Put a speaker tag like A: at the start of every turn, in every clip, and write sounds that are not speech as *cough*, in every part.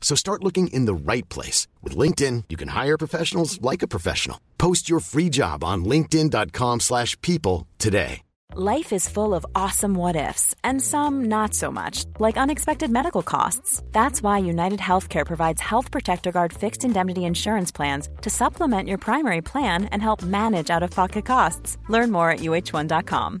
A: So start looking in the right place. With LinkedIn, you can hire professionals like a professional. Post your free job on linkedin.com slash people today.
B: Life is full of awesome what ifs, and some not so much, like unexpected medical costs. That's why United Healthcare provides Health Protector Guard fixed indemnity insurance plans to supplement your primary plan and help manage out of pocket costs. Learn more at uh1.com.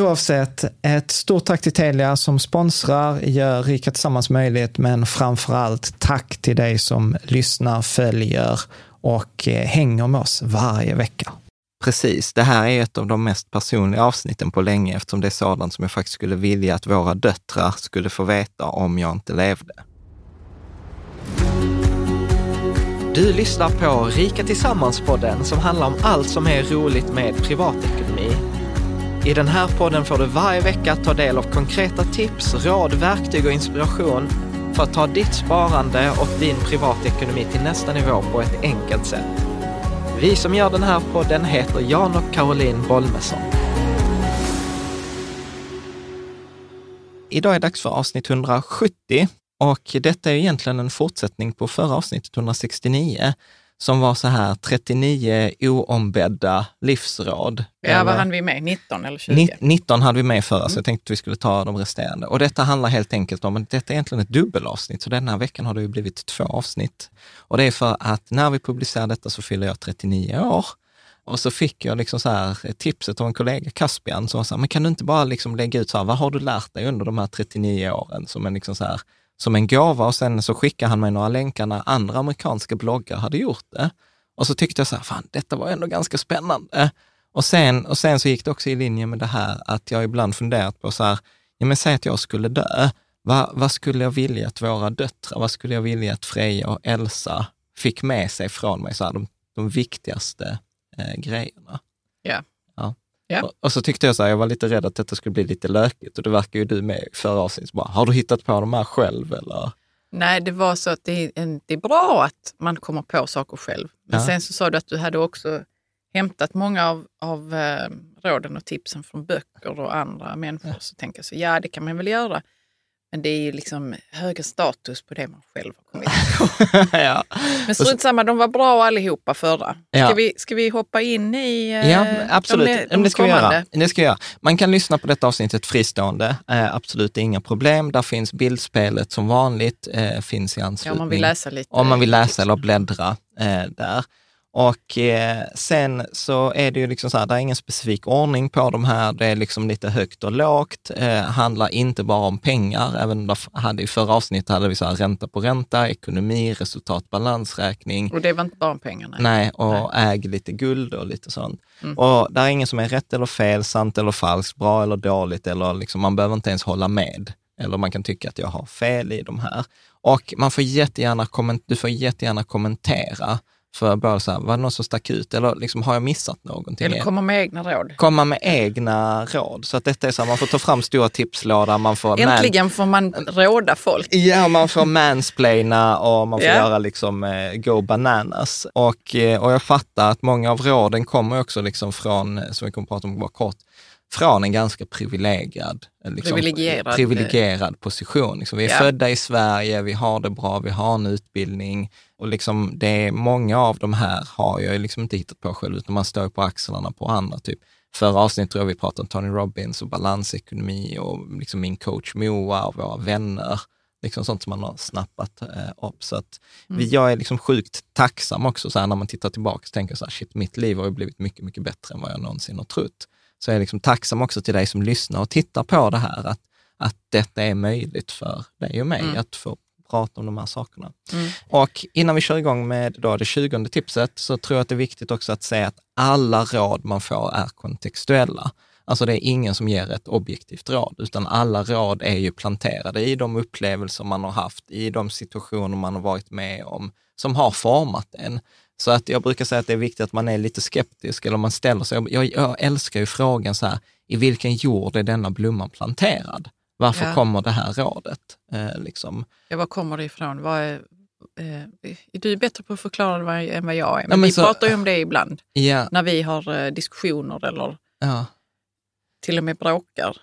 C: Oavsett, ett stort tack till Telia som sponsrar, gör Rika Tillsammans möjligt, men framför allt tack till dig som lyssnar, följer och eh, hänger med oss varje vecka.
D: Precis, det här är ett av de mest personliga avsnitten på länge eftersom det är sådant som jag faktiskt skulle vilja att våra döttrar skulle få veta om jag inte levde. Du lyssnar på Rika Tillsammans-podden som handlar om allt som är roligt med privatekonomi i den här podden får du varje vecka ta del av konkreta tips, råd, verktyg och inspiration för att ta ditt sparande och din privatekonomi till nästa nivå på ett enkelt sätt. Vi som gör den här podden heter Jan och Caroline Bolmesson. Idag är det dags för avsnitt 170 och detta är egentligen en fortsättning på förra avsnittet 169 som var så här 39 oombedda livsråd.
E: Ja, vad hann vi med? 19 eller 20?
D: 19 hade vi med förra, mm. så jag tänkte att vi skulle ta de resterande. Och detta handlar helt enkelt om, att detta är egentligen ett dubbelavsnitt, så den här veckan har det ju blivit två avsnitt. Och det är för att när vi publicerar detta så fyller jag 39 år. Och så fick jag liksom så här tipset av en kollega, Caspian, som sa, men kan du inte bara liksom lägga ut så här, vad har du lärt dig under de här 39 åren? Som en liksom så här, som en gåva och sen så skickade han mig några länkar när andra amerikanska bloggar hade gjort det. Och så tyckte jag så här, fan detta var ändå ganska spännande. Och sen, och sen så gick det också i linje med det här att jag ibland funderat på så här, ja men säg att jag skulle dö, vad, vad skulle jag vilja att våra döttrar, vad skulle jag vilja att Freja och Elsa fick med sig från mig, så här, de, de viktigaste eh, grejerna.
E: Ja
D: ja. Och, så tyckte jag så här, jag var lite rädd att detta skulle bli lite lökigt och det verkar ju du med förra avsnittet. Har du hittat på de här själv eller?
E: Nej, det var så att det det är bra att man kommer på saker själv. Men ja. sen så sa du att du hade också hämtat många av, av eh, råden och tipsen från böcker och andra människor. Ja. Så tänker jag så, ja det kan man väl göra. Men det är ju liksom högre status på det man själv har kommit *laughs* på. ja. Men strunt samma, de var bra allihopa förra. Ska, ja. vi, ska vi hoppa in i
D: eh, Ja, absolut. De, de det, ska vi göra. det ska vi göra. Man kan lyssna på detta avsnittet fristående. Eh, absolut inga problem. Där finns bildspelet som vanligt. Eh, finns i anslutning.
E: Ja, om man vill läsa lite.
D: Om man vill läsa eller bläddra eh, där. Och eh, sen så är det ju liksom så här, det är ingen specifik ordning på de här. Det är liksom lite högt och lågt. Eh, handlar inte bara om pengar. Även då hade i förra avsnittet hade vi så här ränta på ränta, ekonomi, resultat, balansräkning.
E: Och det var inte bara om pengar? Nej,
D: nej och nej. äg lite guld och lite sånt. Mm. Och det är ingen som är rätt eller fel, sant eller falskt, bra eller dåligt, eller liksom, man behöver inte ens hålla med. Eller man kan tycka att jag har fel i de här. Och man får jättegärna, du får jättegärna kommentera för bara så här, var det någon som stack ut eller liksom, har jag missat någonting?
E: Eller komma med egna råd.
D: Komma med egna råd. Så att detta är så här, man får ta fram stora tipslådor. Man får
E: Äntligen man... får man råda folk.
D: Ja, man får mansplaina och man får yeah. göra liksom eh, go bananas. Och, eh, och jag fattar att många av råden kommer också liksom från, som vi kommer att prata om bara kort, från en ganska privilegierad, liksom,
E: privilegierad.
D: privilegierad position. Liksom, vi är ja. födda i Sverige, vi har det bra, vi har en utbildning och liksom det är, många av de här har jag liksom inte hittat på själv, utan man står på axlarna på andra. Typ. Förra avsnittet tror jag vi pratade om Tony Robbins och balansekonomi och liksom min coach Moa och våra vänner. Liksom sånt som man har snappat eh, upp. Så att mm. jag är liksom sjukt tacksam också så här, när man tittar tillbaka och tänker så här, shit, mitt liv har ju blivit mycket, mycket bättre än vad jag någonsin har trott så är jag liksom tacksam också till dig som lyssnar och tittar på det här, att, att detta är möjligt för dig och mig mm. att få prata om de här sakerna. Mm. Och innan vi kör igång med då det tjugonde tipset så tror jag att det är viktigt också att säga att alla råd man får är kontextuella. Alltså det är ingen som ger ett objektivt råd, utan alla råd är ju planterade i de upplevelser man har haft, i de situationer man har varit med om, som har format en. Så att jag brukar säga att det är viktigt att man är lite skeptisk, eller man ställer sig, jag, jag älskar ju frågan så här, i vilken jord är denna blomman planterad? Varför ja. kommer det här rådet? Eh, liksom.
E: Ja, var kommer det ifrån? Vad är, eh, du är bättre på att förklara det än vad jag är, men, ja, men vi så, pratar ju om det ibland ja. när vi har eh, diskussioner eller till och med bråkar.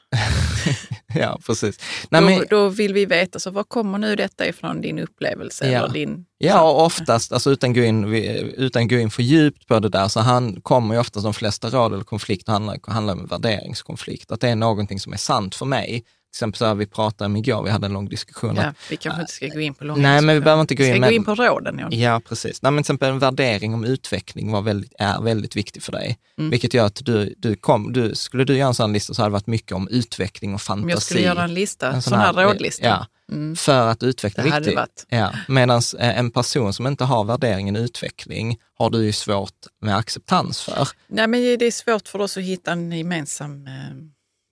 E: *laughs*
D: ja, precis.
E: Nej, då, men, då vill vi veta, så var kommer nu detta ifrån, din upplevelse?
D: Ja,
E: eller din,
D: ja och oftast, alltså utan gå in, utan gå in för djupt på det där, så han kommer ju oftast de flesta råd eller konflikter handlar, handlar om värderingskonflikt. Att det är någonting som är sant för mig, till exempel så här, vi pratade om igår, vi hade en lång diskussion.
E: Ja, vi kanske inte ska gå in på långa
D: Nej, men vi behöver inte gå in.
E: Ska gå in på råden?
D: Ja, ja precis. Nej, men till exempel en värdering om utveckling var väldigt, är väldigt viktig för dig. Mm. Vilket gör att du, du kom, du, skulle du göra en sån lista så hade det varit mycket om utveckling och fantasi. Om jag
E: skulle göra en lista, en sån, sån här, här rådlista.
D: Ja, mm. för att utveckla det viktigt. Ja, Medan eh, en person som inte har värderingen utveckling har du ju svårt med acceptans för.
E: Nej, men det är svårt för oss att hitta en gemensam eh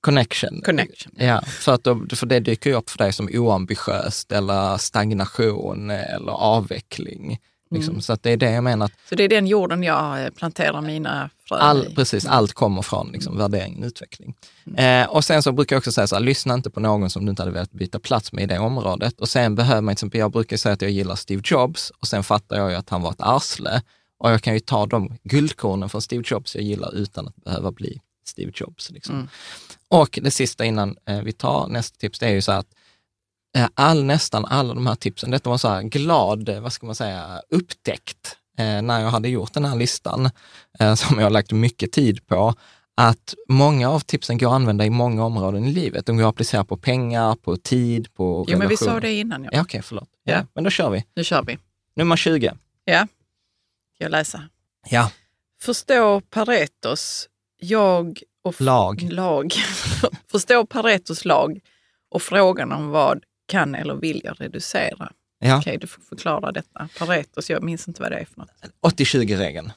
D: Connection.
E: Connection.
D: Ja, för, att då, för det dyker ju upp för dig som oambitiöst eller stagnation eller avveckling. Liksom. Mm. Så att det är det jag menar.
E: Så det är den jorden jag eh, planterar mina frön
D: all, i? Precis, allt kommer från liksom, mm. värderingen utveckling. Mm. Eh, och sen så brukar jag också säga så här, lyssna inte på någon som du inte hade velat byta plats med i det området. Och sen behöver man, till exempel, jag brukar säga att jag gillar Steve Jobs och sen fattar jag ju att han var ett arsle. Och jag kan ju ta de guldkornen från Steve Jobs jag gillar utan att behöva bli Steve Jobs. Liksom. Mm. Och det sista innan eh, vi tar nästa tips, det är ju så att eh, all, nästan alla de här tipsen, detta var så här glad, eh, vad ska man säga, upptäckt när jag hade gjort den här listan, som jag har lagt mycket tid på, att många av tipsen går att använda i många områden i livet. De går att applicera på pengar, på tid, på
E: Jo, relationer. men vi sa det innan.
D: Ja, ja okej, okay, förlåt. Ja. ja. Men då kör vi.
E: Nu kör vi.
D: Nummer 20.
E: Ja, jag läsa?
D: Ja.
E: Förstå Paretos jag och
D: lag.
E: lag. *laughs* Förstå Paretos lag och frågan om vad kan eller vill jag reducera? Ja. Okej, du får förklara detta. Paretos, jag minns inte vad det är för något.
D: 80-20-regeln.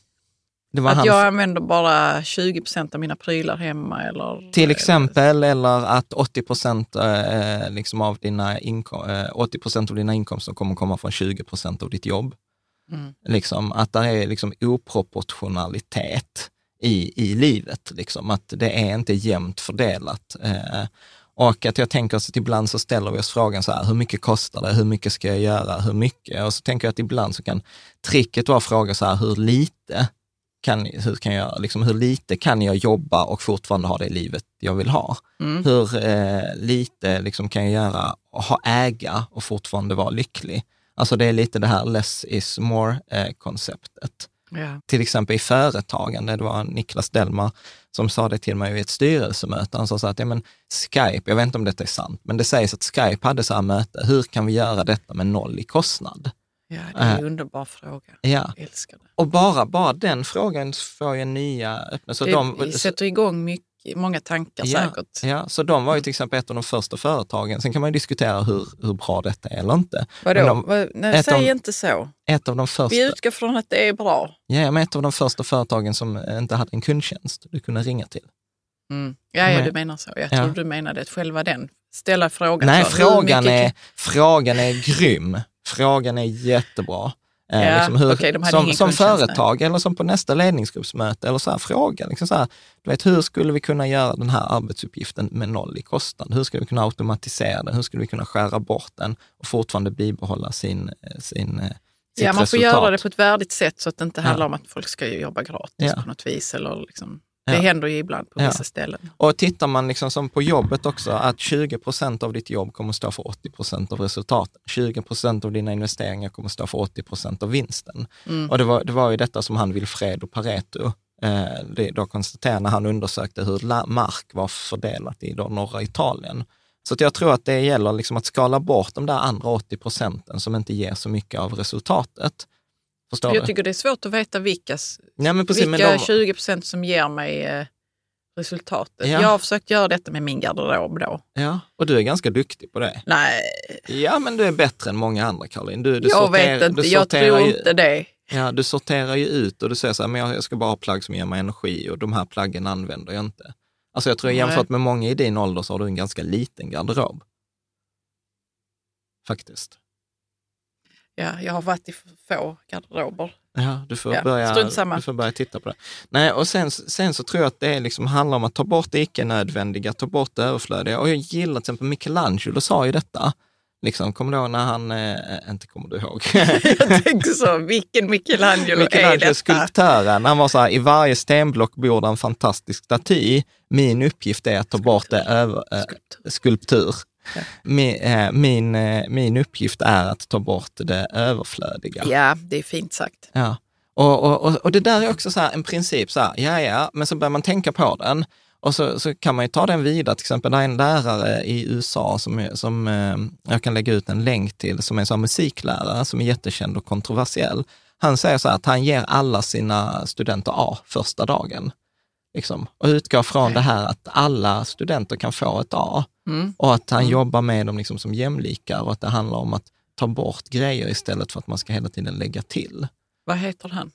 E: att hans... jag använder bara 20 procent av mina prylar hemma eller?
D: Till exempel, eller att 80 procent eh, liksom av, dina inkom eh, 80% av dina inkomster kommer komma från 20 procent av ditt jobb. Mm. Liksom, att det är liksom oproportionalitet i, i livet. Liksom. Att det är inte jämnt fördelat. Eh, och att jag tänker att ibland så ställer vi oss frågan så här, hur mycket kostar det? Hur mycket ska jag göra? Hur mycket? Och så tänker jag att ibland så kan tricket vara att fråga så här, hur lite kan, hur, kan jag, liksom, hur lite kan jag jobba och fortfarande ha det livet jag vill ha? Mm. Hur eh, lite liksom, kan jag göra och ha, äga och fortfarande vara lycklig? Alltså det är lite det här less is more-konceptet. Eh,
E: Ja.
D: Till exempel i företagande, det var Niklas Delmar som sa det till mig i ett styrelsemöte. Han sa så att ja, men Skype, jag vet inte om detta är sant, men det sägs att Skype hade så här möte, hur kan vi göra detta med noll i kostnad?
E: Ja, det är en
D: Äh.
E: underbar fråga.
D: Ja,
E: Jag älskar det.
D: och bara, bara den frågan får ju nya öppna. Så
E: det
D: de,
E: sätter igång mycket, många tankar
D: Ja,
E: säkert.
D: Ja, så de var ju till exempel ett av de första företagen. Sen kan man ju diskutera hur, hur bra detta är eller inte.
E: Vadå?
D: De-
E: Vad- Nej,
D: ett
E: säg
D: av-
E: inte så.
D: Ett av de första,
E: Vi utgår från att det är bra.
D: ja, men ett av de första företagen som inte hade en kundtjänst du kunde ringa till.
E: Mm. Ja, ja,
D: Men-
E: du menar så. Jag
D: Ja.
E: tror du menade att själva den, ställa frågan.
D: Nej,
E: så,
D: frågan är, frågan är grym. Frågan är jättebra. Eh,
E: Ja,
D: liksom hur,
E: hade
D: som som företag eller som på nästa ledningsgruppsmöte eller så här, fråga. Liksom så här, du vet, hur skulle vi kunna göra den här arbetsuppgiften med noll i kostnad? Hur skulle vi kunna automatisera den? Hur skulle vi kunna skära bort den och fortfarande bibehålla sin, eh, sin, eh,
E: Ja, man får
D: resultat?
E: göra det på ett värdigt sätt så att det inte
D: Ja.
E: handlar om att folk ska jobba gratis
D: Ja.
E: på något vis. Eller liksom, det
D: Ja.
E: händer ju ibland på
D: Ja.
E: vissa ställen.
D: Och tittar man liksom som på jobbet också, att 20 procent av ditt jobb kommer stå för 80 procent av resultaten. 20 procent av dina investeringar kommer stå för 80 procent av vinsten.
E: Mm.
D: Och det var, det var ju detta som han Wilfredo Pareto eh, det, då konstaterade när han undersökte hur mark var fördelat i då norra Italien. Så jag tror att det gäller liksom att skala bort de där andra 80 procenten som inte ger så mycket av resultatet. Förstår
E: Jag
D: du?
E: tycker det är svårt att veta vilkas,
D: Ja, precis,
E: vilka
D: de-
E: 20 procent som ger mig eh, resultatet.
D: Ja.
E: Jag har försökt göra detta med min garderob då.
D: Ja, och du är ganska duktig på det.
E: Nej,
D: Ja, men du är bättre än många andra, Caroline. Du, du
E: jag
D: sorterar-
E: vet inte. Jag tror
D: ju-
E: inte det.
D: Ja, du sorterar ju ut och du säger så här, men jag jag ska bara ha plagg som ger mig energi och de här plaggen använder jag inte. Alltså jag tror jämfört med många i din ålder så har du en ganska liten garderob. Faktiskt.
E: Ja, jag har varit i få garderober.
D: Ja, du får,
E: Ja,
D: börja, du får börja titta på det. Nej, och sen, sen så tror jag att det är liksom, handlar om att ta bort det icke-nödvändiga, ta bort det överflödiga. Och jag gillar till exempel Michelangelo sa ju detta. Liksom, kommer du ihåg när han, eh, inte kommer du ihåg, *laughs*
E: Jag tänker så, vilken Michelangelo, är
D: Michelangelo,
E: detta?
D: skulptören, han var så här, i varje stenblock bor det en fantastisk staty. Min uppgift är att ta bort det över, eh,
E: Skulptur. Ja.
D: Min, eh, min, eh, min uppgift är att ta bort det överflödiga.
E: Ja, det är fint sagt.
D: Ja. Och, och, och, och det där är också så en princip, så här, ja, ja, men så börjar man tänka på den. Och så, så kan man ju ta den vidare, till exempel det är en lärare i USA som, som eh, jag kan lägga ut en länk till, som är en musiklärare som är jättekänd och kontroversiell. Han säger så här att han ger alla sina studenter A första dagen. Liksom, och utgår från det här att alla studenter kan få ett A
E: Mm.
D: och att han jobbar med dem liksom som jämlikar och att det handlar om att ta bort grejer istället för att man ska hela tiden lägga till.
E: Vad heter han?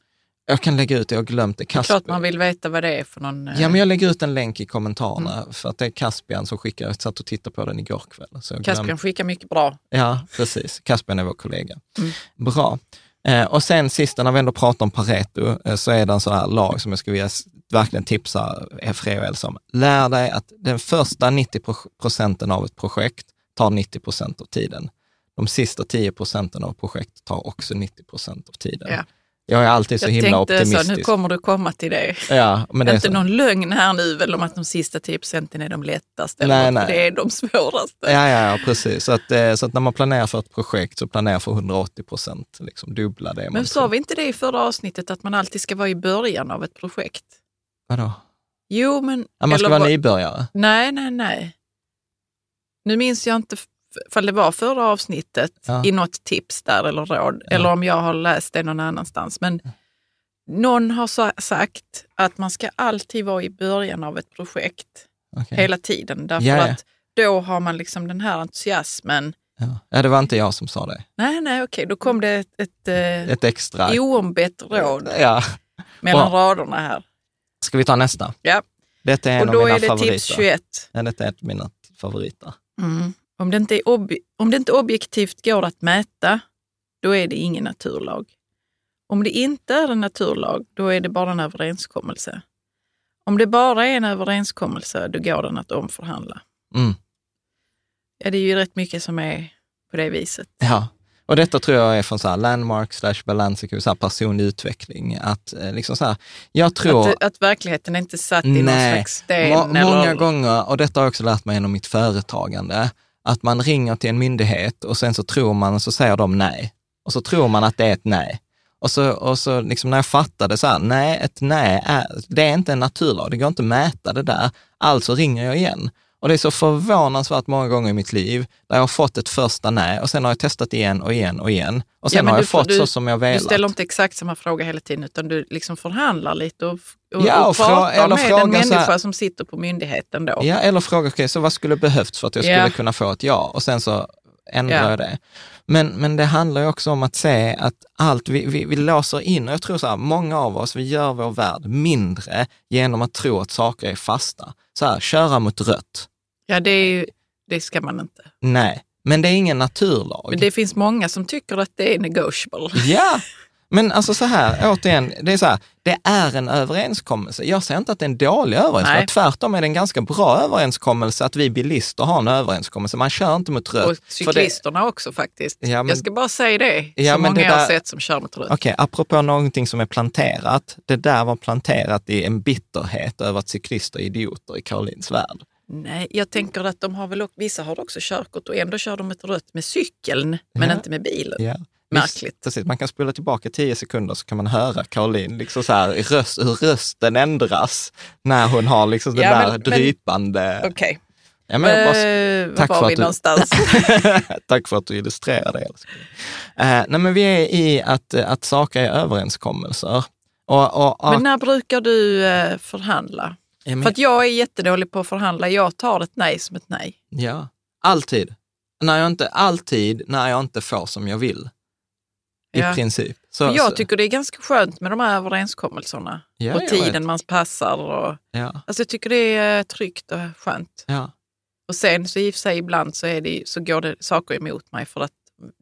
D: Jag kan lägga ut det, jag har glömt det.
E: Det är
D: Kasper.
E: klart man vill veta vad det är för någon... eh,
D: Ja, men jag lägger ut en länk i kommentarerna
E: Mm.
D: för att det är Caspian som skickar, jag satt och tittade på den igår kväll. Så
E: Caspian skickar mycket bra.
D: Ja, precis. Caspian är vår kollega.
E: Mm.
D: Bra. Eh, och sen sista, när vi ändå pratar om Pareto, eh, så är det en sån här lag som jag skulle vilja verkligen tipsa er och om. Lär dig att den första 90 procenten av ett projekt tar 90 procent av tiden. De sista 10 procenten av projektet tar också 90 procent av tiden.
E: Ja.
D: Jag är alltid så
E: jag
D: himla
E: tänkte så,
D: optimistisk.
E: nu kommer du komma till det.
D: ja, men det är
E: inte
D: så.
E: någon lögn här nu väl om att de sista 10 procenten är de lättaste.
D: Nej, nej.
E: Det är de svåraste.
D: Ja, ja, ja, precis. Så att, eh, så att när man planerar för ett projekt så planerar för 180 procent, liksom dubbla det.
E: Men sa vi inte det i förra avsnittet, att man alltid ska vara i början av ett projekt?
D: Vadå?
E: Jo, men...
D: Ja, man ska vara nybörjare.
E: Nej, nej, nej. Nu minns jag inte ifall det var förra avsnittet
D: Ja.
E: i något tips där eller råd,
D: Ja.
E: eller om jag har läst det någon annanstans. Men någon har sa- sagt att man ska alltid vara i början av ett projekt
D: Okej.
E: hela tiden. Därför
D: Ja, ja.
E: att då har man liksom den här entusiasmen.
D: Ja. ja, det var inte jag som sa det.
E: Nej, nej, okej, då kom det ett, ett, eh,
D: Ett extra.
E: oombett råd *laughs*
D: Ja.
E: mellan
D: Bra.
E: raderna här.
D: Ska vi ta nästa?
E: Ja.
D: Detta är en
E: Och
D: av
E: då
D: mina
E: är det
D: favoriter.
E: tips 21.
D: Ja, detta är ett av mina favoriter.
E: Mm. Om, det inte om det inte objektivt går att mäta, då är det ingen naturlag. Om det inte är en naturlag, då är det bara en överenskommelse. Om det bara är en överenskommelse, då går den att omförhandla.
D: Mm.
E: Ja, det är ju rätt mycket som är på det viset.
D: Ja, och detta tror jag är från så här landmark slash så här personlig utveckling. Att eh, liksom så här, jag tror...
E: Att, att verkligheten är inte satt i någon slags sten.
D: Må,
E: eller,
D: många gånger, och detta har jag också lärt mig genom mitt företagande, att man ringer till en myndighet och sen så tror man, så säger de nej. Och så tror man att det är ett nej. Och så, och så liksom när jag fattade så här, nej, ett nej är, det är inte en naturlag, det går inte att mäta det där. Alltså ringer jag igen. Och det är så förvånansvärt många gånger i mitt liv där jag har fått ett första nej och sen har jag testat igen och igen och igen. Och sen
E: Ja,
D: har jag
E: får-
D: fått
E: du-
D: så som jag velat.
E: Du ställer inte exakt samma fråga hela tiden utan du liksom förhandlar lite och, och,
D: Ja, och
E: och pratar
D: eller
E: med
D: fråga
E: en
D: så här-
E: människa som sitter på myndigheten då.
D: Ja, eller fråga, okej, så vad skulle behövts för att jag skulle
E: Ja.
D: kunna få ett ja? Och sen så ändrar
E: Ja.
D: jag det. Men, men det handlar ju också om att se att allt vi, vi, vi låser in, och jag tror så här, många av oss, vi gör vår värld mindre genom att tro att saker är fasta. Så här, köra mot rött.
E: Ja, det, ju, det ska man inte.
D: Nej, men det är ingen naturlag.
E: Men det finns många som tycker att det är negotiable.
D: Ja, *laughs* men alltså så här, återigen, det är så här, det är en överenskommelse. Jag säger inte att det är en dålig överenskommelse.
E: Nej.
D: Tvärtom är det en ganska bra överenskommelse att vi bilister har en överenskommelse. Man kör inte mot rött.
E: Och
D: för det-
E: cyklisterna också faktiskt.
D: Ja, men-
E: Jag ska bara säga det,
D: Ja,
E: så
D: men
E: många
D: det
E: jag har
D: där-
E: sett som kör mot rött.
D: Okej, apropå någonting som är planterat. Det där var planterat i en bitterhet över att cyklister är idioter i Karolins värld.
E: Nej, jag tänker att de har väl, vissa har också körkort och ändå kör de ett rött med cykeln, men
D: Ja.
E: inte med bilen.
D: Ja.
E: Märkligt.
D: Precis. Man kan spola tillbaka tio sekunder så kan man höra Caroline, liksom så här, röst, hur rösten ändras när hon har liksom det
E: Ja,
D: där
E: men- men-
D: drypande...
E: Okej,
D: Ja, men jag bara-
E: Eh,
D: tack
E: var
D: för att
E: vi
D: du-
E: någonstans? *laughs*
D: Tack för att du illustrerar det. Eh, nej, men vi är i att, att saker är överenskommelser. Och, och, och,
E: Men när brukar du eh, förhandla?
D: Ja, men-
E: För att jag är jättedålig på att förhandla. Jag tar ett nej som ett nej.
D: ja, alltid. När jag inte, alltid när jag inte får som jag vill. I
E: Ja.
D: princip. Så,
E: jag tycker det är ganska skönt med de här överenskommelserna.
D: Ja,
E: och
D: jag
E: tiden
D: vet.
E: man passar. Och,
D: Ja,
E: alltså jag tycker det är tryggt och skönt.
D: ja.
E: Och sen så i och för sig ibland så, är det, så går det saker emot mig för att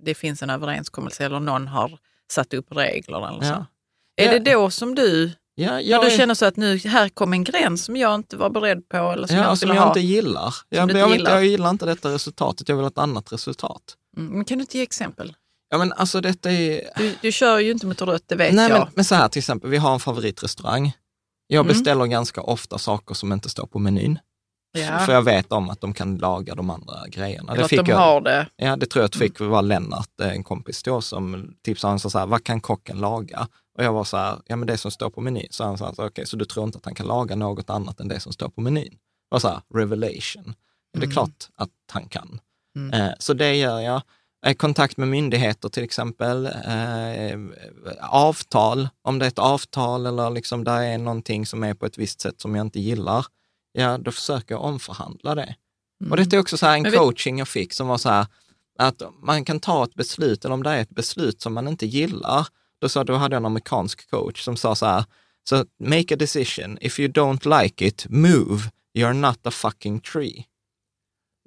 E: det finns en överenskommelse eller någon har satt upp regler eller så. Är det då som du,
D: ja jag
E: du känner så att nu här kom en gräns som jag inte var beredd på eller som
D: ja,
E: jag
D: som jag
E: ha?
D: inte gillar. Jag,
E: du inte
D: jag,
E: gillar.
D: jag gillar inte detta resultatet, jag vill ha ett annat resultat.
E: Mm, men kan du inte ge exempel?
D: Ja, men alltså detta är...
E: Du, du kör ju inte mot rött, det vet
D: Nej,
E: jag.
D: men, men så här till exempel, vi har en favoritrestaurang. Jag
E: Mm.
D: beställer ganska ofta saker som inte står på menyn.
E: ja.
D: För jag vet om att de kan laga de andra grejerna.
E: eller
D: Det
E: att
D: fick
E: de
D: jag,
E: har det.
D: Ja, det tror jag att fick var Lennart, eh, en kompis då, som tipsade han så här, vad kan kocken laga? Och jag var så här, ja men det som står på menyn. Så han sa, okej, så du tror inte att han kan laga något annat än det som står på menyn? Och så här, revelation. Det är
E: Mm.
D: klart att han kan.
E: Mm.
D: Eh, så det gör jag. Eh, kontakt med myndigheter till exempel. Eh, avtal, om det är ett avtal eller liksom där är någonting som är på ett visst sätt som jag inte gillar, ja då försöker jag omförhandla det. Och detta är också så här en
E: Mm.
D: Coaching jag fick som var så här, att man kan ta ett beslut, eller om det är ett beslut som man inte gillar, då, sa, då hade jag en amerikansk coach som sa så här, så make a decision, if you don't like it, move, you're not a fucking tree.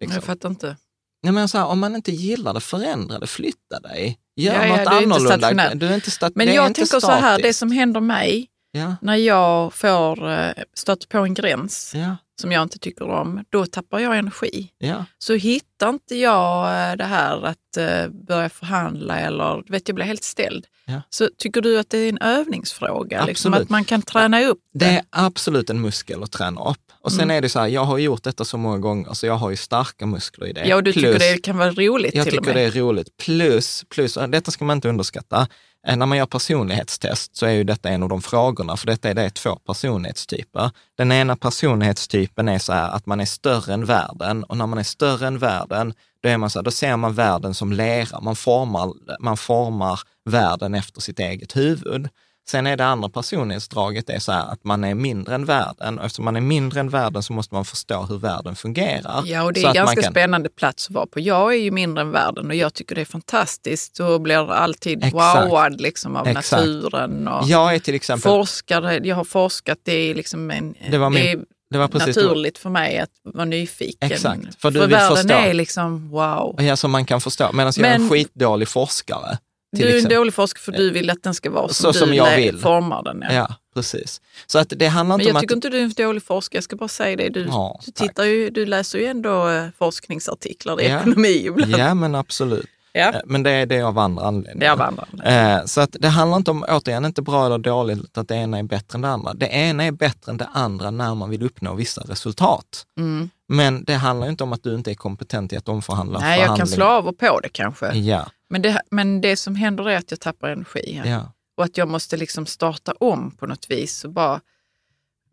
D: Liksom.
E: Jag fattar inte.
D: Nej, men så här, om man inte gillar det, förändra det, flytta dig, gör
E: Ja, ja,
D: något
E: du är inte
D: annorlunda.
E: stationär.
D: du är inte stat-
E: Men
D: det är
E: jag tänker så här, det
D: statiskt.
E: som händer mig
D: Ja,
E: när jag får eh, stöter på en gräns
D: ja,
E: som jag inte tycker om, då tappar jag energi.
D: ja.
E: Så hittar inte jag eh, det här att eh, börja förhandla eller, du vet jag blir helt ställd.
D: Ja.
E: Så tycker du att det är en övningsfråga? Liksom att man kan träna upp
D: Det är absolut en muskel att träna upp. Och sen
E: Mm.
D: är det så här, jag har gjort detta så många gånger, så jag har ju starka muskler i det.
E: Ja, och du tycker
D: Plus-
E: det kan vara roligt
D: Jag
E: till och
D: tycker det är roligt. Plus, plus, och detta ska man inte underskatta, eh, när man gör personlighetstest så är ju detta en av de frågorna, för detta är det två personlighetstyper. Den ena personlighetstypen är så här att man är större än världen och när man är större än världen, då, är man så här, då ser man världen som lera. Man formar, man formar världen efter sitt eget huvud. Sen är det andra personlighetsdraget är så här att man är mindre än världen och eftersom man är mindre än världen så måste man förstå hur världen fungerar.
E: Ja, och det är en ganska
D: kan-
E: spännande plats att vara på. Jag är ju mindre än världen och jag tycker det är fantastiskt och blir alltid
D: Exakt.
E: wowad liksom av
D: Exakt.
E: naturen. Och
D: Jag är till exempel
E: forskare, jag har forskat, det är liksom en,
D: Det var min-
E: är
D: det var precis
E: naturligt för mig att vara nyfiken.
D: Exakt, för du vill
E: världen
D: förstå.
E: är liksom wow.
D: Ja, som man kan förstå. Medan jag är en skitdålig forskare.
E: Du är en dålig forskare för du vill att den ska vara som,
D: Så
E: du
D: som jag vill.
E: formar den. Ja.
D: Ja, precis. Så att det handlar
E: Men
D: inte
E: jag
D: om
E: tycker
D: att...
E: inte du är en dålig forskare, jag ska bara säga det. Du,
D: Ja,
E: du, tittar ju, du läser ju ändå eh, forskningsartiklar i
D: Ja.
E: ekonomi ibland.
D: Ja, men absolut.
E: Ja.
D: Eh, Men det är det av andra anledningar.
E: Det är av andra.
D: Eh, Så att det handlar inte om, återigen, inte bra eller dåligt, att det ena är bättre än det andra. Det ena är bättre än det andra när man vill uppnå vissa resultat.
E: Mm.
D: Men det handlar inte om att du inte är kompetent i att omförhandla
E: Nej, jag kan slå av och på det kanske.
D: Ja,
E: Men det, men det som händer är att jag tappar energi. Ja. Och att jag måste liksom starta om på något vis. Och bara,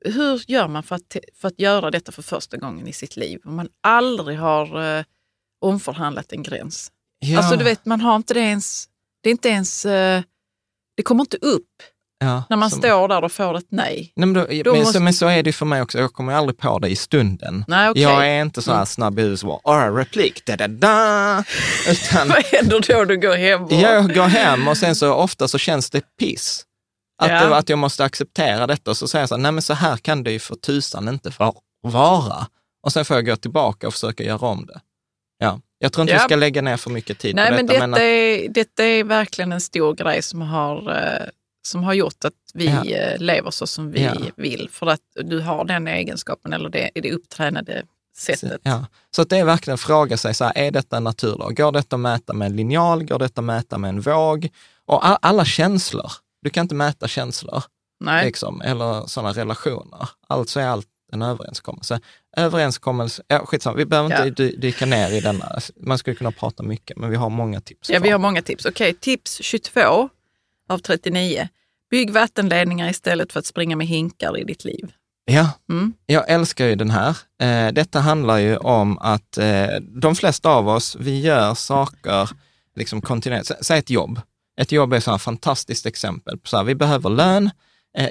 E: hur gör man för att, för att göra detta för första gången i sitt liv? Om man aldrig har eh, omförhandlat en gräns.
D: Ja,
E: Alltså du vet, man har inte det ens, det är inte ens, eh, det kommer inte upp
D: ja,
E: när man
D: som-
E: står där och får ett nej.
D: Nej, men, då,
E: Då
D: men,
E: måste-
D: så, men så är det för mig också. Jag kommer aldrig på det i stunden.
E: Nej, okej.
D: Jag är inte så här
E: Mm.
D: snabb i huvudet som bara, "Åh, replik, da da da. *laughs* Utan
E: Vad händer då du går hem? Och,
D: jag går hem och sen så ofta så känns det piss. Att,
E: Ja.
D: det, att jag måste acceptera detta och så säger jag så här, nej men så här kan det ju för tusan inte vara. Och sen får jag gå tillbaka och försöka göra om det. Ja. Jag tror inte
E: Ja.
D: vi ska lägga ner för mycket tid
E: Nej,
D: på
E: men
D: detta.
E: detta, är, detta är verkligen en stor grej som har, eh, som har gjort att vi
D: Ja.
E: eh, lever så som vi
D: Ja.
E: vill. För att du har den egenskapen eller det, det upptränade sättet.
D: Ja. Så att det är verkligen att fråga sig, så här, är detta en naturlag? Går detta att mäta med en linjal? Går detta att mäta med en våg? Och a- alla känslor. Du kan inte mäta känslor
E: Nej.
D: liksom, eller sådana relationer. Alltså är allt en överenskommelse. Överenskommelse, ja, skitsamma, vi behöver
E: Ja.
D: inte dy- dyka ner i denna. Man skulle kunna prata mycket, men vi har många tips
E: Ja, vi har många tips. Okej, tips 22 av 39. Bygg vattenledningar istället för att springa med hinkar i ditt liv.
D: Ja,
E: Mm.
D: jag älskar ju den här. Eh, detta handlar ju om att eh, de flesta av oss, vi gör saker liksom kontinuerligt. Sä- Säg ett jobb. Ett jobb är här fantastiskt exempel. Så här, vi behöver lön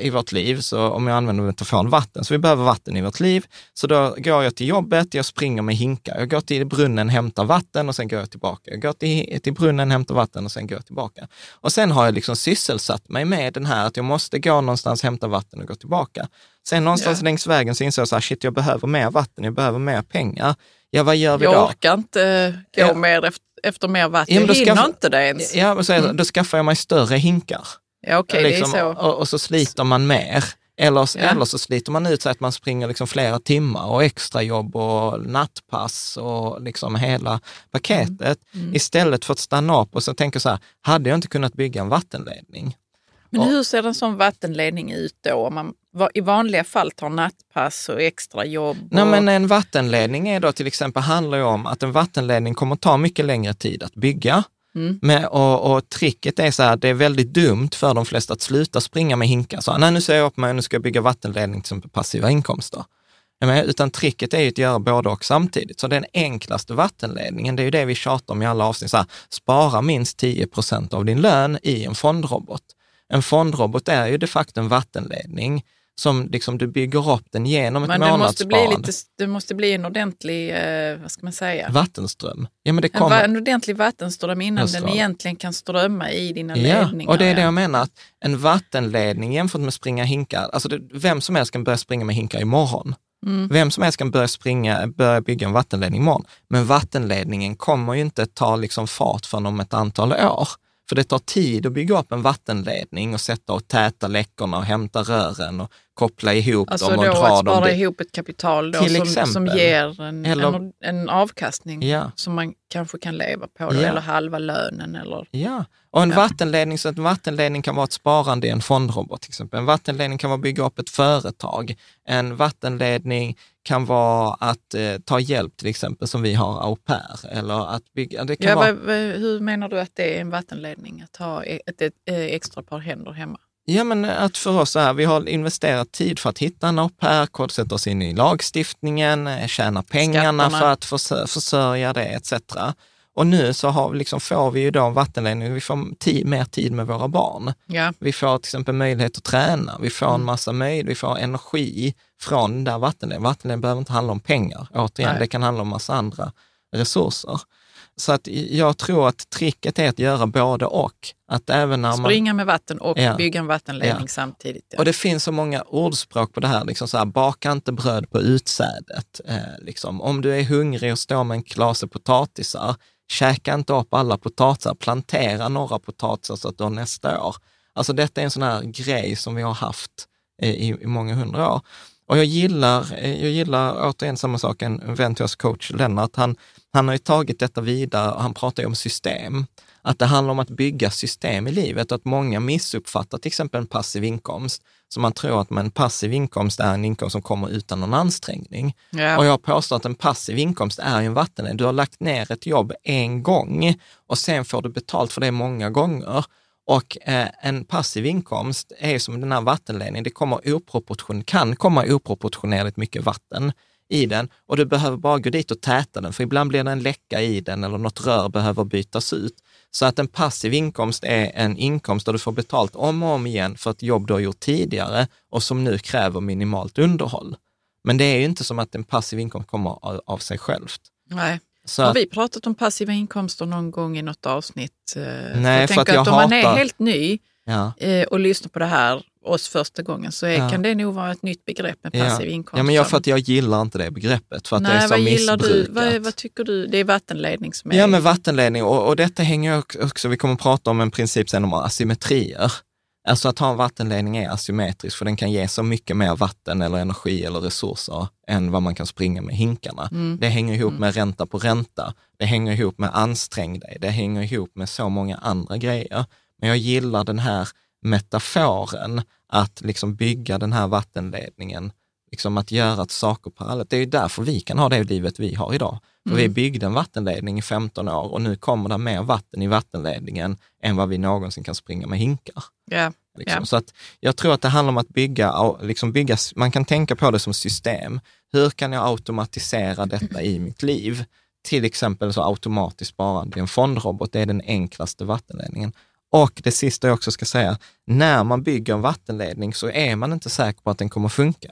D: i vårt liv, så om jag använder metaforen vatten, så vi behöver vatten i vårt liv. Så då går jag till jobbet, jag springer med hinkar. Jag går till brunnen, hämtar vatten och sen går jag tillbaka. Jag går till, till brunnen, hämtar vatten och sen går jag tillbaka. Och sen har jag liksom sysselsatt mig med den här att jag måste gå någonstans, hämta vatten och gå tillbaka. Sen någonstans
E: Ja.
D: längs vägen så inser jag så här, shit, jag behöver mer vatten, jag behöver mer pengar. Ja, vad gör vi
E: Jag
D: då?
E: orkar inte eh, gå
D: Ja.
E: mer efter, efter mer vatten.
D: Ja,
E: jag hinner inte det ens.
D: Ja, men så det, då skaffar jag mig större hinkar.
E: Ja, okej,
D: liksom,
E: det är så.
D: Och, och så sliter man mer. Eller,
E: Ja.
D: eller så sliter man ut sig att man springer liksom flera timmar och extrajobb och nattpass och liksom hela paketet.
E: Mm.
D: Istället för att stanna upp och så tänka så här, hade jag inte kunnat bygga en vattenledning?
E: Men
D: Ja.
E: hur ser en sån vattenledning ut då? Om man i vanliga fall tar nattpass och extrajobb? Och...
D: Nej, men en vattenledning är då till exempel handlar ju om att en vattenledning kommer ta mycket längre tid att bygga.
E: Mm.
D: Men, och, och tricket är så här, det är väldigt dumt för de flesta att sluta springa med hinkar. Så, nej, nu säger jag upp mig, nu ska jag bygga vattenledning till exempel passiva inkomster. Men, utan tricket är ju att göra både och samtidigt. Så den enklaste vattenledningen, det är ju det vi tjatar om i alla avsnitt, så här, spara minst 10 procent av din lön i en fondrobot. En fondrobot är ju de facto en vattenledning som liksom du bygger upp den genom ett
E: Men det måste, bli
D: månadssparande.
E: lite, det måste bli en ordentlig, eh, vad ska man säga?
D: Vattenström. Ja, men det
E: En,
D: kommer...
E: en ordentlig vattenström innan
D: Just
E: den egentligen kan strömma i dina
D: Ja,
E: ledningar.
D: och det är det
E: ja.
D: jag menar, att en vattenledning jämfört med springa hinkar, alltså det, vem som helst kan börja springa med hinkar imorgon.
E: Mm.
D: Vem som helst kan börja, springa, börja bygga en vattenledning imorgon. Men vattenledningen kommer ju inte ta liksom fart förrän om ett antal år. För det tar tid att bygga upp en vattenledning och sätta och täta läckorna och hämta rören och koppla ihop
E: Alltså
D: dem och
E: då
D: dra
E: att
D: dem.
E: spara
D: dit.
E: ihop ett kapital då
D: Till
E: som, som
D: exempel.
E: ger en,
D: Eller-
E: en, en avkastning
D: Ja.
E: som man kanske kan leva på, då,
D: Ja.
E: eller halva lönen. Eller,
D: Ja, och en
E: Ja.
D: vattenledning, så att en vattenledning kan vara ett sparande i en fondrobot till exempel. En vattenledning kan vara att bygga upp ett företag. En vattenledning kan vara att eh, ta hjälp till exempel som vi har au pair. Eller att bygga, det kan
E: ja,
D: vara,
E: vad, hur menar du att det är en vattenledning att ha ett, ett, ett eh, extra par händer hemma?
D: ja, men att för oss så här, vi har investerat tid för att hitta en au pair, kodsätta oss in i lagstiftningen, eh, tjäna pengarna
E: Skatterna.
D: för att försö- försörja det etc. Och nu så har liksom, får vi ju då en vattenledning, vi får mer tid med våra barn.
E: Ja,
D: Vi får till exempel möjlighet att träna, vi får en
E: Mm.
D: massa möjligheter, vi får energi från den där vattenledningen. Vattenledningen behöver inte handla om pengar, återigen,
E: Nej.
D: det kan handla om massa andra resurser. Så att jag tror att tricket är att göra både och. Att även när man,
E: springa med vatten och
D: Ja.
E: bygga en vattenledning
D: Ja.
E: samtidigt. Ja.
D: och det finns så många ordspråk på det här, liksom så här, baka inte bröd på utsädet. Eh, liksom. Om du är hungrig och står med en klase potatisar, käka inte upp alla potatisar, plantera några potatisar så att du har nästa år. Alltså detta är en sån här grej som vi har haft eh, i, i många hundra år. Och jag gillar, eh, jag gillar återigen samma sak, en en vän till oss, coach Lennart, han, han har ju tagit detta vidare och han pratar ju om system. Att det handlar om att bygga system i livet och att många missuppfattar till exempel en passiv inkomst. Så man tror att en passiv inkomst är en inkomst som kommer utan någon ansträngning.
E: Ja.
D: Och jag påstår att en passiv inkomst är ju en vattenledning. Du har lagt ner ett jobb en gång och sen får du betalt för det många gånger. Och eh, en passiv inkomst är som den här vattenledningen, det kommer oproportion, kan komma oproportionerligt mycket vatten i den och du behöver bara gå dit och täta den, för ibland blir det en läcka i den eller något rör behöver bytas ut. Så att en passiv inkomst är en inkomst där du får betalt om och om igen för ett jobb du har gjort tidigare och som nu kräver minimalt underhåll. Men det är ju inte som att en passiv inkomst kommer av sig självt.
E: Nej. Så har vi pratat om passiva inkomster någon gång i något avsnitt?
D: Eh, Nej, jag för att jag
E: att
D: om
E: hatar...
D: man
E: är helt ny ja. Eh, och lyssnar på det här oss första gången så är, ja. kan det nog vara ett nytt begrepp med passiv
D: ja.
E: inkomst.
D: Ja, men jag, för att jag gillar inte det begreppet. För att
E: Nej,
D: det är så
E: vad
D: gillar
E: du? Vad, vad, tycker du? Det är vattenledning som är...
D: Ja, men vattenledning och, och detta hänger också, vi kommer att prata om en princip sen om asymmetrier. Alltså att ha en vattenledning är asymmetrisk, för den kan ge så mycket mer vatten eller energi eller resurser än vad man kan springa med hinkarna. Mm. Det hänger ihop mm. med ränta på ränta. Det hänger ihop med ansträng dig. Det hänger ihop med så många andra grejer. Men jag gillar den här metaforen att liksom bygga den här vattenledningen, liksom att göra saker parallellt. Det är ju därför vi kan ha det livet vi har idag. För mm. vi byggde en vattenledning i 15 år och nu kommer det mer vatten i vattenledningen än vad vi någonsin kan springa med hinkar.
E: Yeah.
D: Liksom.
E: Yeah.
D: Så att jag tror att det handlar om att bygga, liksom bygga, man kan tänka på det som system. Hur kan jag automatisera detta i mitt liv? Till exempel så automatiskt sparande i en fondrobot, det är den enklaste vattenledningen. Och det sista jag också ska säga, när man bygger en vattenledning så är man inte säker på att den kommer funka.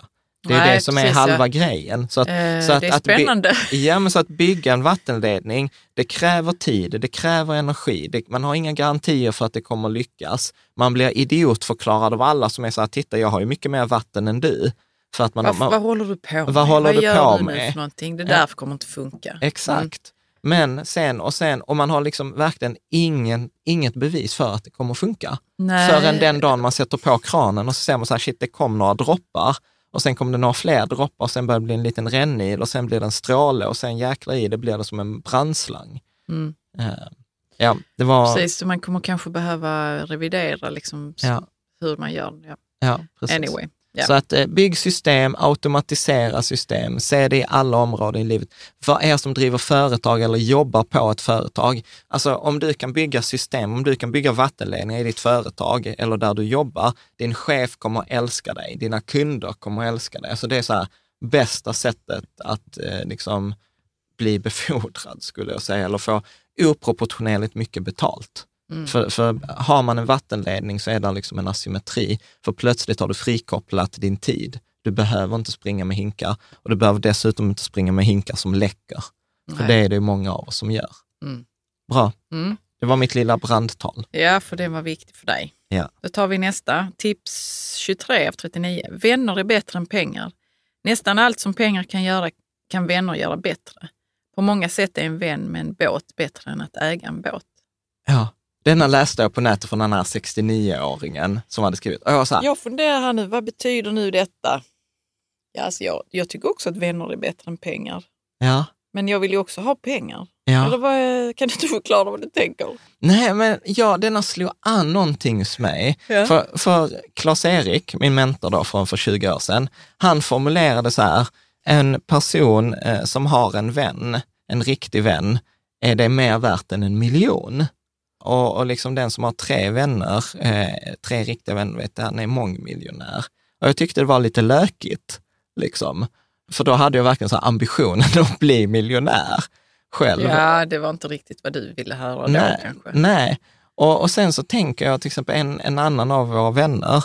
D: Det är Nej, det som precis, är halva ja. grejen. Så att,
E: eh, så att, det är spännande.
D: Att ja, men så att *laughs* bygga en vattenledning, det kräver tid, det kräver energi. Det, man har inga garantier för att det kommer lyckas. Man blir idiotförklarad av alla som är så här, titta jag har ju mycket mer vatten än du.
E: För att man, Varför, man, vad håller du på med?
D: Vad, håller vad
E: du
D: gör
E: du
D: med?
E: nu för någonting? Det därför kommer inte funka.
D: Exakt. Men sen och sen, och man har liksom verkligen ingen, inget bevis för att det kommer funka. Nej. Förrän den dagen man sätter på kranen och så ser man så här, shit, det kom några droppar och sen kommer det några fler droppar och sen börjar det bli en liten rännil och sen blir det en stråle och sen jäklar i det blir det som en brandslang.
E: Mm.
D: Uh, ja, det var...
E: Precis, så man kommer kanske behöva revidera liksom ja. hur man gör. Ja.
D: Ja, precis.
E: Anyway.
D: Yeah. Så att eh, bygg system, automatisera system, se det i alla områden i livet. För er som driver företag eller jobbar på ett företag, alltså om du kan bygga system, om du kan bygga vattenledningar i ditt företag eller där du jobbar, din chef kommer att älska dig, dina kunder kommer att älska dig. Alltså det är så här, bästa sättet att eh, liksom bli *laughs* befordrad, skulle jag säga, eller få oproportionerligt mycket betalt. Mm. För, för har man en vattenledning så är det liksom en asymmetri, för plötsligt har du frikopplat din tid. Du behöver inte springa med hinkar och du behöver dessutom inte springa med hinkar som läcker. För Nej. det är det många av oss som gör.
E: Mm.
D: Bra.
E: Mm.
D: Det var mitt lilla brandtal.
E: Ja, för det var viktigt för dig.
D: Ja.
E: Då tar vi nästa. Tips 23 av 39. Vänner är bättre än pengar. Nästan allt som pengar kan göra kan vänner göra bättre. På många sätt är en vän med en båt bättre än att äga en båt.
D: Ja, denna läste jag på nätet från den här 69-åringen som hade skrivit. Och jag, så här,
E: jag funderar här nu, vad betyder nu detta? Ja, alltså jag, jag tycker också att vänner är bättre än pengar.
D: Ja.
E: Men jag vill ju också ha pengar.
D: Ja.
E: Eller vad, kan du inte förklara vad du tänker?
D: Nej, men ja, denna slog an någonting hos mig. Ja. För, för Claes-Erik, min mentor då från för 20 år sedan, han formulerade så här, en person eh, som har en vän, en riktig vän, är det mer värt än en miljon. Och, och liksom den som har tre vänner, eh, tre riktiga vänner, vet, han är mångmiljonär. Och jag tyckte det var lite lökigt, liksom. För då hade jag verkligen så ambitionen *laughs* att bli miljonär själv.
E: Ja, det var inte riktigt vad du ville höra
D: nej,
E: då kanske.
D: Nej, och, och sen så tänker jag till exempel en, en annan av våra vänner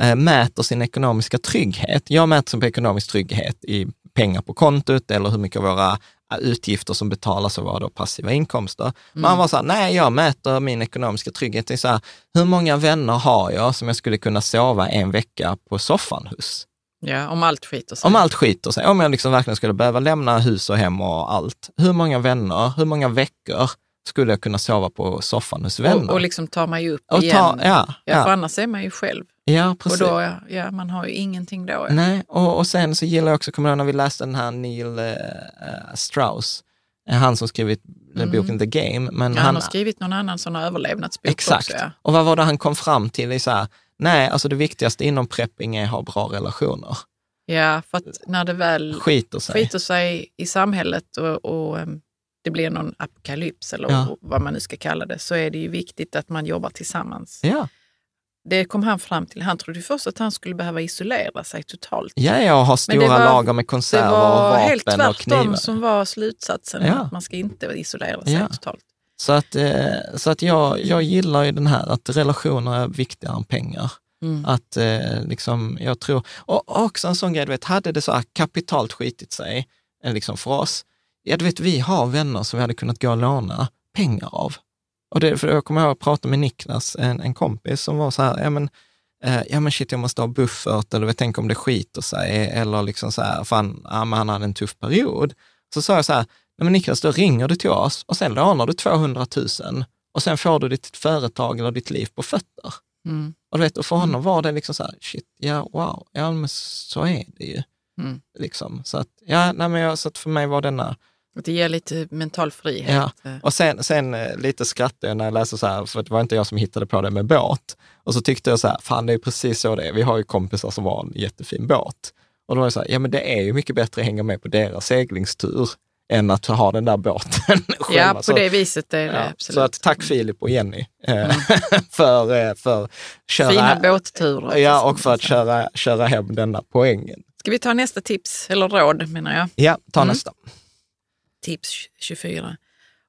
D: eh, mäter sin ekonomiska trygghet. Jag mäter sin ekonomisk trygghet i pengar på kontot eller hur mycket våra utgifter som betalas av våra då passiva inkomster. Mm. Man var så här, nej, jag mäter min ekonomiska trygghet. Är så här, hur många vänner har jag som jag skulle kunna sova en vecka på soffan hos?
E: Ja, om allt skiter sig.
D: Om allt skiter sig. Om jag liksom verkligen skulle behöva lämna hus och hem och allt. Hur många vänner, hur många veckor skulle jag kunna sova på soffan hos vänner?
E: Och, och liksom ta mig upp
D: och
E: igen.
D: Ta, ja,
E: ja, för annars är man ju själv.
D: Ja, precis.
E: Och då, ja, man har ju ingenting då. Ja.
D: Nej, och, och sen så gillar jag också, kommer när vi läste den här Neil uh, Strauss, eh, han som skrivit mm. boken The Game. Men
E: ja,
D: han,
E: han har skrivit någon annan sån överlevnadsbok
D: Exakt.
E: också. Ja.
D: Och vad var det han kom fram till? I så här, nej, alltså det viktigaste inom prepping är att ha bra relationer.
E: Ja, för att när det väl
D: skiter sig,
E: skiter sig i samhället och, och um, det blir någon apokalyps eller
D: Ja.
E: vad man nu ska kalla det, så är det ju viktigt att man jobbar tillsammans.
D: Ja,
E: Det kom han fram till. Han trodde först att han skulle behöva isolera sig totalt.
D: ja, ja och ha
E: det
D: stora
E: var-
D: lager med
E: Det
D: konserver och
E: var
D: vapen
E: helt
D: och
E: tvärtom
D: knivar.
E: som var slutsatsen.
D: Ja.
E: Att man ska inte isolera sig
D: Ja.
E: totalt.
D: Så att, eh, så att jag, jag gillar ju den här att relationer är viktigare än pengar.
E: Mm.
D: Att eh, liksom, jag tror, och och också en sån grej, du vet, hade det så här kapitalt skitit sig, eh, liksom för oss, ja du vet, vi har vänner som vi hade kunnat gå och låna pengar av. Och det, för jag kommer ihåg att prata med Niklas, en, en kompis, som var så här, ja men, eh, ja men shit, jag måste ha buffert, eller tänk om det skiter sig, eller liksom så här, fan, ja, men han hade en tuff period. Så sa jag så här, nej men Niklas, då ringer du till oss och sen lånar du 200 000 och sen får du ditt företag eller ditt liv på fötter.
E: Mm.
D: Och, du vet, och för honom var det liksom så här, shit, ja wow, ja men så är det ju.
E: Mm.
D: Liksom. Så, att, ja, nej, men jag, så att för mig var denna,
E: det ger lite mental frihet.
D: Ja.
E: Eh,
D: och sen, sen eh, lite skrattade jag när jag läste så här, för det var inte jag som hittade på det med båt. Och så tyckte jag så här, fan det är precis så det är. Vi har ju kompisar som har en jättefin båt. Och då var jag så här, ja men det är ju mycket bättre att hänga med på deras seglingstur än att ha den där båten *laughs* själva.
E: Ja, på
D: Så-
E: det viset är det
D: ja,
E: absolut.
D: Så att tack Filip och Jenny eh, *laughs* för, eh, för köra,
E: Fina båtturer.
D: Ja, och för att köra, köra hem denna poängen.
E: Ska vi ta nästa tips, eller råd menar jag.
D: Ja, ta
E: Mm.
D: nästa.
E: Tips 24.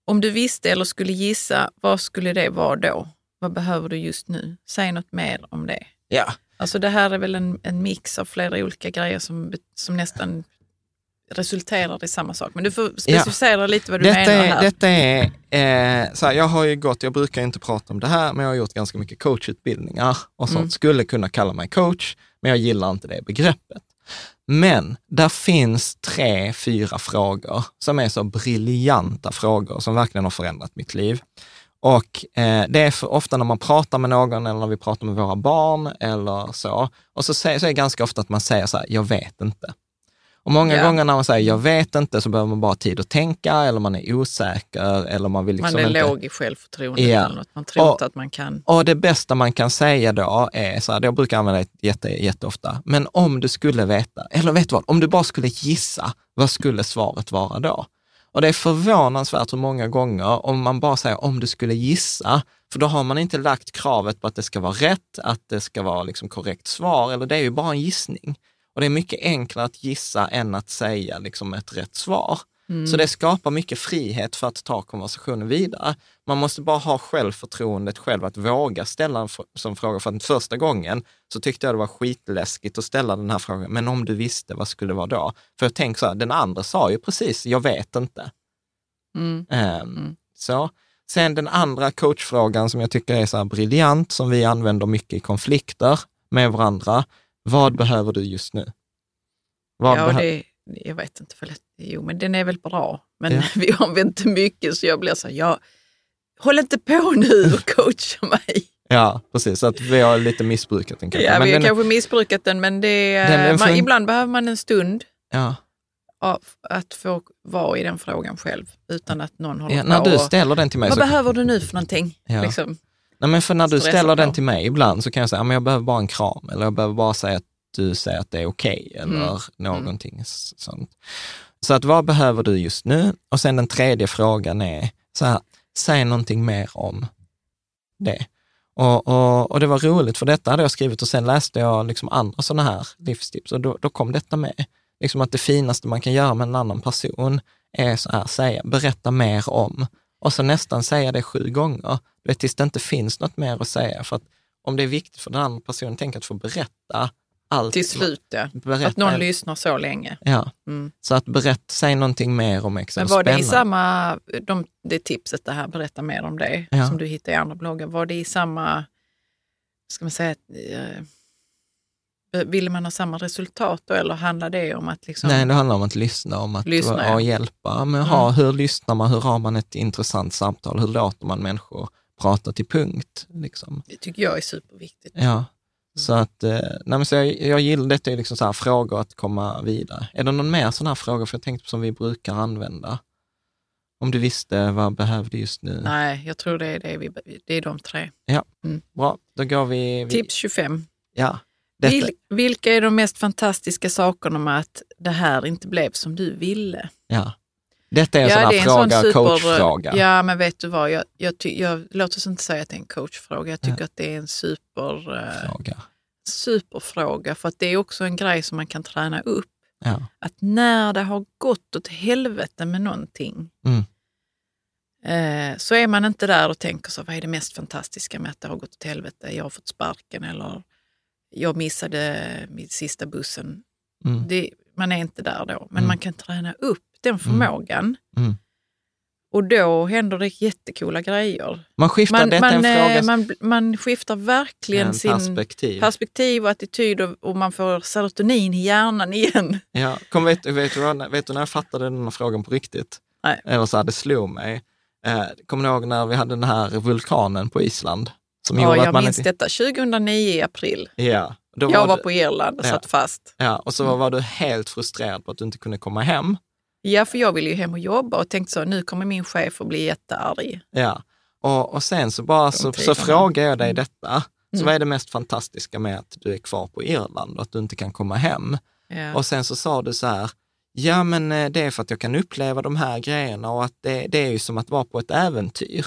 E: Om du visste eller skulle gissa, vad skulle det vara då? Vad behöver du just nu? Säg något mer om det.
D: Ja,
E: Alltså det här är väl en, en mix av flera olika grejer som, som nästan resulterar i samma sak. Men du får specificera lite vad du
D: detta
E: menar
D: är,
E: här.
D: detta är eh, så här, jag har ju gått, jag brukar inte prata om det här, men jag har gjort ganska mycket coachutbildningar och sånt.
E: Mm.
D: Skulle kunna kalla mig coach, men jag gillar inte det begreppet. Men där finns tre, fyra frågor som är så briljanta frågor som verkligen har förändrat mitt liv. Och eh, det är för ofta när man pratar med någon eller när vi pratar med våra barn eller så. Och så, säger, så är det ganska ofta att man säger så här, jag vet inte. Och många
E: Ja.
D: gånger när man säger jag vet inte så behöver man bara tid att tänka eller man är osäker eller man vill liksom
E: man är
D: inte...
E: låg i självförtroende
D: Ja.
E: eller något. Man tror
D: Och-
E: inte att man kan.
D: Och det bästa man kan säga då är så här, jag brukar använda det jätte, jätteofta, men om du skulle veta, eller vet du vad, om du bara skulle gissa, vad skulle svaret vara då? Och det är förvånansvärt hur många gånger, om man bara säger om du skulle gissa, för då har man inte lagt kravet på att det ska vara rätt, att det ska vara liksom korrekt svar, eller det är ju bara en gissning. Och det är mycket enklare att gissa än att säga liksom ett rätt svar. Så det skapar mycket frihet för att ta konversationen vidare. Man måste bara ha självförtroendet själv att våga ställa en sån fråga. För att första gången så tyckte jag det var skitläskigt att ställa den här frågan. Men om du visste, vad skulle det vara då? För jag tänker så här, den andra sa ju precis, jag vet inte.
E: Mm.
D: Ehm, Så. Sen den andra coachfrågan som jag tycker är så briljant, som vi använder mycket i konflikter med varandra. Vad behöver du just nu? Vad
E: Ja, det, jag vet inte. För det, jo, men den är väl bra. Men
D: Ja. *laughs*
E: vi använder inte mycket så jag blir så här, ja, håll inte på nu och *laughs* coacha mig.
D: Ja, precis. Så att vi har lite missbrukat den kanske.
E: Ja,
D: Men
E: vi har
D: den-
E: kanske missbrukat den, men det,
D: Den-
E: man, ibland behöver man en stund
D: ja.
E: av att få vara i den frågan själv utan att någon håller
D: Ja,
E: på
D: när du
E: och,
D: ställer den till mig
E: Vad
D: så...
E: behöver du nu för någonting?
D: Ja.
E: Liksom.
D: Nej, men för när du ställer den till mig ibland så kan jag säga, "Ja, men jag behöver bara en kram eller jag behöver bara säga att du säger att det är okej eller
E: Mm.
D: någonting s- sånt. Så att vad behöver du just nu? Och sen den tredje frågan är, så här, säg någonting mer om det. Och, och, och det var roligt för detta hade jag skrivit och sen läste jag liksom andra sådana här livstips och då, då kom detta med. Liksom att det finaste man kan göra med en annan person är så här, säga, berätta mer om. Och så nästan säga det sju gånger, du vet, tills det inte finns något mer att säga. För att om det är viktigt för den andra personen, tänk att få berätta allt.
E: Till slut, ja.
D: Berätta,
E: Att någon lyssnar så länge.
D: Ja,
E: Mm.
D: så att berätta, säg någonting mer om Excel.
E: Men var det i
D: Spännande.
E: samma, de, det tipset det här, berätta mer om det,
D: Ja.
E: som du hittade i andra bloggar, var det i samma, ska man säga, eh, ville man ha samma resultat då eller handlar det om att liksom,
D: Nej, det handlar om att lyssna, om att
E: Lyssna, ja.
D: hjälpa. Men ha, hur lyssnar man? Hur har man ett intressant samtal? Hur låter man människor prata till punkt? Liksom?
E: det tycker jag är superviktigt.
D: Ja, så att, eh, nej så jag, jag gillar detta är liksom så här frågor att komma vidare. Är det någon mer sådana här frågor, för jag tänkte på som vi brukar använda? Om du visste, vad behövde just nu?
E: Nej, jag tror det är, det vi, det är de tre.
D: Bra, då går vi... vi
E: Tips 25.
D: Ja,
E: Vil, vilka är de mest fantastiska sakerna med att det här inte blev som du ville?
D: ja, Detta är en sån här fråga, coachfråga.
E: Ja, men vet du vad, jag, jag, jag, låt oss inte säga att det är en coachfråga. Jag tycker ja. att det är en super, eh, fråga. superfråga, för att det är också en grej som man kan träna upp. Ja. Att när det har gått åt helvete med någonting, mm. eh, så är man inte där och tänker så, vad är det mest fantastiska med att det har gått åt helvete? Jag har fått sparken eller jag missade min sista bussen. Mm. Det, man är inte där då, men mm. man kan träna upp den mm. förmågan. Mm. Och då händer det jättekola grejer.
D: Man skiftar, man,
E: man,
D: en fråga.
E: Eh, man, man skiftar verkligen ja, sin
D: perspektiv.
E: perspektiv och attityd och, och, man får serotonin i hjärnan *laughs* igen.
D: Ja, Kom, vet, vet, du, vet du när jag fattade den här frågan på riktigt?
E: Nej.
D: Eller så här, det slog mig. Eh, kommer ni ihåg när vi hade den här vulkanen på Island?
E: Som ja, jag minns inte... detta. 2009 i april.
D: Ja.
E: jag var, var på Irland och ja. satt fast.
D: Ja, och så var du helt frustrerad på att du inte kunde komma hem.
E: Ja, för jag ville ju hem och jobba och tänkte så, nu kommer min chef att bli jättearg.
D: Ja, och, och sen så bara så, så frågar jag dig detta. Så mm. vad är det mest fantastiska med att du är kvar på Irland och att du inte kan komma hem? Ja. Och sen så sa du så här, ja men eh, det är för att jag kan uppleva de här grejerna och att det, det är ju som att vara på ett äventyr.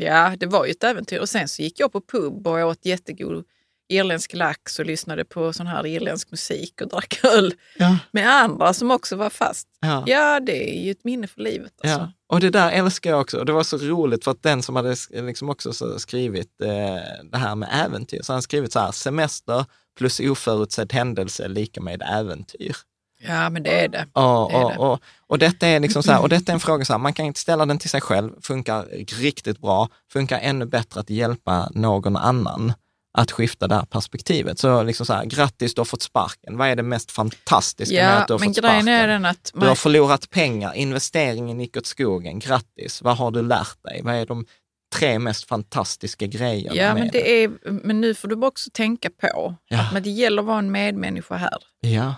E: Ja, det var ju ett äventyr. Och sen så gick jag på pub och åt jättegod irländsk lax och lyssnade på sån här irländsk musik och drack öl ja. med andra som också var fast. Ja. ja, det är ju ett minne för livet. Alltså. Ja.
D: Och det där älskar jag också. Det var så roligt för att den som hade liksom också skrivit eh, det här med äventyr, så han skrivit så här, semester plus oförutsedd händelse lika med äventyr.
E: Ja, men det är det.
D: Och, det är det. Och, och, detta är liksom så här, och detta är en fråga så här, man kan inte ställa den till sig själv, funkar riktigt bra, funkar ännu bättre att hjälpa någon annan att skifta det här perspektivet. Så liksom så här, grattis, du har fått sparken. Vad är det mest fantastiska ja, med att du har fått sparken? Är den att man... Du har förlorat pengar, investeringen gick åt skogen, grattis. Vad har du lärt dig? Vad är de tre mest fantastiska grejerna
E: ja, med men det? Är, men nu får du också tänka på ja. att men det gäller att vara en medmänniska här.
D: Ja.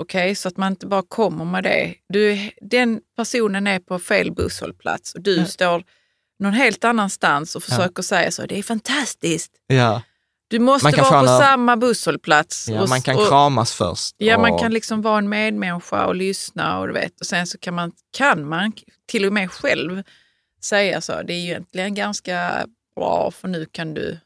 E: Okej, okay, så att man inte bara kommer med det. Du, den personen är på fel busshållplats och du ja. står någon helt annanstans och försöker ja. säga så, det är fantastiskt.
D: Ja.
E: Du måste vara på samma busshållplats.
D: Ja, och, man kan kramas först.
E: Ja, och... man kan liksom vara en medmänniska och lyssna och du vet. Och sen så kan man, kan man till och med själv säga så, det är ju egentligen ganska bra för nu kan du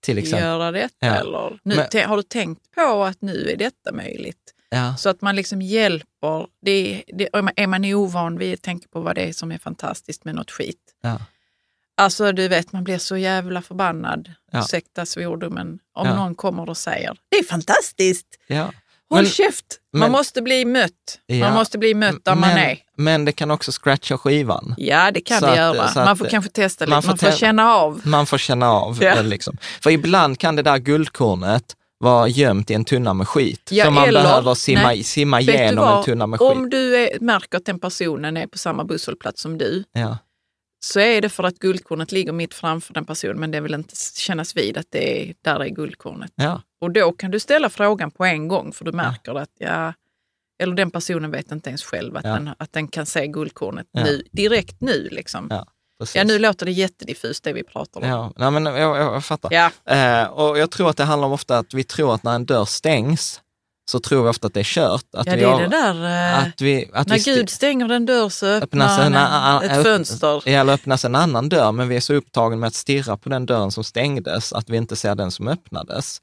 E: till göra detta. Ja. Eller nu, Men... har du tänkt på att nu är detta möjligt? Ja. Så att man liksom hjälper. Det, det, är man ovan vid att tänka på vad det är som är fantastiskt med något skit.
D: Ja.
E: Alltså du vet, man blir så jävla förbannad, ja. ursäkta svordomen, om ja. någon kommer och säger det är fantastiskt.
D: Ja.
E: Håll men, käft! Man men, måste bli mött. Ja, man måste bli mött där
D: men,
E: man är.
D: Men det kan också scratcha skivan.
E: Ja, det kan så det att, göra. Man får kanske testa lite, man får, man får känna av.
D: Man får känna av. Ja. Liksom. För ibland kan det där guldkornet vara gömt i en tunna med skit. Ja, så man eller, behöver simma, nej, simma igenom en tunna med skit.
E: Om du är, märker att den personen är på samma busshållplats som du,
D: ja
E: så är det för att guldkornet ligger mitt framför den personen, men det vill inte kännas vid att det är där är guldkornet.
D: Ja.
E: Och då kan du ställa frågan på en gång, för du märker ja. att ja, eller den personen vet inte ens själv att, den, att den kan se guldkornet nu, direkt nu. Liksom.
D: Ja.
E: Ja, nu låter det jättediffust det vi pratar om.
D: Ja, nej, men jag, jag, jag fattar. Ja. Eh, och jag tror att det handlar om ofta att vi tror att när en dör stängs så tror vi ofta att det är kört. Att
E: ja,
D: vi
E: det är det där, eh, att vi, att när vi Gud stänger en dörr så öppnar en, en, ett fönster.
D: Ja, eller öppnas en annan dörr, men vi är så upptagna med att stirra på den dörren som stängdes att vi inte ser den som öppnades.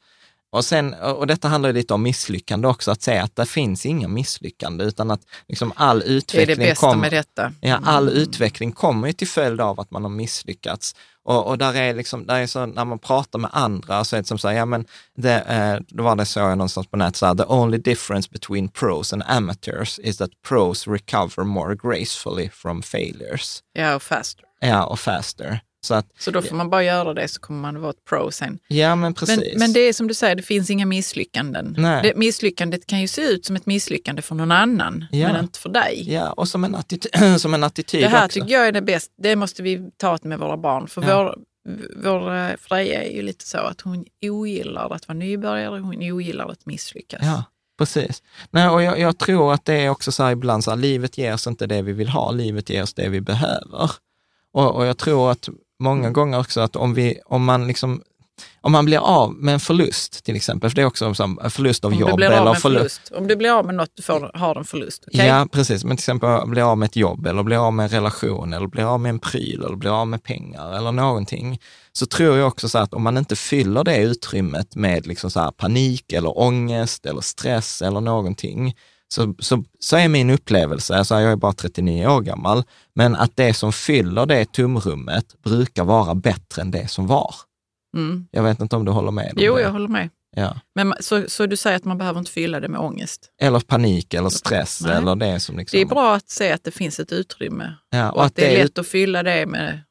D: Och, sen, och detta handlar lite om misslyckande också, att säga att det finns inga misslyckande, utan att liksom all utveckling... Det är det bästa kom,
E: med detta.
D: Ja, all mm. utveckling kommer ju till följd av att man har misslyckats. Och, och där är liksom, där är så, när man pratar med andra så är det som så här, ja men, det, eh, då var det så jag någonstans på nätet, så här, the only difference between pros and amateurs is that pros recover more gracefully from failures.
E: Ja, och faster.
D: Ja, och faster. Så, att,
E: så då får man bara göra det så kommer man vara ett pro sen.
D: Ja, men precis.
E: Men, men det är som du säger, det finns inga misslyckanden. Det, misslyckandet kan ju se ut som ett misslyckande för någon annan, ja. men inte för dig.
D: Ja, och som en, attityd, *clears throat* som en attityd
E: Det här
D: också.
E: tycker jag är det bästa. Det måste vi ta med våra barn. För ja. vår, vår eh, Freja är ju lite så att hon ogillar att vara nybörjare, hon ogillar att misslyckas.
D: Ja. Precis. Nej, och jag, jag, tror att det är också så här ibland så här, livet ger oss inte det vi vill ha, livet ger oss det vi behöver. Och, och jag tror att många gånger också att om, vi, om man liksom om man blir av med en förlust till exempel, för det är också en förlust av
E: Om
D: jobb
E: blir
D: eller
E: med förlust. Om du blir av med något, du får, har en förlust. okej?
D: Ja, precis. Men till exempel bli av med ett jobb eller bli av med en relation eller bli av med en pryl eller bli av med pengar eller någonting. Så tror jag också så att om man inte fyller det utrymmet med liksom så panik eller ångest eller stress eller någonting, så, så, så är min upplevelse, alltså jag är bara 39 år gammal, men att det som fyller det tomrummet brukar vara bättre än det som var.
E: Mm.
D: Jag vet inte om du håller med om
E: Jo,
D: det?
E: jag håller med.
D: Ja.
E: Men, så, så du säger att man behöver inte fylla det med ångest?
D: Eller panik eller stress
E: Nej.
D: eller det som liksom...
E: Det är bra att se att det finns ett utrymme
D: Ja,
E: och att det är lätt att fylla det med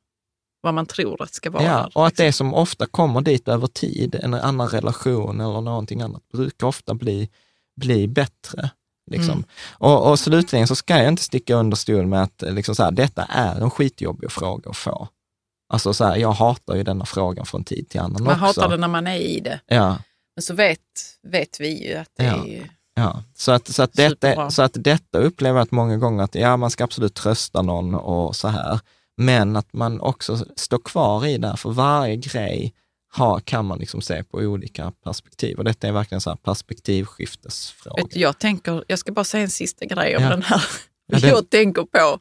E: vad man tror att det ska vara.
D: Ja, och att
E: liksom.
D: det som ofta kommer dit över tid, en annan relation eller någonting annat, brukar ofta bli, bli bättre. Liksom.
E: Mm.
D: Och, och slutligen så ska jag inte sticka under stol med att eh, liksom så här, detta är en skitjobbig fråga att få. Alltså så här, jag hatar ju denna frågan från tid till annan
E: Man
D: också.
E: hatar det när man är i det.
D: Ja,
E: Men så vet, vet vi ju att det
D: Ja.
E: är ju...
D: ja. Så, att, så, att detta,
E: Superbra.
D: så att detta upplever jag att många gånger att ja, man ska absolut trösta någon och så här, men att man också står kvar i det, för varje grej har, kan man liksom se på olika perspektiv. Och detta är verkligen så här perspektivskiftesfråga.
E: Vet du, jag, tänker, jag ska bara säga en sista grej om
D: Ja.
E: den här.
D: Ja, *laughs* det-
E: Jag tänker på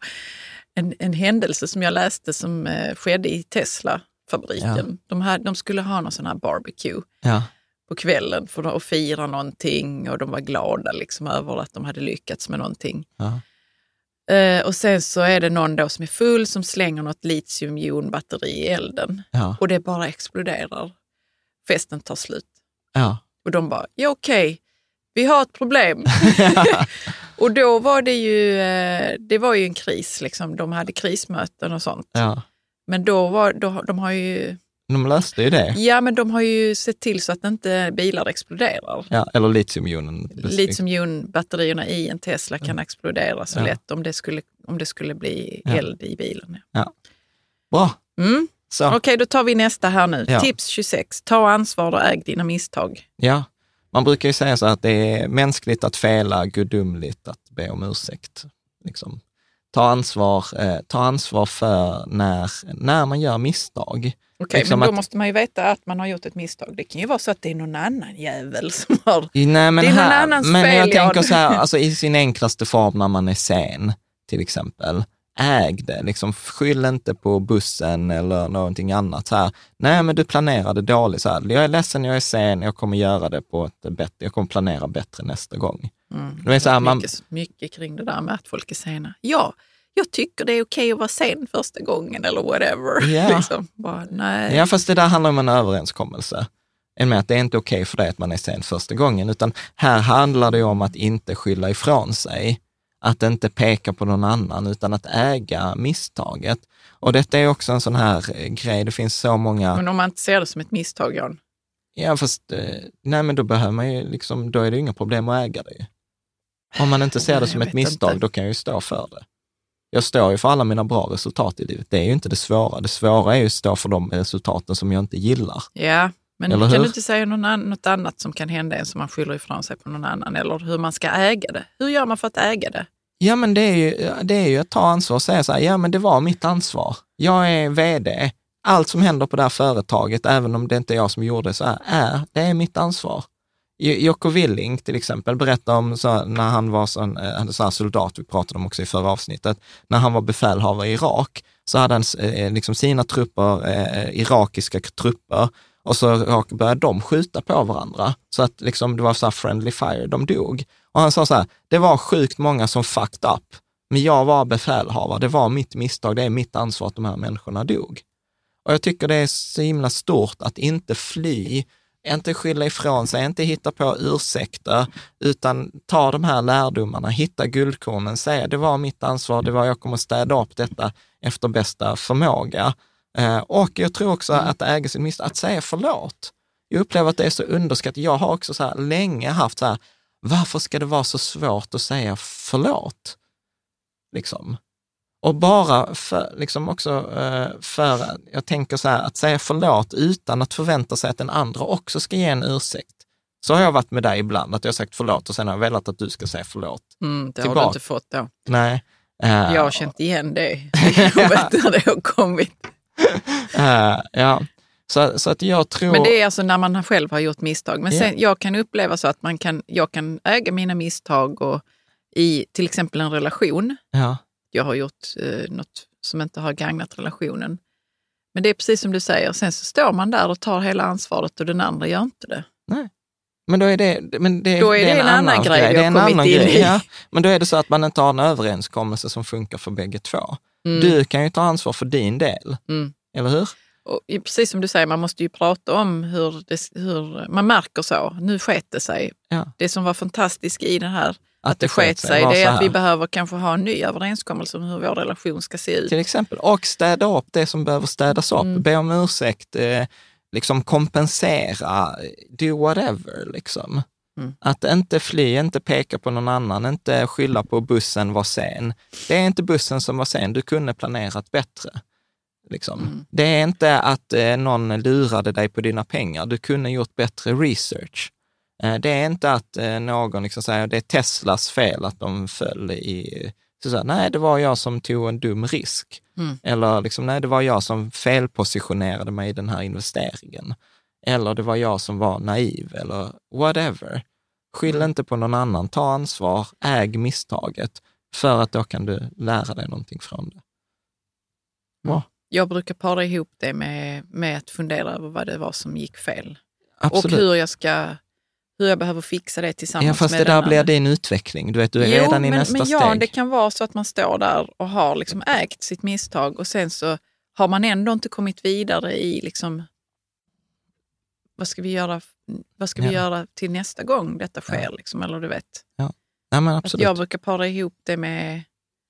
E: en, en händelse som jag läste som eh, skedde i Tesla-fabriken. De, här, de skulle ha någon sån här barbecue
D: Ja,
E: på kvällen för att fira någonting och de var glada liksom över att de hade lyckats med någonting.
D: ja,
E: Eh, och sen så är det någon då som är full som slänger något litiumjonbatteri i elden
D: ja,
E: och det bara exploderar. Festen tar slut.
D: ja.
E: Och de bara, ja okej, vi har ett problem. *laughs* *laughs* och då var det ju, eh, det var ju en kris, liksom. de hade krismöten och sånt.
D: ja.
E: Men då var, då, de har ju,
D: De löste ju det.
E: ja men de har ju sett till så att inte bilar exploderar.
D: Ja, eller litiumionen.
E: Litiumjonbatterierna i en Tesla kan explodera så
D: Ja.
E: lätt om det skulle, om det skulle bli
D: Ja.
E: eld i bilen.
D: Bra.
E: Mm. Okej, då tar vi nästa här nu.
D: Ja.
E: Tips 26. Ta ansvar och äg dina misstag.
D: ja. Man brukar ju säga så att det är mänskligt att fela, gudomligt att be om ursäkt. Liksom. Ta, ansvar, eh, ta ansvar för när, när man gör misstag.
E: Okej,
D: Liksom
E: men då
D: att-
E: måste man ju veta att man har gjort ett misstag. Det kan ju vara så att det är någon annan jävel som har...
D: Nej, men
E: Det är någon
D: här,
E: annans
D: men
E: fel,
D: jag tänker så här, *laughs* alltså i sin enklaste form när man är sen, till exempel. Äg det, liksom, skyll inte på bussen eller någonting annat. Så här. Nej, men du planerade dåligt. Så här. Jag är ledsen, jag är sen, jag kommer göra det på ett bättre, jag kommer planera bättre nästa gång.
E: Mm.
D: Är så här, man,
E: mycket, mycket kring det där med att folk är sena. Ja, jag tycker det är okej att vara sen första gången eller whatever.
D: Ja. *laughs*
E: liksom. Bara, nej.
D: ja, fast det där handlar om en överenskommelse. Än med att det är inte okej för dig att man är sen första gången, utan här handlar det om att inte skylla ifrån sig. Att inte peka på någon annan, utan att äga misstaget. Och detta är också en sån här eh, grej, det finns så många...
E: Men om man inte ser det som ett misstag, Jan.
D: Ja, fast eh, nej, men då behöver man ju liksom, då är det inga problem att äga det. Om man inte ser det som ett misstag,
E: inte.
D: då kan jag ju stå för det. Jag står ju för alla mina bra resultat i livet. Det är ju inte det svåra. Det svåra är ju att stå för de resultaten som jag inte gillar.
E: Ja, men
D: Eller
E: kan
D: hur?
E: du inte säga något annat som kan hända en som man skyller ifrån sig på någon annan? Eller hur man ska äga det? Hur gör man för att äga det?
D: Ja, men det är ju, det är ju att ta ansvar och säga så här, ja men det var mitt ansvar. Jag är vd. Allt som händer på det här företaget, även om det inte är jag som gjorde det, så här, är, det är mitt ansvar. Jocko Willing till exempel berättar om så, när han var sån, eh, han så här soldat, vi pratade om också i förra avsnittet, när han var befälhavare i Irak, så hade han eh, eh, liksom sina trupper, eh, irakiska trupper, och så började de skjuta på varandra, så att liksom, det var så här friendly fire, de dog. Och han sa så här, det var sjukt många som fucked up, men jag var befälhavare, det var mitt misstag, det är mitt ansvar att de här människorna dog. Och jag tycker det är så himla stort att inte fly, inte skylla ifrån sig, inte hitta på ursäkter, utan ta de här lärdomarna, hitta guldkornen, säga det var mitt ansvar, det var jag kommer städa upp detta efter bästa förmåga. Eh, och jag tror också att äga sin misstag, att säga förlåt. Jag upplever att det är så underskattat. Jag har också så här länge haft så här, varför ska det vara så svårt att säga förlåt? Liksom. Och bara för, liksom också eh, för, jag tänker så här, att säga förlåt utan att förvänta sig att den andra också ska ge en ursäkt. Så har jag varit med dig ibland, att jag har sagt förlåt och sen har jag velat att du ska säga förlåt.
E: Mm, det har
D: Tillbaka.
E: du inte fått då.
D: Nej. Eh,
E: Jag har känt igen det. *laughs* *laughs* Jag vet när det har kommit.
D: Eh, ja. Så, så att jag tror...
E: Men det är alltså när man själv har gjort misstag. Men sen, jag kan uppleva så att man kan, jag kan äga mina misstag och i till exempel en relation.
D: Ja.
E: Jag har gjort eh, något som inte har gagnat relationen. Men det är precis som du säger, sen så står man där och tar hela ansvaret och den andra gör inte det.
D: Nej. Men då är det, men det,
E: då är det,
D: det
E: en, en, annan grej, grej.
D: Det är
E: en annan grej.
D: Ja. Men då är det så att man inte har en överenskommelse som funkar för bägge två. Mm. Du kan ju ta ansvar för din del, mm. eller hur?
E: Och precis som du säger, man måste ju prata om hur, det, hur man märker så. Nu sket det sig. Ja. Det som var fantastiskt i det här, att, att det sket sig, det är att vi behöver kanske ha en ny överenskommelse om hur vår relation ska se ut.
D: Till exempel, och städa upp det som behöver städas upp. Mm. Be om ursäkt, eh, liksom kompensera, do whatever. Liksom. Mm. Att inte fly, inte peka på någon annan, inte skylla på bussen var sen. Det är inte bussen som var sen, du kunde planerat bättre. Liksom. Mm. Det är inte att eh, någon lurade dig på dina pengar, du kunde gjort bättre research. Eh, det är inte att eh, någon liksom säger det är Teslas fel att de föll i... Så så här, nej, det var jag som tog en dum risk. Mm. Eller liksom, nej, det var jag som felpositionerade mig i den här investeringen. Eller det var jag som var naiv eller whatever. Skyll mm. inte på någon annan, ta ansvar, äg misstaget, för att då kan du lära dig någonting från det.
E: Ja. Jag brukar para ihop det med, med att fundera över vad det var som gick fel.
D: Absolut.
E: Och hur jag ska hur jag behöver fixa det tillsammans
D: ja, fast
E: med
D: det där blir din utveckling. Du vet, du är jo, redan i
E: men,
D: nästa
E: men
D: steg.
E: Ja, det kan vara så att man står där och har liksom ägt sitt misstag och sen så har man ändå inte kommit vidare i liksom, vad ska vi göra, vad ska vi ja. göra till nästa gång detta sker? Ja. Liksom, eller du vet.
D: Ja. Ja, men absolut.
E: Att jag brukar para ihop det med,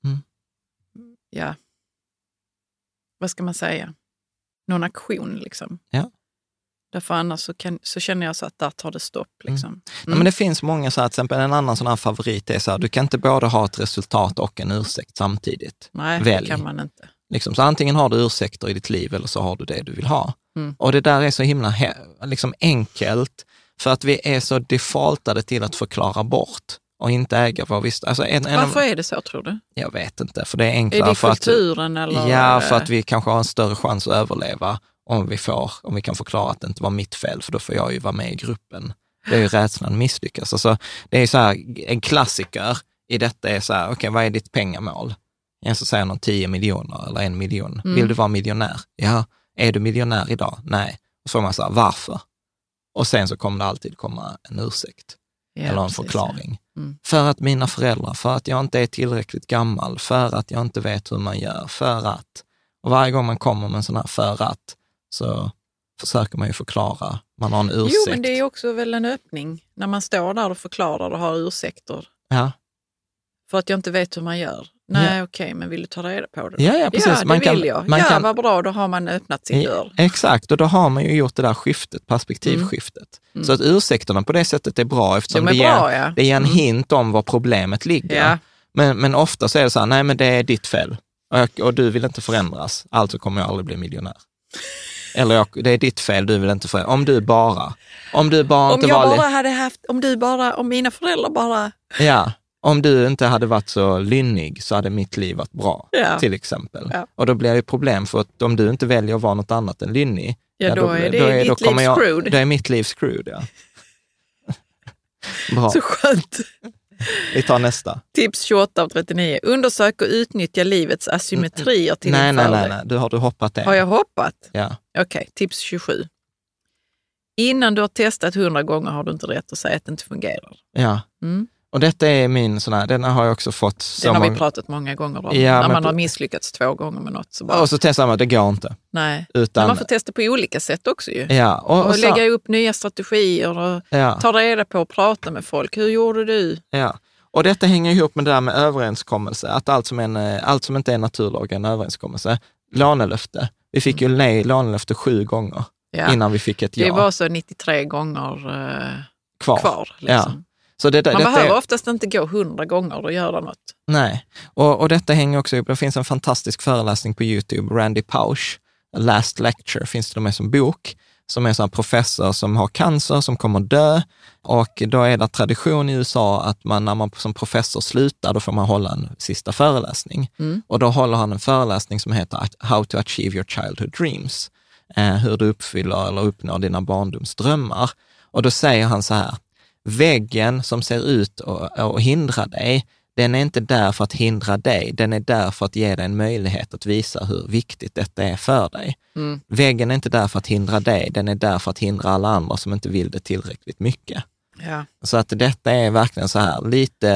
E: mm. ja, vad ska man säga, någon aktion. Liksom.
D: Ja.
E: Därför annars så, kan, så känner jag så att där tar det stopp.
D: Mm.
E: Liksom. Mm.
D: Ja, men det finns många, så här, till exempel en annan sån här favorit är så här, du kan inte både ha ett resultat och en ursäkt samtidigt.
E: Nej, Välj. det kan man inte.
D: Liksom, så antingen har du ursäkter i ditt liv eller så har du det du vill ha. Mm. Och det där är så himla liksom enkelt, för att vi är så defaultade till att förklara bort och inte äga vår visst. Alltså en, en,
E: Varför är det så tror du?
D: Jag vet inte, för det är enklare. Är det
E: för kulturen
D: att,
E: eller?
D: Ja, för att vi kanske har en större chans att överleva om vi, får, om vi kan förklara att det inte var mitt fel, för då får jag ju vara med i gruppen. Det är ju rädslan misslyckas. Alltså, det är så här, en klassiker i detta är så här, okej, okay, vad är ditt pengamål? En som säger någon 10 miljoner eller en miljon. Mm. Vill du vara miljonär? Ja. Är du miljonär idag? Nej. Och så får man så här, varför? Och sen så kommer det alltid komma en ursäkt ja, eller en precis, förklaring. Ja. Mm. För att mina föräldrar, för att jag inte är tillräckligt gammal, för att jag inte vet hur man gör, för att. Och varje gång man kommer med en sån här för att, så försöker man ju förklara, man har en ursäkt.
E: Jo, men det är också väl en öppning när man står där och förklarar och har ursäkter.
D: Ja.
E: För att jag inte vet hur man gör. Nej, ja. okej, men vill du ta reda på det?
D: Ja, ja precis. Ja,
E: det
D: man
E: vill kan, jag. Man ja, kan, vad bra, då har man öppnat sin dörr.
D: Exakt, och då har man ju gjort det där skiftet, perspektivskiftet. Mm. Så att ursäkterna på det sättet är bra eftersom
E: De
D: det,
E: bra,
D: ger,
E: ja.
D: det ger en
E: mm.
D: hint om var problemet ligger.
E: Ja.
D: Men, men ofta så är det så här, nej men det är ditt fel och, och du vill inte förändras, alltså kommer jag aldrig bli miljonär. Eller jag, det är ditt fel, du vill inte förändras. Om du bara, om du bara
E: om jag bara hade haft, om du bara, om mina föräldrar bara...
D: Ja, om du inte hade varit så lynnig så hade mitt liv varit bra,
E: ja.
D: till exempel.
E: Ja.
D: Och då blir det problem, för att om du inte väljer att vara något annat än lynnig,
E: ja, ja då, då, är det då är, ditt liv screwed.
D: Då är mitt liv screwed, ja. *laughs* bra.
E: Så skönt.
D: Vi tar nästa.
E: Tips 28 av 39. Undersök och utnyttja livets asymmetrier till
D: nej,
E: din
D: nej, nej, nej, du har du hoppat det.
E: Har jag hoppat?
D: Ja.
E: Okej, okay, tips 27. Innan du har testat hundra gånger har du inte rätt att säga att det inte fungerar.
D: Ja.
E: Mm.
D: Och detta är min sån här, den har jag också fått.
E: Den har vi pratat många gånger om. Ja, när man har misslyckats två gånger med något. Så bara...
D: Och så testar man, det går inte.
E: Nej,
D: Utan...
E: men man får testa på olika sätt också ju.
D: Ja, och,
E: och,
D: och så...
E: lägga upp nya strategier och ja. ta reda på och prata med folk. Hur gjorde du?
D: Ja, och detta hänger ihop med det där med överenskommelse, att allt som, en, allt som inte är naturlag är en överenskommelse. Lånelöfte. Vi fick ju mm. nej lånelöfte sju gånger ja. innan vi fick ett ja.
E: Det var så 93 gånger eh,
D: kvar.
E: kvar liksom.
D: ja. Så det,
E: Man behöver
D: är...
E: oftast inte gå hundra gånger och göra något.
D: Nej, och, och detta hänger också ihop. Det finns en fantastisk föreläsning på Youtube, Randy Pausch, Last Lecture, finns det med som bok, som är en professor som har cancer, som kommer dö. Och då är det tradition i USA att man, när man som professor slutar, då får man hålla en sista föreläsning.
E: Mm.
D: Och då håller han en föreläsning som heter How to achieve your childhood dreams. eh, hur du uppfyller eller uppnår dina barndomsdrömmar. Och då säger han så här, väggen som ser ut att, att hindra dig, den är inte där för att hindra dig, den är där för att ge dig en möjlighet att visa hur viktigt detta är för dig.
E: Mm.
D: Väggen är inte där för att hindra dig, den är där för att hindra alla andra som inte vill det tillräckligt mycket.
E: Ja.
D: Så att detta är verkligen så här lite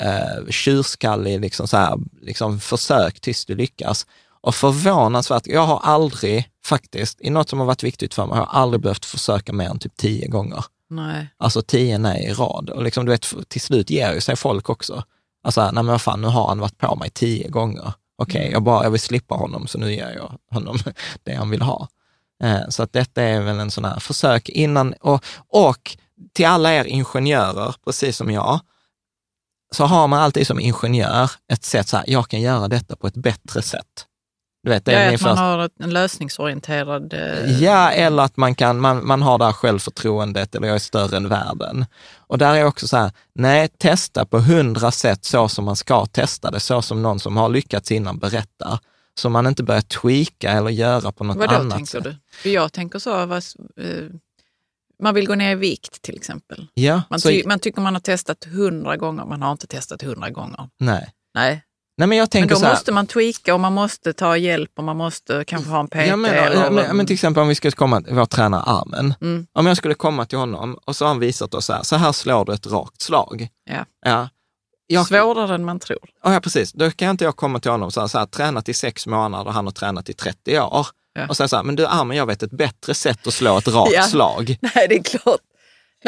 D: eh, tjurskallig, liksom så här, liksom försök tills du lyckas. Och förvånansvärt, jag har aldrig faktiskt, i något som har varit viktigt för mig, jag har aldrig behövt försöka mer än typ tio gånger.
E: Nej.
D: Alltså tio nej i rad. Och liksom, du vet, till slut ger ju sig folk också. Alltså, nej men vad fan, nu har han varit på mig tio gånger. Okej,
E: Mm.
D: jag, bara, jag vill slippa honom, så nu ger jag honom *laughs* det han vill ha. Eh, så att detta är väl en sån här försök innan, och, och till alla er ingenjörer, precis som jag, så har man alltid som ingenjör ett sätt så här, jag kan göra detta på ett bättre sätt. Du vet, det
E: Ja,
D: är min
E: att man har en lösningsorienterad... eh,
D: Ja, eller att man, kan, man, man har det här självförtroendet eller jag är större än världen. Och där är också så här, nej, testa på hundra sätt så som man ska testa det, så som någon som har lyckats innan berättar. Så man inte börjar tweaka eller göra på något
E: Vad då
D: annat
E: tänker
D: sätt.
E: du? För jag tänker så, vad, eh, man vill gå ner i vikt till exempel.
D: Ja,
E: Man,
D: så,
E: ty, man tycker man har testat hundra gånger, man har inte testat hundra gånger.
D: nej.
E: Nej,
D: nej, men jag
E: men
D: tänker
E: då
D: så här,
E: måste man tweaka och man måste ta hjälp och man måste kanske ha en PT.
D: Ja, men,
E: eller,
D: men, men till exempel om vi skulle komma till vår tränare Armen.
E: Mm.
D: Om jag skulle komma till honom och så har han visat oss så här, så här slår du ett rakt slag.
E: Ja.
D: Ja. Jag,
E: Svårare än man tror.
D: Ja, ja, precis. Då kan inte jag komma till honom och säga så här, tränat i sex månader och han har tränat i 30 år.
E: Ja.
D: Och säga så här, men du Armen, jag vet ett bättre sätt att slå ett rakt
E: Ja.
D: slag. *laughs*
E: Nej, det är klart.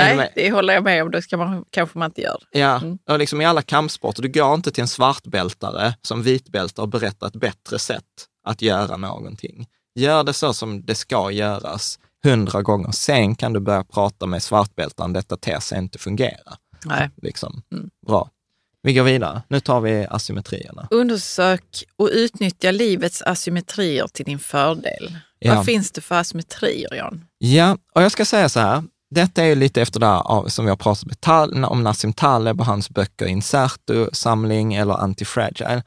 E: Nej,
D: med?
E: det håller jag med om. Det ska man, kanske man inte gör.
D: Ja,
E: Mm.
D: och liksom i alla kampsporter, du går inte till en svartbältare som vitbältare och berättar ett bättre sätt att göra någonting. Gör det så som det ska göras hundra gånger. Sen kan du börja prata med svartbältaren, detta ter sig inte fungera.
E: Nej.
D: Liksom.
E: Mm.
D: Bra. Vi går vidare. Nu tar vi asymmetrierna.
E: Undersök och utnyttja livets asymmetrier till din fördel.
D: Ja.
E: Vad finns det för asymmetrier, Jan?
D: Ja, och jag ska säga så här. Detta är ju lite efter det här som vi har pratat med Tal, om Nassim Taleb och hans böcker Inserto, samling eller Antifragile.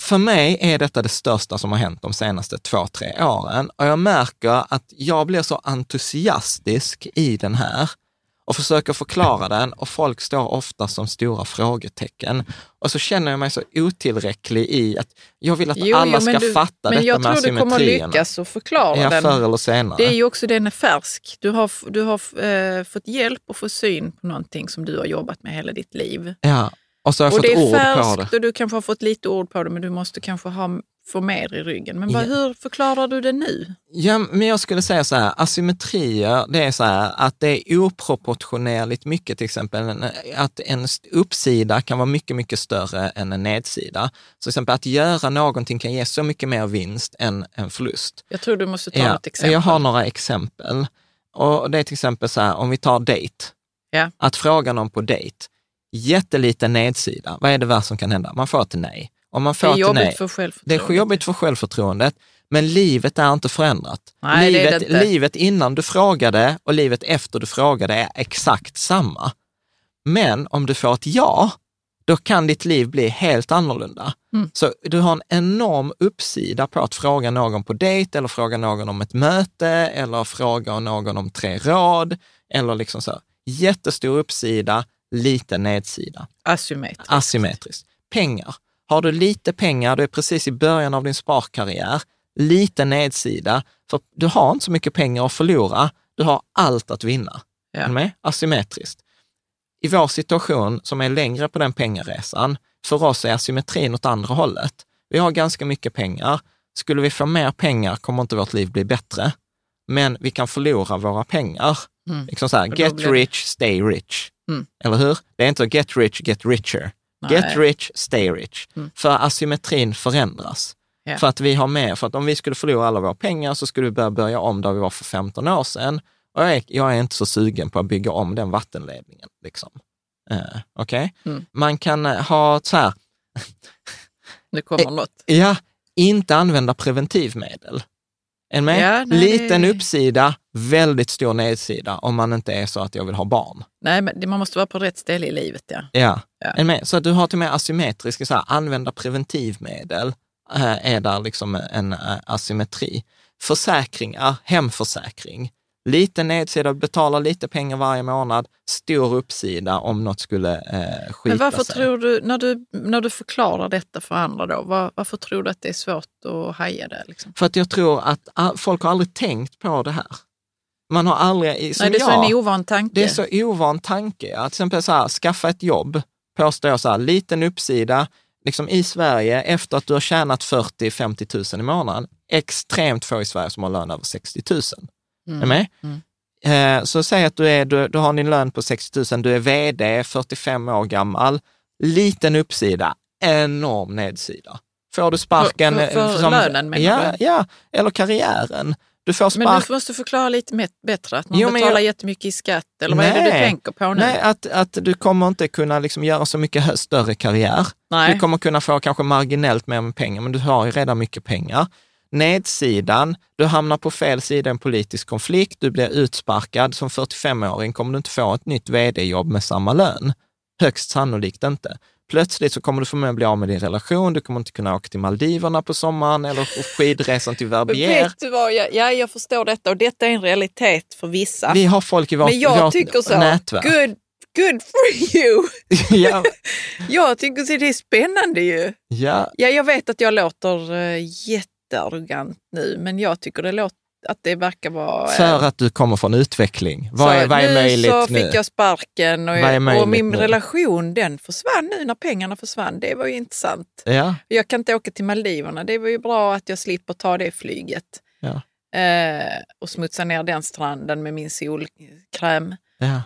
D: För mig är detta det största som har hänt de senaste två, tre åren och jag märker att jag blir så entusiastisk i den här och försöker förklara den och folk står ofta som stora frågetecken. Och så känner jag mig så otillräcklig i att jag vill att
E: Jo,
D: alla
E: jo, men
D: ska
E: du-
D: fatta
E: Men
D: detta
E: jag
D: med
E: tror du kommer
D: asymmetrierna.
E: lyckas att förklara
D: Ja,
E: den.
D: förr eller senare.
E: Det är ju också, den är färsk. Du har, du har eh, fått hjälp att få syn på någonting som du har jobbat med hela ditt liv.
D: Ja, och så har jag
E: och
D: fått
E: det är
D: ord på det.
E: färskt och du kanske har fått lite ord på det, men du måste kanske ha, få mer i ryggen. Men vad,
D: Ja.
E: hur förklarar du det nu?
D: Ja, men jag skulle säga så här, asymmetrier, det är så här att det är oproportionerligt mycket, till exempel att en uppsida kan vara mycket, mycket större än en nedsida. Så till exempel att göra någonting kan ge så mycket mer vinst än en förlust.
E: Jag tror du måste ta
D: Ja,
E: något exempel.
D: jag har några exempel. Och det är till exempel så här, om vi tar dejt.
E: Ja.
D: Att fråga någon på dejt, jätteliten nedsida, vad är det värsta som kan hända? Man får ett nej. Om man
E: det
D: får
E: är
D: ett
E: jobbigt
D: nej,
E: för
D: det
E: självförtroendet.
D: är jobbigt för självförtroendet, men livet är inte förändrat.
E: Nej, det är
D: livet,
E: det inte.
D: livet innan du frågade och livet efter du frågade är exakt samma. Men om du får ett ja, då kan ditt liv bli helt annorlunda.
E: Mm.
D: Så du har en enorm uppsida på att fråga någon på dejt eller fråga någon om ett möte eller fråga någon om tre råd eller liksom så. Jättestor uppsida, liten nedsida
E: Asymmetriskt.
D: asymmetriskt. Pengar. Har du lite pengar, du är precis i början av din sparkarriär, lite nedsida, för du har inte så mycket pengar att förlora, du har allt att vinna.
E: Ja.
D: Med? Asymmetriskt. I vår situation, som är längre på den pengaresan, för oss är asymmetrin åt andra hållet. Vi har ganska mycket pengar. Skulle vi få mer pengar kommer inte vårt liv bli bättre, men vi kan förlora våra pengar.
E: Mm.
D: Liksom så här, get rich, stay rich.
E: Mm.
D: Eller hur? Det är inte get rich, get richer.
E: Nej.
D: Get rich, stay rich.
E: Mm.
D: För asymmetrin förändras.
E: Ja.
D: För att vi har med, för att om vi skulle förlora alla våra pengar så skulle vi börja börja om där vi var för 15 år sedan. Och jag är, jag är inte så sugen på att bygga om den vattenledningen. Liksom. Eh, Okej?
E: Mm.
D: Man kan eh, ha så här,
E: Det kommer något.
D: ja, inte använda preventivmedel. Är ni med?
E: Ja, nej,
D: Liten
E: det-
D: uppsida, väldigt stor nedsida om man inte är så att jag vill ha barn.
E: Nej, men man måste vara på rätt ställe i livet. Ja.
D: Ja,
E: Ja.
D: Är ni med? så att du har till och med asymmetriska, så här, använda preventivmedel eh, är där liksom en eh, asymmetri. försäkringar, hemförsäkring. Lite nedsida, betalar lite pengar varje månad, stor uppsida om något skulle eh, skita
E: Men varför
D: sig.
E: tror du, när du, när du förklarar detta för andra då, var, varför tror du att det är svårt att haja det? Liksom?
D: För att jag tror att folk har aldrig tänkt på det här. Man har aldrig, som
E: Nej, det är så
D: jag,
E: en ovan tanke.
D: det är så ovan tanke. Att till exempel så här, skaffa ett jobb, påstår jag så här, liten uppsida, liksom i Sverige, efter att du har tjänat 40-50 000 i månaden, extremt få i Sverige som har lön över 60 000. Är du med? Eh, så säg att du, är, du, du har din lön på 60 000, du är vd, 45 år gammal, liten uppsida, enorm nedsida. Får du sparken...
E: För- för- för
D: som-
E: lönen, menar
D: ja,
E: du?
D: Ja, eller karriären. Du får
E: Men
D: spark...
E: du måste förklara lite bättre, att man
D: Jo, men
E: betalar
D: jag-
E: jättemycket i skatt, eller vad är det du
D: Nej.
E: tänker på nu?
D: Nej, att, att du kommer inte kunna liksom göra så mycket större karriär.
E: Nej.
D: Du kommer kunna få kanske marginellt mer med pengar, men du har ju redan mycket pengar. Nedsidan, du hamnar på fel sida i en politisk konflikt, du blir utsparkad. Som 45-åring kommer du inte få ett nytt vd-jobb med samma lön. Högst sannolikt inte. Plötsligt så kommer du förmodligen bli av med din relation, du kommer inte kunna åka till Maldiverna på sommaren eller skidresan till *laughs* Verbier.
E: vet du vad, jag, ja, jag förstår detta och detta är en realitet för vissa.
D: Vi har folk i vårt,
E: Men jag
D: vårt
E: tycker så,
D: nätverk.
E: good, good for you! *laughs*
D: ja, *laughs*
E: Jag tycker så det är spännande ju.
D: ja,
E: Ja, jag vet att jag låter uh, jättearrogant nu, men jag tycker det låter att det verkar vara... eh,
D: för att du kommer från utveckling. Vad är, vad är
E: nu
D: möjligt
E: så
D: nu?
E: fick jag sparken och, jag, och min
D: nu?
E: relation den försvann nu när pengarna försvann. Det var ju intressant.
D: Ja,
E: Jag kan inte åka till Maldiverna. Det var ju bra att jag slipper ta det flyget.
D: ja,
E: Eh, och smutsa ner den stranden med min solkräm.
D: ja. Jag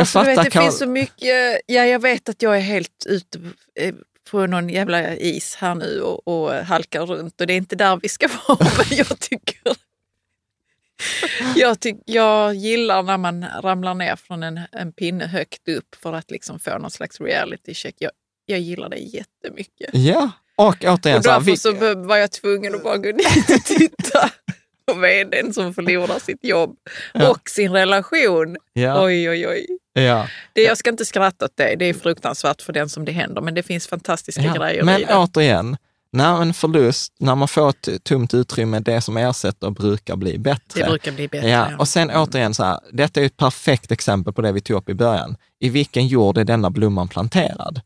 E: Alltså, du vet,
D: fattar,
E: det
D: Karl.
E: finns så mycket. Ja, jag vet att jag är helt ute eh, på någon jävla is här nu och, och halkar runt och det är inte där vi ska *laughs* vara. Men jag tycker... Jag, tyck, jag gillar när man ramlar ner från en, en pinne högt upp för att liksom få någon slags reality check. Jag, jag gillar det jättemycket.
D: Ja, och återigen,
E: Och
D: så här,
E: därför
D: vi,
E: så var jag tvungen att bara gå dit och titta på vdn som förlorar *laughs* sitt jobb
D: Ja.
E: och sin relation.
D: ja,
E: Oj, oj, oj.
D: ja.
E: Det, jag ska inte skratta åt det, det är fruktansvärt för den som det händer, men det finns fantastiska
D: ja.
E: grejer
D: Men
E: i det.
D: återigen, när en förlust, när man får ett tomt utrymme, det som ersätter brukar bli bättre.
E: Det brukar bli bättre.
D: Ja,
E: ja.
D: och sen återigen så här, detta är ett perfekt exempel på det vi tog upp i början. I vilken jord är denna blomman planterad?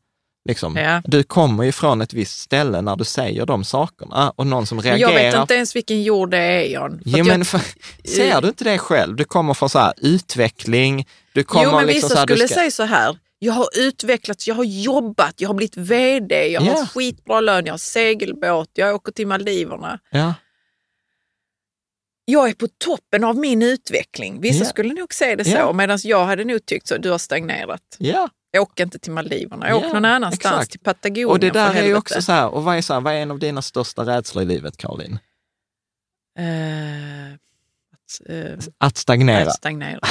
D: Liksom,
E: Ja.
D: Du kommer ju från ett visst ställe när du säger de sakerna och någon som reagerar.
E: jag vet inte ens vilken jord det är. För
D: Jo,
E: att
D: men
E: jag,
D: för, ser du inte det själv? Du kommer från så här, utveckling, du kommer
E: jo, men
D: liksom
E: vissa
D: så här,
E: skulle
D: ska-
E: säga så här. Jag har utvecklats, jag har jobbat, jag har blivit vd, jag
D: Ja.
E: har skitbra lön, jag har segelbåt, jag åker till Maldiverna.
D: Ja,
E: Jag är på toppen av min utveckling. Vissa skulle nog se det så, medan jag hade nog tyckt så. Du har stagnerat.
D: ja.
E: Åk inte till Maldiverna, åk
D: Ja,
E: någon annanstans,
D: exakt.
E: till Patagonien
D: Och det där är ju också så här, och vad är, så här, vad är en av dina största rädslor i livet, Caroline?
E: Eh, att, eh,
D: Att stagnera.
E: att stagnera. *laughs*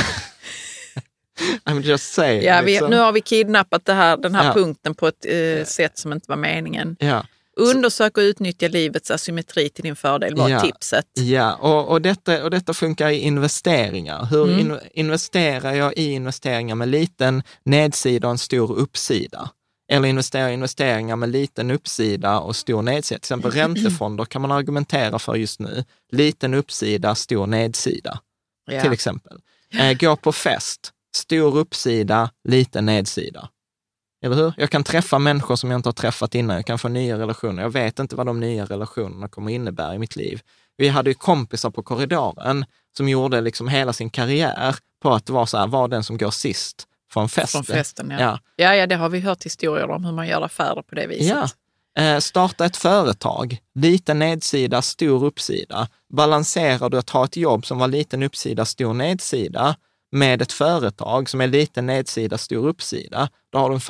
D: I'm just saying.
E: Ja, vi,
D: liksom.
E: nu har vi kidnappat här, den här
D: Ja.
E: punkten på ett eh, sätt som inte var meningen.
D: ja.
E: Undersök och utnyttja livets asymmetri till din fördel var
D: Ja.
E: tipset.
D: Ja, och, och, detta, och detta funkar i investeringar. Hur
E: Mm.
D: in, investerar jag i investeringar med liten nedsida och en stor uppsida? Eller investerar i investeringar med liten uppsida och stor nedsida? Till exempel *laughs* räntefonder kan man argumentera för just nu. Liten uppsida, stor nedsida,
E: Ja.
D: till exempel. Eh, gå på fest, stor uppsida, liten nedsida. Eller hur? Jag kan träffa människor som jag inte har träffat innan. Jag kan få nya relationer. Jag vet inte vad de nya relationerna kommer innebära i mitt liv. Vi hade ju kompisar på korridoren som gjorde liksom hela sin karriär på att vara så här, var den som går sist från festen.
E: Från festen, ja.
D: Ja.
E: ja. Ja, det har vi hört historier om, hur man gör affärer på det viset.
D: Ja. Eh, starta ett företag, liten nedsida, stor uppsida. Balanserar du att ha ett jobb som var liten uppsida, stor nedsida med ett företag som är liten nedsida, stor uppsida, då har du en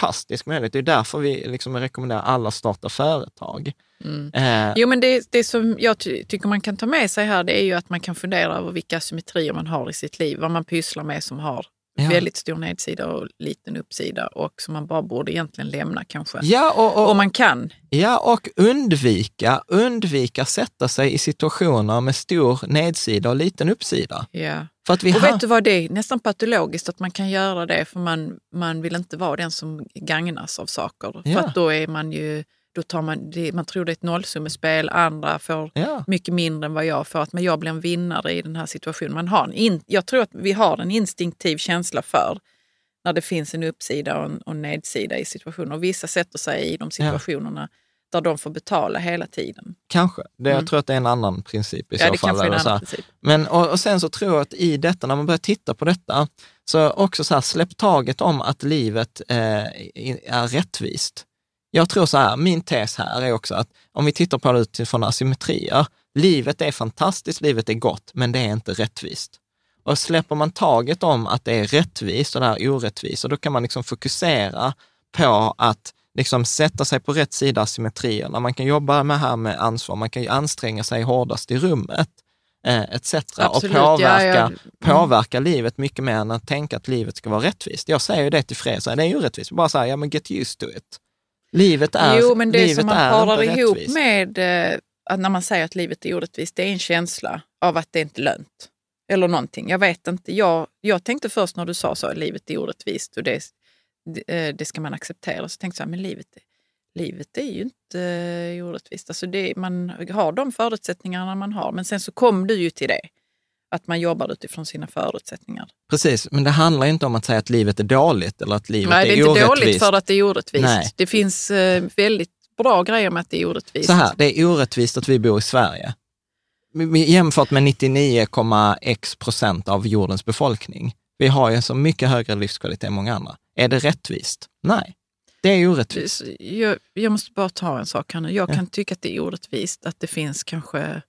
D: fantastisk möjlighet. Det är därför vi liksom rekommenderar alla att starta företag.
E: Mm.
D: Eh,
E: Jo, men det, det som jag ty tycker man kan ta med sig här, det är ju att man kan fundera över vilka asymmetrier man har i sitt liv. Vad man pysslar med som har
D: Ja.
E: väldigt stor nedsida och liten uppsida och som man bara borde egentligen lämna kanske.
D: ja, och, och,
E: Om man kan.
D: ja, och undvika, undvika sätta sig i situationer med stor nedsida och liten uppsida.
E: Ja.
D: För att vi
E: Och
D: har-
E: vet du vad, det är nästan patologiskt att man kan göra det för man, man vill inte vara den som gagnas av saker.
D: Ja.
E: För att då är man ju då tar man, det, man tror det är ett nollsummespel, andra får
D: Ja.
E: mycket mindre än vad jag får, att men jag blir en vinnare i den här situationen. Man har en in, jag tror att vi har en instinktiv känsla för när det finns en uppsida och en, och en nedsida i situationer. Och vissa sätter sig i de situationerna där de får betala hela tiden.
D: Kanske. Det,
E: Mm.
D: Jag tror att det är en annan princip i
E: Ja,
D: så
E: det
D: fall.
E: kanske är en
D: här.
E: annan princip.
D: Men, och, och sen så tror jag att i detta, när man börjar titta på detta, så också så här, släpp taget om att livet eh, är rättvist. Jag tror så här, min tes här är också att om vi tittar på det utifrån asymmetrier, livet är fantastiskt, livet är gott, men det är inte rättvist. Och släpper man taget om att det är rättvist och det är orättvist, och då kan man liksom fokusera på att liksom sätta sig på rätt sida symmetrierna. Man kan jobba med här med ansvar, man kan ju anstränga sig hårdast i rummet, eh, etc. Och
E: Absolut, ja,
D: påverka,
E: ja. Mm.
D: påverka livet mycket mer än att tänka att livet ska vara rättvist. Jag säger ju det till Fred, det är orättvist. Bara säga, ja men get used to it. Livet är
E: Jo, men det som man parar ihop
D: rättvist.
E: med eh, att när man säger att livet är orättvist, det är en känsla av att det inte är lönt. Eller någonting. Jag vet inte. Jag, jag tänkte först när du sa så, att livet är orättvist och det, det, eh, det ska man acceptera. Så tänkte jag, men livet, är- livet är ju inte eh, orättvist. Alltså det, man har de förutsättningarna man har. Men sen så kom du ju till det. Att man jobbar utifrån sina förutsättningar.
D: Precis, men det handlar inte om att säga att livet är dåligt eller att livet
E: Nej, det är
D: är
E: inte
D: orättvist.
E: dåligt för att det är orättvist.
D: Nej.
E: Det finns eh, väldigt bra grejer med att det är orättvist.
D: Så här, det är orättvist att vi bor i Sverige. Jämfört med 99,x procent av jordens befolkning. Vi har ju så mycket högre livskvalitet än många andra. Är det rättvist? Nej, det är orättvist.
E: Jag, jag måste bara ta en sak här nu. Jag
D: Ja.
E: kan tycka att det är orättvist att det finns kanske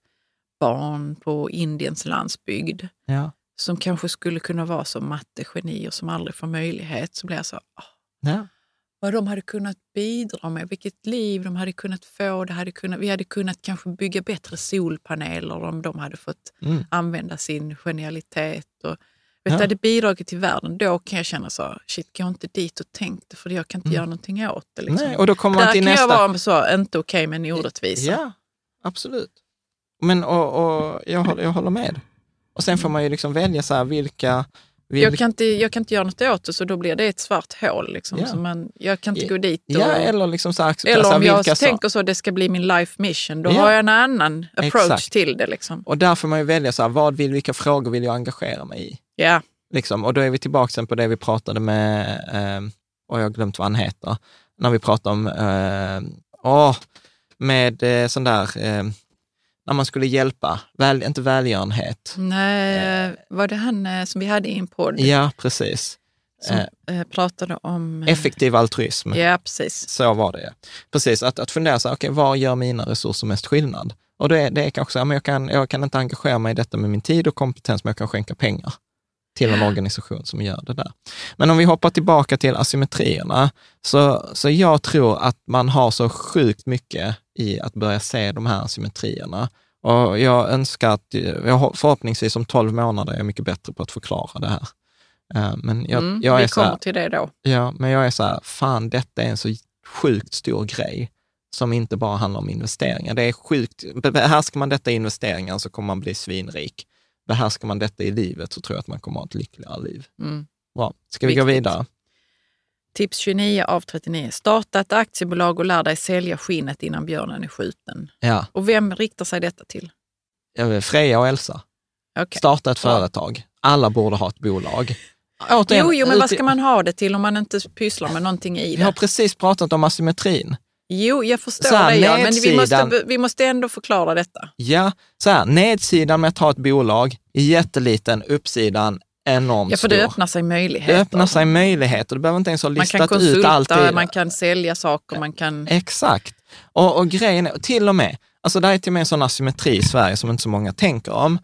E: barn på Indiens landsbygd
D: Ja.
E: som kanske skulle kunna vara som mattegenier som aldrig får möjlighet. Så blir jag så, ah,
D: Ja.
E: vad de hade kunnat bidra med, vilket liv de hade kunnat få. Det hade kunnat, vi hade kunnat kanske bygga bättre solpaneler om de hade fått
D: Mm.
E: använda sin genialitet. Och, vet
D: Ja.
E: hade bidragit till världen. Då kan jag känna så, shit, gå inte dit och tänk det för jag kan inte göra någonting åt det. Liksom.
D: Mm. Nej, och då kommer man
E: Där
D: till
E: kan
D: nästa...
E: jag vara så, inte okej med en orättvisa.
D: Ja, absolut. Men och, och jag, håller, jag håller med. Och sen får man ju liksom välja så här, vilka...
E: Jag, kan inte, jag kan inte göra något åt det, så då blir det ett svart hål. Liksom.
D: Ja.
E: Så man, jag kan inte gå dit och...
D: Ja, eller liksom så här,
E: eller om jag tänker så, det ska bli min life mission, då
D: Ja.
E: har jag en annan approach
D: Exakt.
E: till det. Liksom.
D: Och där får man ju välja så här, vad vill, vilka frågor vill jag engagera mig i?
E: Ja.
D: Liksom. Och då är vi tillbaka på det vi pratade med, eh, och jag har glömt vad han heter, när vi pratade om, eh, åh, med eh, sån där, eh, när man skulle hjälpa, väl, inte välgörenhet.
E: Nej, var det han eh, som vi hade i en podd
D: Ja, precis.
E: som
D: eh,
E: eh, pratade om... eh,
D: Effektiv altruism.
E: Ja, precis.
D: Så var det. Precis, att, att fundera så här, okej, var gör mina resurser mest skillnad? Och det, är- det är kanske så här, men jag kan, jag kan inte engagera mig i detta med min tid och kompetens, men jag kan skänka pengar till en organisation som gör det där. Men om vi hoppar tillbaka till asymmetrierna, så, så jag tror att man har så sjukt mycket i att börja se de här asymmetrierna. Och jag önskar att, jag förhoppningsvis om 12 månader är jag mycket bättre på att förklara det här. Eh, Men jag,
E: Mm,
D: jag
E: vi
D: är så här,
E: kommer till det då.
D: Ja, men jag är så här, fan detta är en så sjukt stor grej som inte bara handlar om investeringar. Det är sjukt, behärskar man detta i investeringar så kommer man bli svinrik. Behärskar man detta i livet så tror jag att man kommer ha ett lyckligare liv.
E: Mm.
D: Bra, ska vi gå
E: Viktigt.
D: vidare?
E: Tips 29 av 39. Starta ett aktiebolag och lär dig sälja skinnet innan björnen är skjuten.
D: Ja,
E: Och vem riktar sig detta till?
D: Freja och Elsa,
E: Okej.
D: starta ett företag. Alla borde ha ett bolag. Återigen,
E: Jo, jo, men vad ska man ha det till om man inte pysslar med någonting i
D: Vi har
E: det?
D: precis pratat om asymmetrin.
E: Jo, jag förstår
D: Så här,
E: det, ja, men vi måste, vi måste ändå förklara detta.
D: Ja, så här, nedsidan med att ha ett bolag är jätteliten, uppsidan enormt
E: Ja, för
D: stor.
E: det öppnar sig möjligheter.
D: Det öppnar sig möjligheter. Du behöver inte ens ha
E: man kan
D: listat ut allt.
E: konsulta,
D: i-
E: man kan sälja saker, man kan...
D: Exakt. Och, och grejen är, till och med, alltså det här är till och med en sån asymmetri i Sverige som inte så många tänker om,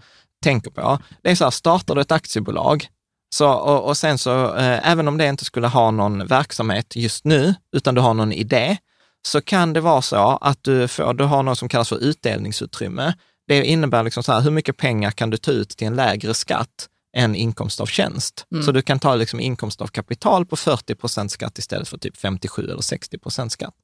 D: tänker på. Det är så här, startar du ett aktiebolag, så, och, och sen så, eh, även om det inte skulle ha någon verksamhet just nu, utan du har någon idé, så kan det vara så att du, får, du har något som kallas för utdelningsutrymme. Det innebär liksom så här, hur mycket pengar kan du ta ut till en lägre skatt än inkomst av tjänst? Så du kan ta liksom inkomst av kapital på 40 procent skatt istället för typ 57 eller 60 procent skatt.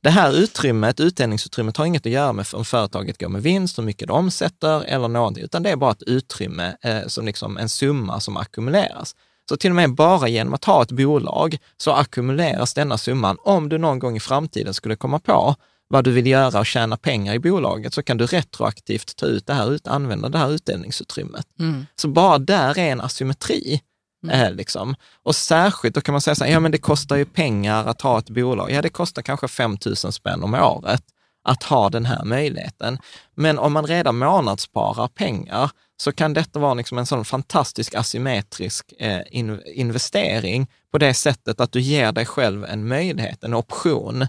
D: Det här utrymmet, utdelningsutrymmet, har inget att göra med om företaget går med vinst, hur mycket det omsätter eller någonting, utan det är bara ett utrymme, eh, som liksom en summa som ackumuleras. Så till och med bara genom att ha ett bolag så ackumuleras denna summan om du någon gång i framtiden skulle komma på vad du vill göra och tjäna pengar i bolaget, så kan du retroaktivt ta ut det här, ut, använda det här utdelningsutrymmet.
E: Mm.
D: Så bara där är en asymmetri.
E: Mm.
D: Eh, liksom. Och särskilt, då kan man säga så här, ja men det kostar ju pengar att ha ett bolag. Ja, det kostar kanske 5 000 spänn om året att ha den här möjligheten. Men om man redan månadssparar pengar så kan detta vara liksom en sån fantastisk asymmetrisk eh, in, investering på det sättet att du ger dig själv en möjlighet, en option,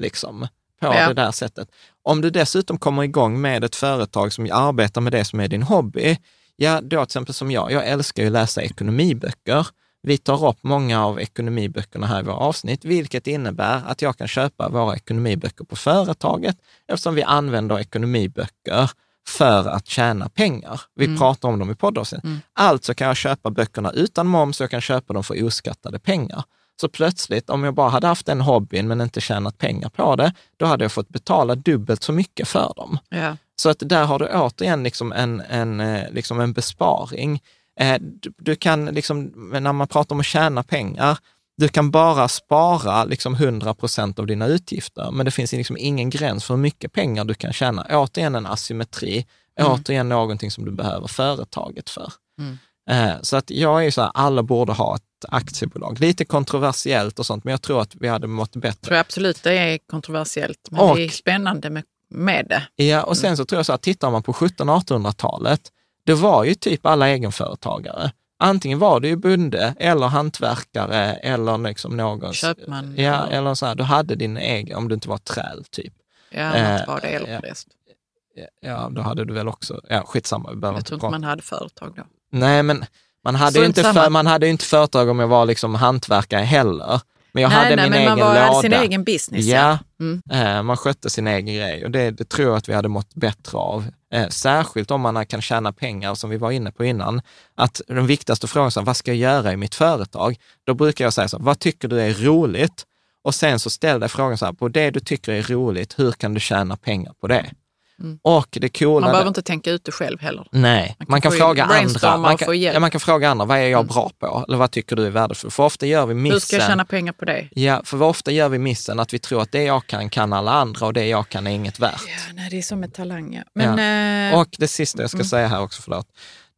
D: liksom, på
E: Ja.
D: det där sättet. Om du dessutom kommer igång med ett företag som arbetar med det som är din hobby, ja, då till exempel som jag, jag älskar ju att läsa ekonomiböcker. Vi tar upp många av ekonomiböckerna här i våra avsnitt, vilket innebär att jag kan köpa våra ekonomiböcker på företaget eftersom vi använder ekonomiböcker för att tjäna pengar. Vi pratar om dem i poddavsnitt. Alltså kan jag köpa böckerna utan moms och jag kan köpa dem för oskattade pengar. Så plötsligt, om jag bara hade haft den hobbyn men inte tjänat pengar på det, då hade jag fått betala dubbelt så mycket för dem.
E: Ja.
D: Så att där har du återigen liksom en, en, eh, liksom en besparing. Eh, Du, du kan, liksom, när man pratar om att tjäna pengar, du kan bara spara liksom 100 procent av dina utgifter, men det finns liksom ingen gräns för hur mycket pengar du kan tjäna. Återigen en asymmetri, återigen någonting som du behöver företaget för.
E: Mm.
D: Eh, Så att jag är så här, alla borde ha ett aktiebolag. Lite kontroversiellt och sånt, men jag tror att vi hade mått bättre.
E: tror jag absolut det är kontroversiellt, men
D: Och-
E: det är spännande med, med det.
D: Ja, och sen så tror jag så att tittar man på 1700-1800-talet, det var ju typ alla egenföretagare. Antingen var du ju bonde eller hantverkare eller liksom någon...
E: Köpman.
D: Ja, eller så här, du hade din egen, om du inte var träl typ.
E: Ja,
D: Eh,
E: var det
D: ja.
E: elpräst.
D: Ja, då hade du väl också, ja skitsamma, vi
E: Jag tror inte man hade företag då.
D: Nej, men man hade, ju inte för, man hade inte företag om jag var liksom hantverkare heller. Men jag
E: nej,
D: hade
E: nej,
D: min egen
E: man
D: låda.
E: hade sin egen business.
D: Ja,
E: Mm.
D: eh, man skötte sin egen grej och det, det tror jag att vi hade mått bättre av. Eh, särskilt om man kan tjäna pengar, som vi var inne på innan. Att den viktigaste frågan är, vad ska jag göra i mitt företag? Då brukar jag säga så, vad tycker du är roligt? Och sen så ställ dig frågan så här, på det du tycker är roligt, hur kan du tjäna pengar på det?
E: Mm.
D: Och det coola...
E: Man behöver inte tänka ut det själv heller.
D: Nej, man kan,
E: få
D: fråga andra. Man kan, ja, man kan fråga andra, vad är jag
E: Mm.
D: bra på? Eller vad tycker du är värdefullt? För ofta gör vi missen.
E: Hur ska jag tjäna pengar på det?
D: Ja, för ofta gör vi missen att vi tror att det jag kan, kan alla andra och det jag kan är inget värt.
E: Ja, nej, det är som med talang. ja. Men, eh,
D: Och det sista jag ska
E: Mm.
D: säga här också, förlåt.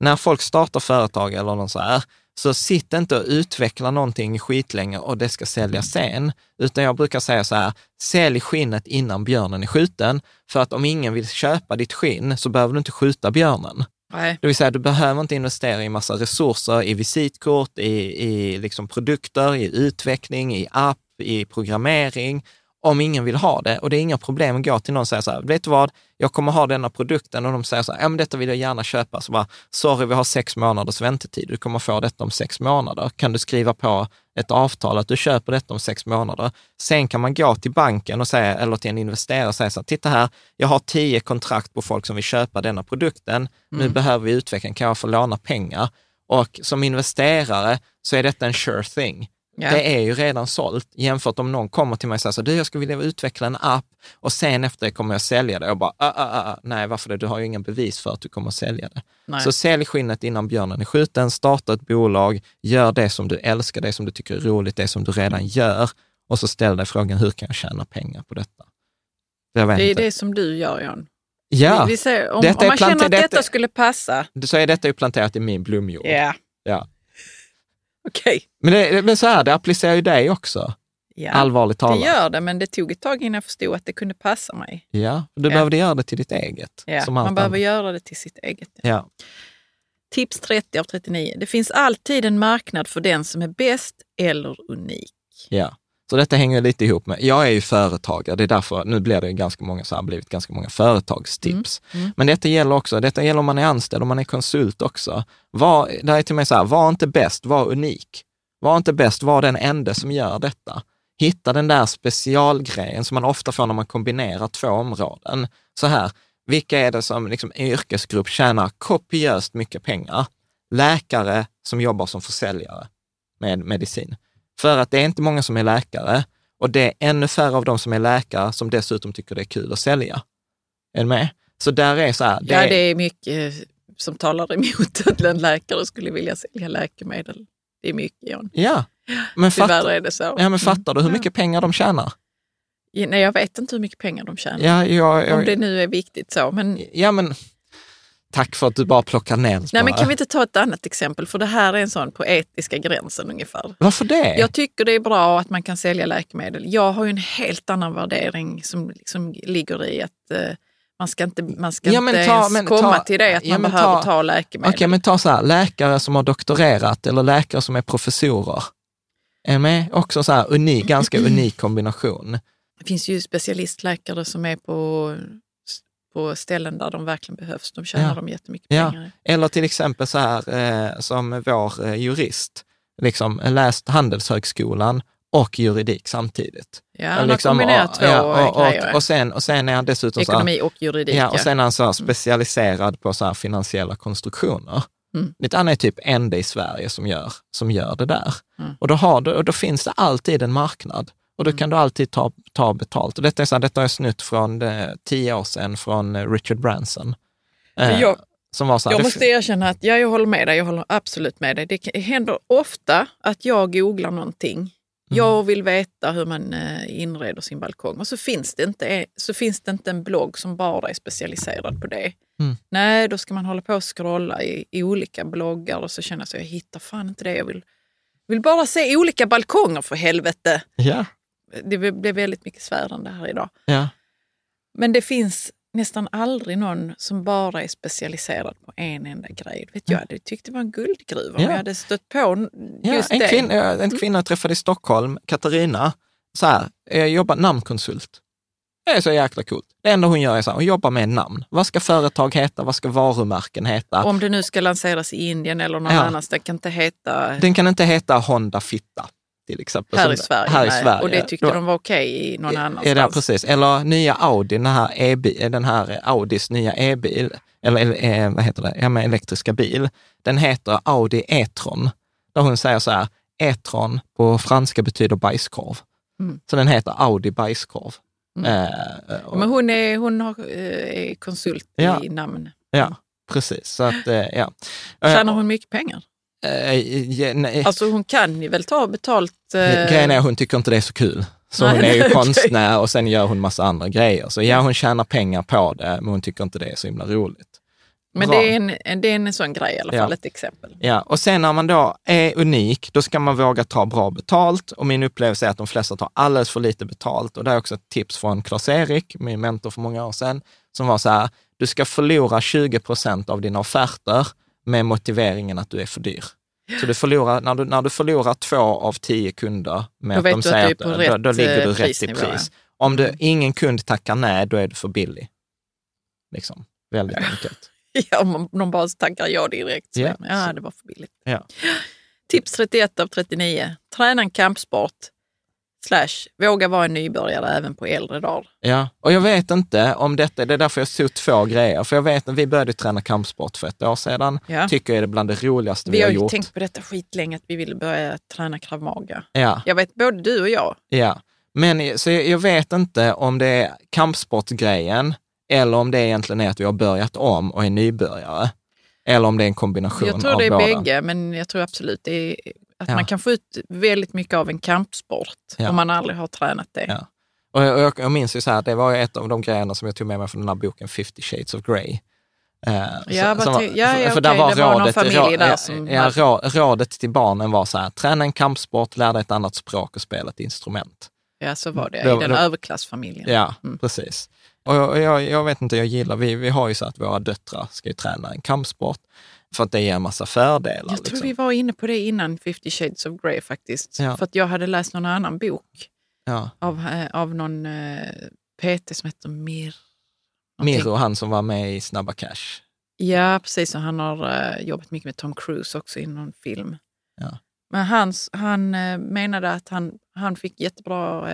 D: När folk startar företag eller något så här, så sitt inte och utveckla någonting skitlänge och det ska säljas sen. Utan jag brukar säga så här, sälj skinnet innan björnen är skjuten. För att om ingen vill köpa ditt skinn så behöver du inte skjuta björnen.
E: nej.
D: Det vill säga, du behöver inte investera i massa resurser, i visitkort, i, i liksom produkter, i utveckling, i app, i programmering, om ingen vill ha det. Och det är inga problem att gå till någon och säga så här, vet du vad, jag kommer ha denna produkten och de säger så här, ja men detta vill jag gärna köpa. Så bara, sorry, vi har sex månaders väntetid, du kommer få detta om sex månader. Kan du skriva på ett avtal att du köper detta om sex månader? Sen kan man gå till banken och säga, eller till en investerare och säga så här, titta här, jag har tio kontrakt på folk som vill köpa denna produkten. Nu behöver vi utveckling, kan jag få låna pengar? Och som investerare så är detta en sure thing.
E: Ja.
D: Det är ju redan sålt jämfört om någon kommer till mig och säger så du jag skulle vilja utveckla en app och sen efter det kommer jag sälja det. Och bara, ah, ah, ah, nej varför det? Du har ju ingen bevis för att du kommer att sälja det.
E: Nej.
D: Så sälj skinnet innan björnen är skjuten, starta ett bolag, gör det som du älskar, det som du tycker är roligt, det som du redan gör och så ställ dig frågan, hur kan jag tjäna pengar på detta? Jag vet
E: Det är
D: inte.
E: det som du gör, Jan.
D: Ja,
E: Vi, vi ser, om, om man känner att
D: detta-
E: detta skulle passa.
D: så är detta ju planterat i min blomjord.
E: Ja,
D: Ja.
E: Okej.
D: Men, det, men så här, det applicerar ju dig också,
E: Ja,
D: allvarligt
E: det
D: talat.
E: gör det, men det tog ett tag innan jag förstod att det kunde passa mig.
D: Ja, du
E: Ja.
D: behövde göra det till ditt eget.
E: Ja, man behöver
D: annat.
E: göra det till sitt eget.
D: Ja.
E: Tips 30 av 39. Det finns alltid en marknad för den som är bäst eller unik.
D: Ja, så detta hänger lite ihop med, jag är ju företagare, det är därför, nu blir det ganska många, så har blivit ganska många företagstips.
E: Mm, mm.
D: Men detta gäller också, detta gäller om man är anställd, om man är konsult också. Var, det är till med så här, var inte bäst, var unik. Var inte bäst, var den enda som gör detta. Hitta den där specialgrejen som man ofta får när man kombinerar två områden. Så här, vilka är det som liksom, yrkesgrupp tjänar kopiöst mycket pengar? Läkare som jobbar som försäljare med medicin. För att det är inte många som är läkare och det är ännu färre av de som är läkare som dessutom tycker det är kul att sälja. Är du med? Så där är så här, det
E: ja,
D: är-
E: det är mycket eh, som talar emot att en läkare skulle vilja sälja läkemedel. Det är mycket, Jan.
D: Ja, men, fattar,
E: är det så.
D: ja, men fattar du hur mycket pengar de tjänar?
E: Nej, jag vet inte hur mycket pengar de tjänar.
D: Ja, jag, jag,
E: Om det nu är viktigt så. Men,
D: ja, men tack för att du bara plockar ner
E: nej,
D: bara.
E: men kan vi inte ta ett annat exempel? För det här är en sån på etiska gränsen ungefär.
D: Varför det?
E: Jag tycker det är bra att man kan sälja läkemedel. Jag har ju en helt annan värdering som liksom ligger i att eh, man ska inte, man ska
D: Ja,
E: inte
D: ta-
E: ens
D: men
E: komma
D: ta-
E: till det att
D: ja,
E: man behöver
D: ta-
E: ta läkemedel.
D: Okej, men ta så här, läkare som har doktorerat eller läkare som är professorer. Är med? Också så här unik, ganska *clears throat* unik kombination.
E: Det finns ju specialistläkare som är på, på ställen där de verkligen behövs. De tjänar
D: Ja.
E: de jättemycket
D: Ja.
E: pengar.
D: Eller till exempel så här eh, som vår eh, jurist, liksom läst Handelshögskolan och juridik samtidigt.
E: Ja, han
D: liksom,
E: har kombinerat två
D: ja, och,
E: grejer.
D: och, och, sen, och sen är han dessutom
E: Ekonomi och juridik.
D: Ja, och sen är han så
E: Mm.
D: specialiserad på så finansiella konstruktioner.
E: Mm.
D: Han är typ enda i Sverige som gör, som gör det där.
E: Mm.
D: Och, då har du, och då finns det alltid en marknad. Och då
E: Mm.
D: kan du alltid ta, ta betalt. Och detta, är så här, detta har jag snutt från eh, tio år sedan från eh, Richard Branson. Eh,
E: jag-
D: som var så här,
E: Jag
D: det-
E: måste erkänna att ja, jag håller med dig. Jag håller absolut med dig. Det händer ofta att jag googlar någonting.
D: Mm.
E: Jag vill veta hur man eh, inreder sin balkong och så finns, det inte, så finns det inte en blogg som bara är specialiserad på det.
D: Mm.
E: Nej, då ska man hålla på och scrolla i, i olika bloggar och så känner jag så jag hittar fan inte det. Jag vill, vill bara se olika balkonger för helvete.
D: Ja,
E: Det blev väldigt mycket svärande här idag.
D: ja.
E: Men det finns nästan aldrig någon som bara är specialiserad på en enda grej. Vet jag hade tyckt det var en guldgruva om
D: Ja.
E: jag hade stött på
D: Ja,
E: just
D: en,
E: det.
D: kvinna, en kvinna jag träffade i Stockholm, Katarina, så här, jag jobbar namnkonsult. Det är så jäkla coolt. Det enda hon gör är så här, hon jobbar med namn. Vad ska företag heta? Vad ska varumärken heta?
E: Om det nu ska lanseras i Indien eller någon
D: Ja.
E: annanstans, det kan inte heta
D: Den kan inte heta Honda Fitta, till exempel.
E: här i Sverige.
D: Här i. Sverige.
E: Och det tyckte
D: Då-
E: de var okej i någon annanstans.
D: Det, precis. Eller nya Audi, den här, e den här Audis nya e-bil, eller, eh, vad heter det, ja, men elektriska bil. Den heter Audi E-tron. Där hon säger så här, E-tron på franska betyder bajskorv.
E: Mm.
D: Så den heter Audi bajskorv.
E: Mm.
D: Eh, och,
E: Men hon är, hon har, eh, är konsult
D: Ja.
E: i namn.
D: ja, precis. Så att, eh, ja.
E: Tjänar hon mycket pengar?
D: Eh, ja, nej,
E: Alltså hon kan ju väl ta betalt. eh,
D: Grejen är hon tycker inte det är så kul. Så
E: Nej,
D: hon är ju
E: okej.
D: konstnär och sen gör hon massa andra grejer. Så ja, hon tjänar pengar på det, men hon tycker inte det är så himla roligt.
E: Men
D: Bra.
E: det är, en, det är en sån grej i alla
D: Ja.
E: fall, ett exempel.
D: Ja, och sen när man då är unik, då ska man våga ta bra betalt. Och min upplevelse är att de flesta tar alldeles för lite betalt. Och det är också ett tips från Claes-Erik, min mentor för många år sedan, som var så här, du ska förlora 20 procent av dina offerter med motiveringen att du är för dyr. Så du förlorar, när, du, när du förlorar två av tio kunder med att de
E: att
D: säger att
E: på
D: då, då ligger du
E: eh,
D: rätt i pris. Om du, ingen kund tackar nej, då är du för billig. Liksom, väldigt enkelt. *laughs*
E: Ja, om de bara tackar ja direkt. Så
D: Ja.
E: det var för billigt.
D: Ja.
E: Tips 31 av 39. Träna en kampsport. Slash, våga vara en nybörjare även på äldre dagar.
D: Ja, och jag vet inte om detta, det är därför jag såg två grejer. För jag vet att vi började träna kampsport för ett år sedan.
E: Ja.
D: Tycker jag är det bland det roligaste vi,
E: Vi har ju
D: gjort.
E: tänkt på detta skitlänge, att vi ville börja träna krav maga.
D: Ja,
E: Jag vet både du och jag.
D: ja. Men så jag, jag vet inte om det är kampsportgrejen eller om det egentligen är att vi har börjat om och är nybörjare. Eller om det är en kombination
E: Jag tror
D: av
E: det är
D: båda.
E: bägge, men jag tror absolut det är, att
D: Ja.
E: man kan få ut väldigt mycket av en kampsport
D: Ja.
E: om man aldrig har tränat det.
D: Ja. Och jag, och jag, jag minns ju så här, det var ett av de grejerna som jag tog med mig från den här boken 50 shades of Grey. Eh,
E: Ja,
D: så-
E: ja, ja,
D: för
E: det var någon familj där
D: ja,
E: som
D: ja, rå, rådet till barnen var så här, träna en kampsport, lär dig ett annat språk och spela ett instrument.
E: Ja, så var det
D: Då-
E: i den
D: då-
E: överklassfamiljen.
D: Ja,
E: Mm.
D: precis. Och jag, jag, jag vet inte, jag gillar, vi, vi har ju så att våra döttrar ska ju träna en kampsport för att det ger en massa fördelar.
E: Jag tror
D: liksom.
E: vi var inne på det innan 50 shades of Grey faktiskt.
D: Ja.
E: För att jag hade läst någon annan bok
D: ja.
E: av, eh, av någon eh, PT som heter Mir. någonting.
D: Miro, han som var med i Snabba Cash.
E: Ja, precis. Och han har eh, jobbat mycket med Tom Cruise också i någon film.
D: Ja.
E: Men hans, han menade att han, han fick jättebra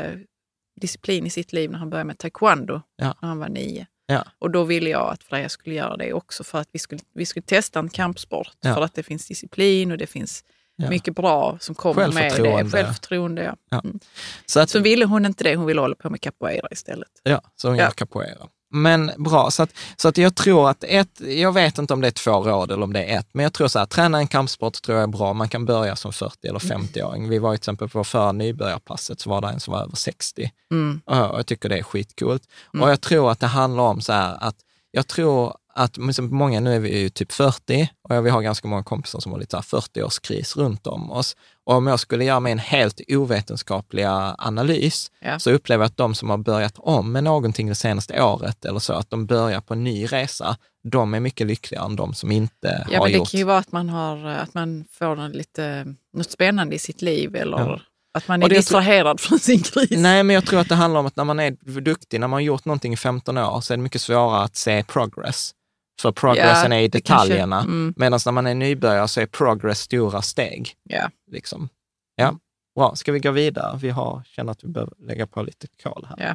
E: disciplin i sitt liv när han började med taekwondo när han var nio.
D: Ja.
E: Och då ville jag att Freja skulle göra det också för att vi skulle, vi skulle testa en kampsport.
D: Ja.
E: För att det finns disciplin och det finns
D: Ja.
E: mycket bra som kommer med det.
D: Självförtroende.
E: Ja. Mm.
D: Så, att,
E: Så ville hon inte det, hon ville hålla på med capoeira istället.
D: ja, så hon gör capoeira. Men bra, så att, så att jag tror att ett, jag vet inte om det är två råd eller om det är ett, men jag tror så här, träna en kampsport tror jag är bra. Man kan börja som 40 eller 50-åring. Vi var till exempel på förra nybörjarpasset, så var det en som var över 60.
E: Mm.
D: Och jag tycker det är skitcoolt. Och jag tror att det handlar om så här att, jag tror att liksom många, nu är vi ju typ 40 och vi har ganska många kompisar som har lite 40-årskris runt om oss. Och om jag skulle göra mig en helt ovetenskapliga analys,
E: Ja.
D: så upplever jag att de som har börjat om med någonting det senaste året eller så, att de börjar på en ny resa, de är mycket lyckligare än de som inte
E: Ja,
D: har
E: men det
D: gjort...
E: kan ju vara att man, har, att man får lite, något spännande i sitt liv eller
D: Ja.
E: att man är
D: det-
E: distraherad från sin kris.
D: Nej, men jag tror att det handlar om att när man är duktig, när man har gjort någonting i 15 år, så är det mycket svårare att se progress. För progressen
E: Ja,
D: är i
E: det kanske-
D: detaljerna,
E: mm.
D: medan när man är nybörjare så är progress stora steg.
E: Ja.
D: Liksom. Ja, bra. Ska vi gå vidare? Vi har, känner att vi behöver lägga på lite kol här.
E: Ja.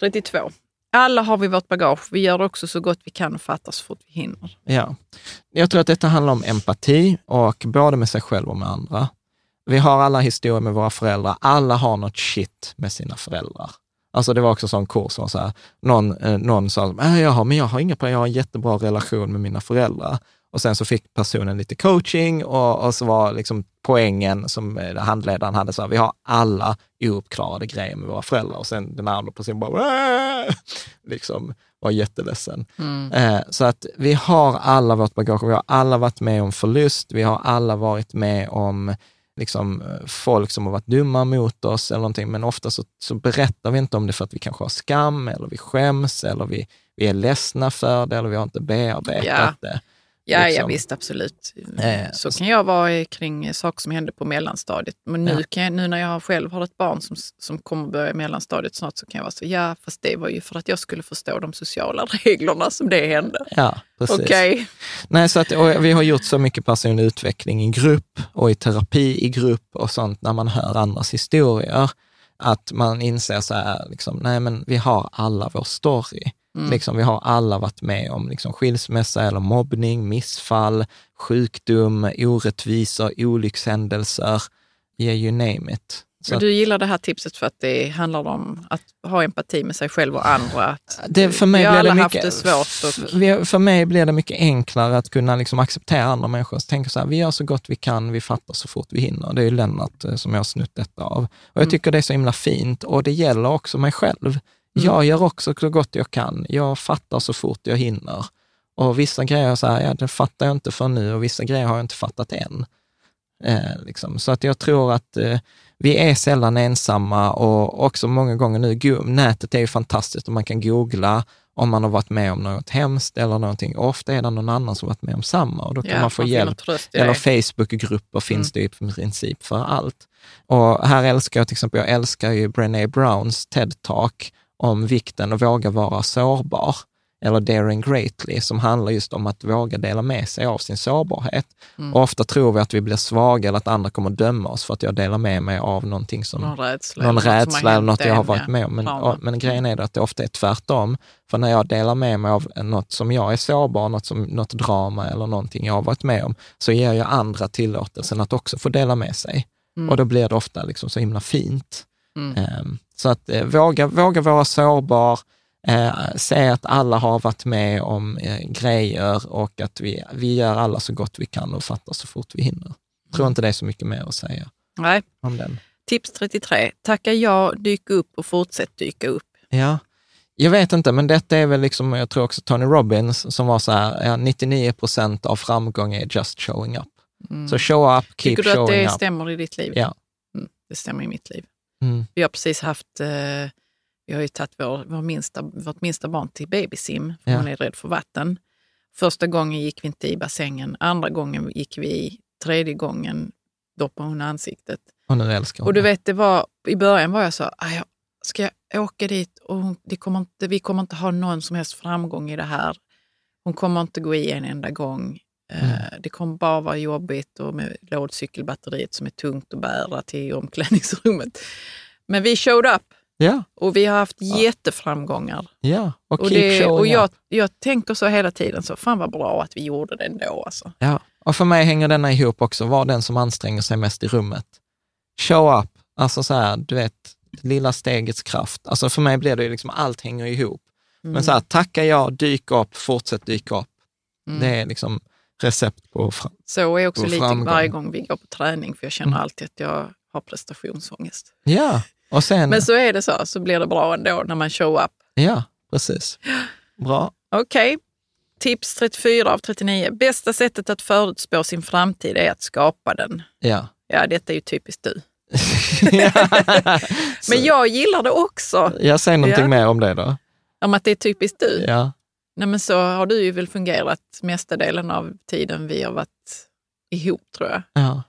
E: 32. Alla har vi vårt bagage. Vi gör också så gott vi kan och fattar så fort vi hinner.
D: Ja. Jag tror att detta handlar om empati, och både med sig själv och med andra. Vi har alla historier med våra föräldrar. Alla har något shit med sina föräldrar. Alltså det var också en sån kurs som så här, någon, eh, någon sa, äh, jag har, men jag har inga problem, jag har en jättebra relation med mina föräldrar. Och sen så fick personen lite coaching och, och så var liksom poängen som eh, handledaren hade, så här, vi har alla ouppklarade grejer med våra föräldrar. Och sen den andra personen bara, "Äh!" liksom var jätteledsen. Eh, så att vi har alla vårt bagage, vi har alla varit med om förlust, vi har alla varit med om liksom, eh, folk som har varit dumma mot oss eller någonting, men ofta så, så berättar vi inte om det för att vi kanske har skam eller vi skäms eller vi, vi är ledsna för det eller vi har inte bearbetat
E: Ja.
D: det.
E: Ja,
D: Liksom.
E: ja visst, absolut.
D: Eh,
E: så kan jag vara kring saker som hände på mellanstadiet. Men nu,
D: Ja.
E: jag, nu när jag själv har ett barn som, som kommer börja mellanstadiet snart så kan jag vara så, ja fast det var ju för att jag skulle förstå de sociala *laughs* reglerna som det hände.
D: Ja, precis.
E: Okej.
D: Nej, så att, vi har gjort så mycket personlig utveckling i grupp och i terapi i grupp och sånt när man hör andras historier, att man inser så här, liksom, nej men vi har alla vår story. Liksom, vi har alla varit med om liksom, skilsmässa eller mobbning, missfall, sjukdom, orättvisor, olyckshändelser, yeah, you name it. Så
E: du gillar det här tipset för att det handlar om att ha empati med sig själv och andra.
D: Det, för mig
E: vi har
D: det
E: alla
D: mycket,
E: haft det svårt. Och,
D: för mig blir det mycket enklare att kunna liksom acceptera andra människor. Så tänker så här, vi gör så gott vi kan, vi fattar så fort vi hinner. Det är ju Lennart eh, som jag har snutt detta av. Och jag tycker det är så himla fint och det gäller också mig själv. Jag gör också så gott jag kan. Jag fattar så fort jag hinner. Och vissa grejer så här, ja, det fattar jag inte för nu och vissa grejer har jag inte fattat än. Eh, liksom. Så att jag tror att eh, vi är sällan ensamma och också många gånger nu, nätet är ju fantastiskt och man kan googla om man har varit med om något hemskt eller någonting. Ofta är det någon annan som varit med om samma och då kan
E: ja,
D: man få
E: finner
D: hjälp. Eller
E: det.
D: Facebookgrupper finns det ju i princip för allt. Och här älskar jag till exempel, jag älskar ju Brené Browns TED-talk om vikten att våga vara sårbar, eller Daring Greatly, som handlar just om att våga dela med sig av sin sårbarhet. Och ofta tror vi att vi blir svaga eller att andra kommer döma oss för att jag delar med mig av någonting som
E: Någon rädsla.
D: någon rädsla eller något jag har varit med om. Men, och, men grejen är att det ofta är tvärtom. För när jag delar med mig av något som jag är sårbar, något, som, något drama eller någonting jag har varit med om, så ger jag andra tillåtelsen att också få dela med sig. Och då blir det ofta liksom så himla fint. Ehm, så att eh, våga, våga vara sårbar, eh, se att alla har varit med om eh, grejer och att vi, vi gör alla så gott vi kan och fattar så fort vi hinner. Jag tror inte det är så mycket mer att säga
E: Nej.
D: om den.
E: Tips 33. Tacka ja, dyk upp och fortsätt dyka upp.
D: Ja, jag vet inte, men detta är väl liksom, jag tror också Tony Robbins som var så här, ja, 99 procent av framgång är just showing up. Så show up, keep
E: Mm. Tycker du att
D: showing
E: det
D: up.
E: stämmer i ditt liv?
D: Ja.
E: Mm, det stämmer i mitt liv.
D: Mm.
E: Vi har precis haft, eh, vi har ju tagit vår, vår minsta, vårt minsta barn till babysim, för
D: Ja.
E: hon är rädd för vatten. Första gången gick vi inte i bassängen, andra gången gick vi i, tredje gången doppade hon ansiktet.
D: Och nu älskar hon
E: Och du vet, det var, i början var jag så, "Aj, jag- ska jag åka dit och hon, det kommer inte, vi kommer inte ha någon som helst framgång i det här. Hon kommer inte gå i en enda gång. Eh, Det kommer bara vara jobbigt och med lådcykelbatteriet som är tungt att bära till omklädningsrummet. Men vi showed up
D: Ja,
E: och vi har haft jätteframgångar.
D: ja. Och
E: Och, det, och jag, jag tänker så hela tiden, så fan vad bra att vi gjorde det ändå. Alltså.
D: Ja. Och för mig hänger denna ihop också, var den som anstränger sig mest i rummet. Show up, alltså så här, du vet, lilla stegets kraft. Alltså för mig blir det ju liksom, allt hänger ihop. Men så här, tacka ja, dyk upp, fortsätt dyka upp.
E: Mm.
D: Det är liksom recept på fram-
E: Så är också lite
D: framgång.
E: varje gång vi går på träning, för jag känner
D: Mm.
E: alltid att jag har prestationsångest.
D: Ja, och sen...
E: Men så är det så, så blir det bra ändå när man show up.
D: Ja, precis. Bra.
E: Okej. Tips 34 av 39. Bästa sättet att förutspå sin framtid är att skapa den.
D: Ja.
E: Ja, detta är ju typiskt du. *laughs* *laughs* Men jag gillar det också,
D: Jag säger någonting
E: Ja.
D: mer om det då.
E: om att det är typiskt du.
D: Ja.
E: Nej, men så har du ju väl fungerat mesta delen av tiden vi har varit ihop, tror jag.
D: Ja.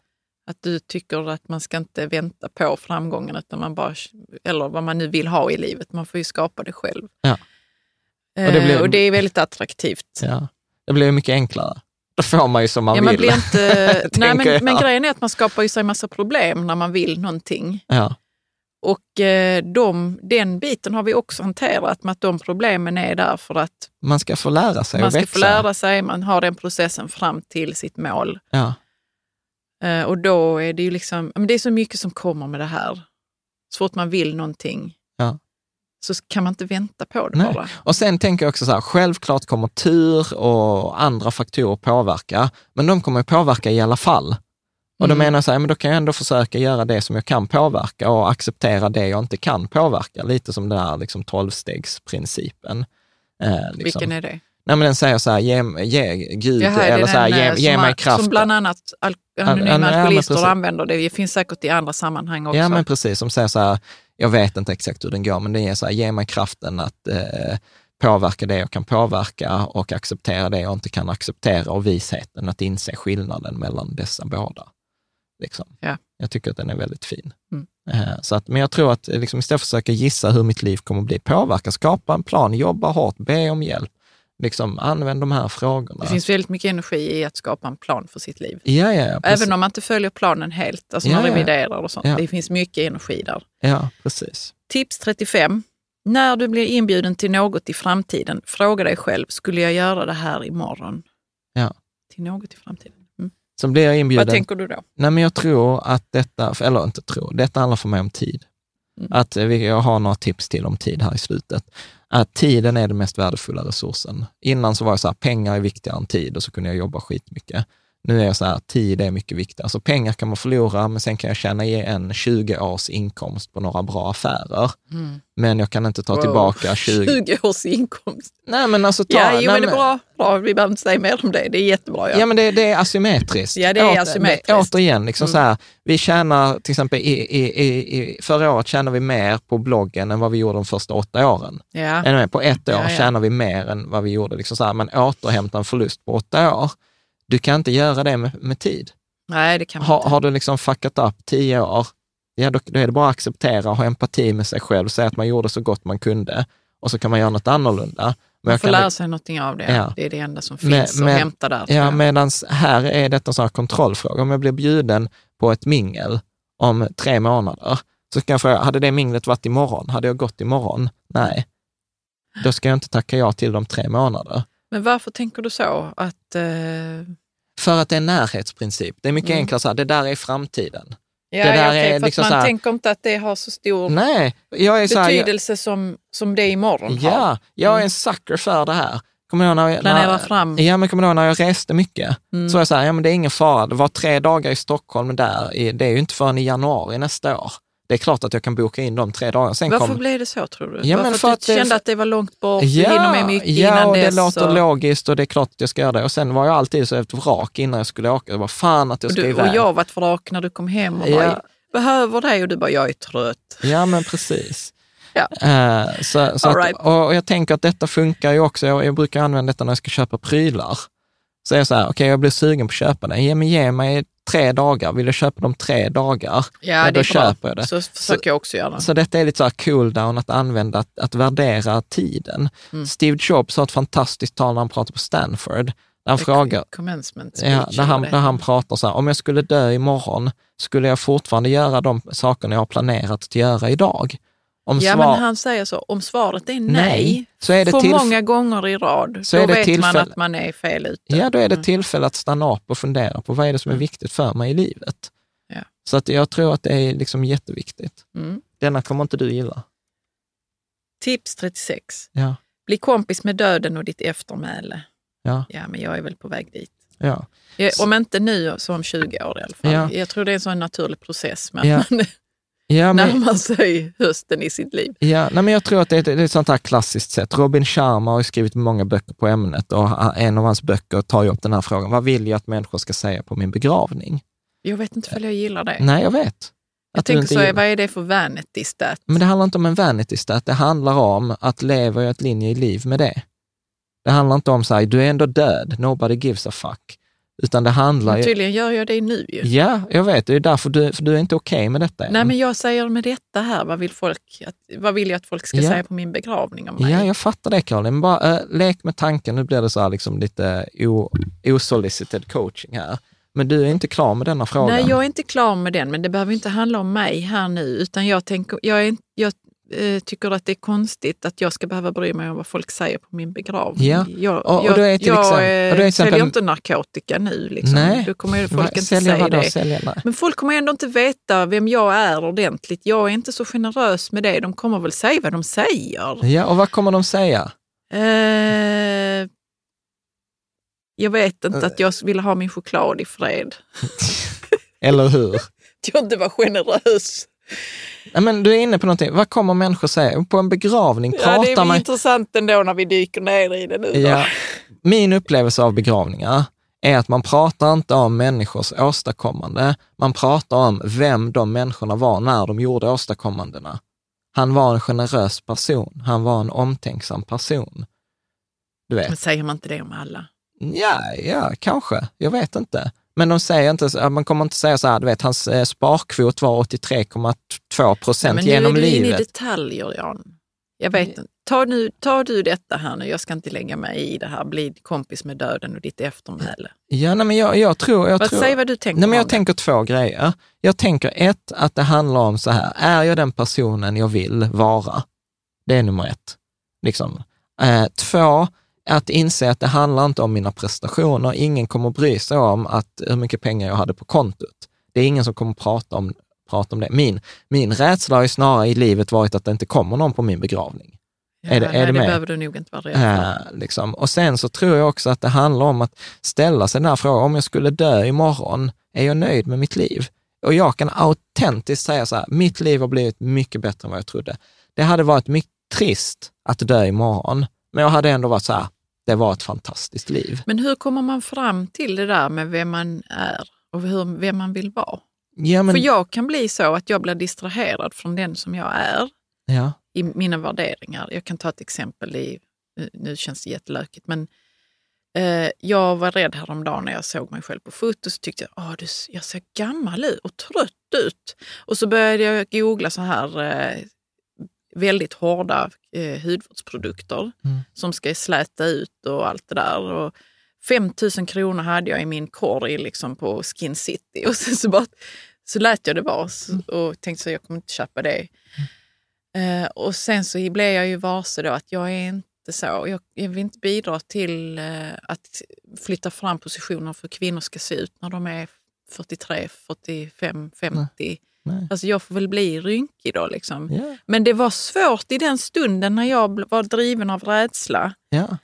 E: Att du tycker att man ska inte vänta på framgången, utan man bara, eller vad man nu vill ha i livet. Man får ju skapa det själv.
D: Ja.
E: Eh,
D: Och det blir-
E: och det är väldigt attraktivt.
D: ja. Det blir mycket enklare. Då får man ju som man
E: Ja, man
D: vill.
E: blir inte, *laughs* nej, men, men grejen är att man skapar ju sig massa problem när man vill någonting.
D: Ja.
E: Och eh, de, den biten har vi också hanterat med att de problemen är där för att
D: Man ska få lära sig
E: man ska
D: växa.
E: få lära sig, man har den processen fram till sitt mål.
D: Ja.
E: Eh, och då är det ju liksom, det är så mycket som kommer med det här. Så fort man vill någonting
D: Ja.
E: så kan man inte vänta på det
D: Nej.
E: bara.
D: Och sen tänker jag också så här, självklart kommer tur och andra faktorer påverka, men de kommer påverka i alla fall. Och då
E: Mm.
D: menar jag så här, men då kan jag ändå försöka göra det som jag kan påverka och acceptera det jag inte kan påverka. Lite som den här liksom, tolvstegsprincipen. Eh, liksom.
E: Vilken är det?
D: Nej, men den säger så här, ge, ge Gud,
E: Jaha,
D: eller så här, ge,
E: eh,
D: ge mig
E: har-
D: kraft.
E: Som bland annat al-
D: ja,
E: anonyma
D: men
E: alkoholister
D: precis.
E: använder. Det Det finns säkert i andra sammanhang också.
D: Ja, men precis. Som säger så här, jag vet inte exakt hur den går, men den ger så här, ge mig kraften att eh, påverka det jag kan påverka och acceptera det jag inte kan acceptera och visheten att inse skillnaden mellan dessa båda. Liksom.
E: Ja.
D: Jag tycker att den är väldigt fin.
E: Mm.
D: Eh, Så att, men jag tror att eh, liksom, istället för att försöka gissa hur mitt liv kommer att bli, påverka, skapa en plan, jobba hårt, be om hjälp. Liksom, använd de här frågorna.
E: Det finns väldigt mycket energi i att skapa en plan för sitt liv.
D: Ja, ja.
E: Även om man inte följer planen helt, alltså man
D: ja.
E: reviderar och sånt. Det finns mycket energi där.
D: ja, precis.
E: Tips 35. När du blir inbjuden till något i framtiden, fråga dig själv, skulle jag göra det här imorgon?
D: Ja.
E: Till något i framtiden.
D: Så blir jag inbjuden.
E: Vad tänker du då?
D: Nej, men jag tror att detta, eller inte tror, detta handlar för mig om tid.
E: Mm.
D: Att vi, jag har några tips till om tid här i slutet. Att tiden är den mest värdefulla resursen. Innan så var jag så här, pengar är viktigare än tid och så kunde jag jobba skitmycket. Nu är jag så här, tid är mycket viktigare. Alltså pengar kan man förlora, men sen kan jag tjäna en 20 års inkomst på några bra affärer. Men jag kan inte ta
E: Wow.
D: tillbaka 20...
E: 20 års inkomst.
D: Nej, men alltså ta...
E: Ja, jo,
D: nej,
E: men det är bra. bra. Vi behöver inte säga mer om det. Det är jättebra.
D: Ja, men det, det är asymmetriskt.
E: Ja, det är
D: Åter-
E: asymmetriskt.
D: Återigen, liksom
E: Mm.
D: så här, vi tjänar till exempel i, i, i, i, förra året tjänade vi mer på bloggen än vad vi gjorde de första åtta åren.
E: ja.
D: På ett år
E: Ja, ja.
D: tjänar vi mer än vad vi gjorde. Liksom så här, man återhämtar en förlust på åtta år. Du kan inte göra det med, med tid.
E: Nej, det kan man
D: Har,
E: inte.
D: har du liksom fuckat upp tio år, ja då, då är det bara att acceptera och ha empati med sig själv, säga att man gjorde så gott man kunde och så kan man göra något annorlunda. Men
E: Man får lära sig någonting av det.
D: Ja.
E: Det är det enda som finns
D: men-
E: att hämta där.
D: Ja, medan här är detta en sån här kontrollfråga. Om jag blir bjuden på ett mingel om tre månader, så kan jag fråga, hade det minglet varit imorgon? Hade jag gått imorgon? Nej. Då ska jag inte tacka ja till de tre månader.
E: Men varför tänker du så? Att, eh,
D: För att det är en närhetsprincip. Det är mycket
E: Mm.
D: enklare så här, det där är framtiden.
E: ja,
D: Det där
E: ja, okej,
D: är
E: för
D: liksom
E: man
D: här-
E: tänker inte att det har så stor
D: Nej, jag är så här, jag,
E: betydelse som, som det imorgon har.
D: ja, jag är
E: Mm.
D: en sucker för det här. Kommer när, jag-
E: Planera
D: när,
E: fram.
D: Ja, men kommer när jag reste mycket?
E: Mm.
D: Så var jag så här, ja men det är ingen fara, det var tre dagar i Stockholm där, det är ju inte förrän i januari nästa år. Det är klart att jag kan boka in de tre dagarna. Sen
E: Varför
D: kom,
E: blev det så tror du?
D: Ja,
E: Varför att
D: för
E: du
D: att det-
E: kände att det var långt bort, du
D: ja,
E: hinner med mycket
D: ja,
E: innan
D: och det
E: dess.
D: låter
E: och,
D: logiskt och det är klart att jag ska göra det. Och sen var jag alltid så ett vrak innan jag skulle åka. Det var fan att jag
E: och,
D: ska
E: du,
D: iväg.
E: och jag var ett vrak när du kom hem och
D: Ja.
E: bara, behöver dig och du bara, jag är trött.
D: Ja, men precis.
E: Ja.
D: Eh, så, så att,
E: right.
D: och och jag tänker att detta funkar ju också. Jag, jag brukar använda detta när jag ska köpa prylar. Så är jag så här, okej, jag blir sugen på att köpa det. Ge mig, ge mig tre dagar. Vill jag köpa dem tre dagar?
E: Ja,
D: Ja, då köper jag det.
E: Så försöker jag också göra.
D: Så detta är lite så här cool down att använda, att, att värdera tiden.
E: Mm.
D: Steve Jobs har ett fantastiskt tal när han pratar på Stanford. Han frågar, ja, där, han, där han pratar så här, om jag skulle dö imorgon, skulle jag fortfarande göra de sakerna jag har planerat att göra idag? Om
E: Ja,
D: svar,
E: men han säger så, om svaret är nej,
D: Nej, så är det
E: för
D: tillf-
E: många gånger i rad,
D: Så
E: då
D: är det
E: vet man
D: tillfälle-
E: att man är fel ute.
D: Ja, då är det
E: Mm.
D: tillfälle att stanna upp och fundera på vad är det som är viktigt för mig i livet.
E: Ja.
D: Så att jag tror att det är liksom jätteviktigt.
E: Mm.
D: Denna kommer inte du gilla.
E: Tips 36.
D: Ja.
E: Bli kompis med döden och ditt eftermäle.
D: Ja,
E: Ja, men jag är väl på väg dit.
D: ja.
E: Om inte nu så om 20 år i alla fall.
D: Ja.
E: Jag tror det är en sån naturlig process med
D: Ja. *laughs* Ja, men,
E: närmar sig hösten i sitt liv.
D: ja, nej, men jag tror att det är, ett- det är ett sånt här klassiskt sätt. Robin Sharma har skrivit många böcker på ämnet och en av hans böcker tar ju upp den här frågan. Vad vill jag att människor ska säga på min begravning?
E: Jag vet inte om jag gillar det.
D: Nej, jag vet.
E: jag tänker så,
D: gillar-
E: vad är det för vanity stat?
D: Men det handlar inte om en vanity stat, det handlar om att leva i ett linje i liv med det. Det handlar inte om så här, du är ändå död, nobody gives a fuck. Utan det handlar
E: Men tydligen gör jag det nu ju.
D: Ja, jag vet, det är därför du, för du är inte okej med detta än.
E: Nej, men jag säger med detta här, vad vill, folk vad vill jag att folk ska
D: Ja.
E: säga på min begravning om mig?
D: Ja, jag fattar det Caroline, men bara äh, lek med tanken, nu blir det så här liksom lite o, osolicited coaching här. Men du är inte klar med denna frågan.
E: Nej, jag är inte klar med den, men det behöver inte handla om mig här nu. Utan jag, tänker, jag, är, jag eh, tycker att det är konstigt att jag ska behöva bry mig om vad folk säger på min begravning.
D: Ja,
E: Jag,
D: och- och
E: jag, jag
D: exempel- och
E: eh,
D: exempel-
E: säljer inte narkotika nu. Liksom.
D: Nej.
E: Då kommer folk
D: Va-
E: inte säga
D: vadå?
E: det.
D: Sälja, nej.
E: Men folk kommer ändå inte veta vem jag är ordentligt. Jag är inte så generös med det. De kommer väl säga vad de säger.
D: Ja, och vad kommer de säga?
E: Eh, jag vet inte att jag vill ha min choklad i fred. *laughs*
D: Eller hur?
E: Att *laughs* jag inte var generös.
D: Nej, men du är inne på någonting. Vad kommer människor säga? På en begravning
E: Ja, det
D: pratar
E: är
D: man...
E: intressant ändå när vi dyker ner i det nu. då.
D: Ja, min upplevelse av begravningar är att man pratar inte om människors åstadkommande. Man pratar om vem de människorna var när de gjorde åstadkommandena. Han var en generös person. Han var en omtänksam person. Du vet.
E: Men säger man inte det om alla?
D: Ja, ja, kanske. Jag vet inte. Men de säger inte, man kommer inte säga så här, du vet, hans eh, sparkvot var 83,2 procent
E: men
D: genom
E: nu är du inne i
D: livet.
E: detaljer, Jan. Jag vet inte. Ta, nu, ta du detta här nu, jag ska inte lägga mig i det här. Bli kompis med döden och ditt eftermäle.
D: Ja, nej, men jag, jag tror... Jag
E: Vad,
D: tror
E: säg vad du tänker
D: Nej, men jag
E: det.
D: tänker två grejer. Jag tänker ett, att det handlar om så här, är jag den personen jag vill vara? Det är nummer ett. Liksom. Eh, två, att inse att det handlar inte om mina prestationer. Ingen kommer bry sig om att, hur mycket pengar jag hade på kontot. Det är ingen som kommer prata om, prata om det. Min, min rädsla har ju snarare i livet varit att det inte kommer någon på min begravning.
E: Ja,
D: är det- är
E: nej,
D: det
E: det
D: med?
E: behöver du nog inte vara rädd för.
D: Eh, liksom. Och sen så tror jag också att det handlar om att ställa sig den här frågan, om jag skulle dö imorgon, är jag nöjd med mitt liv? Och jag kan autentiskt säga så här, mitt liv har blivit mycket bättre än vad jag trodde. Det hade varit mycket trist att dö imorgon, men jag hade ändå varit så här, det var ett fantastiskt liv.
E: Men hur kommer man fram till det där med vem man är och hur, vem man vill vara?
D: Ja, men,
E: För jag kan bli så att jag blir distraherad från den som jag är
D: ja,
E: i mina värderingar. Jag kan ta ett exempel, i, nu- känns det jättelökigt, men eh, jag var rädd häromdagen när jag såg mig själv på foto så tyckte jag att jag ser gammal ut och trött ut. Och så började jag googla så här eh, väldigt hårda eh, hudvårdsprodukter
D: Mm.
E: som ska släta ut och allt det där. Och 5 000 kronor hade jag i min korg liksom på Skin City *laughs* och sen så, bara, så lät jag det vara så- och tänkte så jag kommer inte köpa det. Eh, och sen så blev jag ju varse då att jag är inte så. Jag, jag vill inte bidra till eh, att flytta fram positioner för kvinnor ska se ut när de är 43, 45, 50.
D: Nej.
E: Alltså jag får väl bli rynkig då liksom.
D: Ja,
E: Men det var svårt i den stunden när jag var driven av rädsla.
D: ja,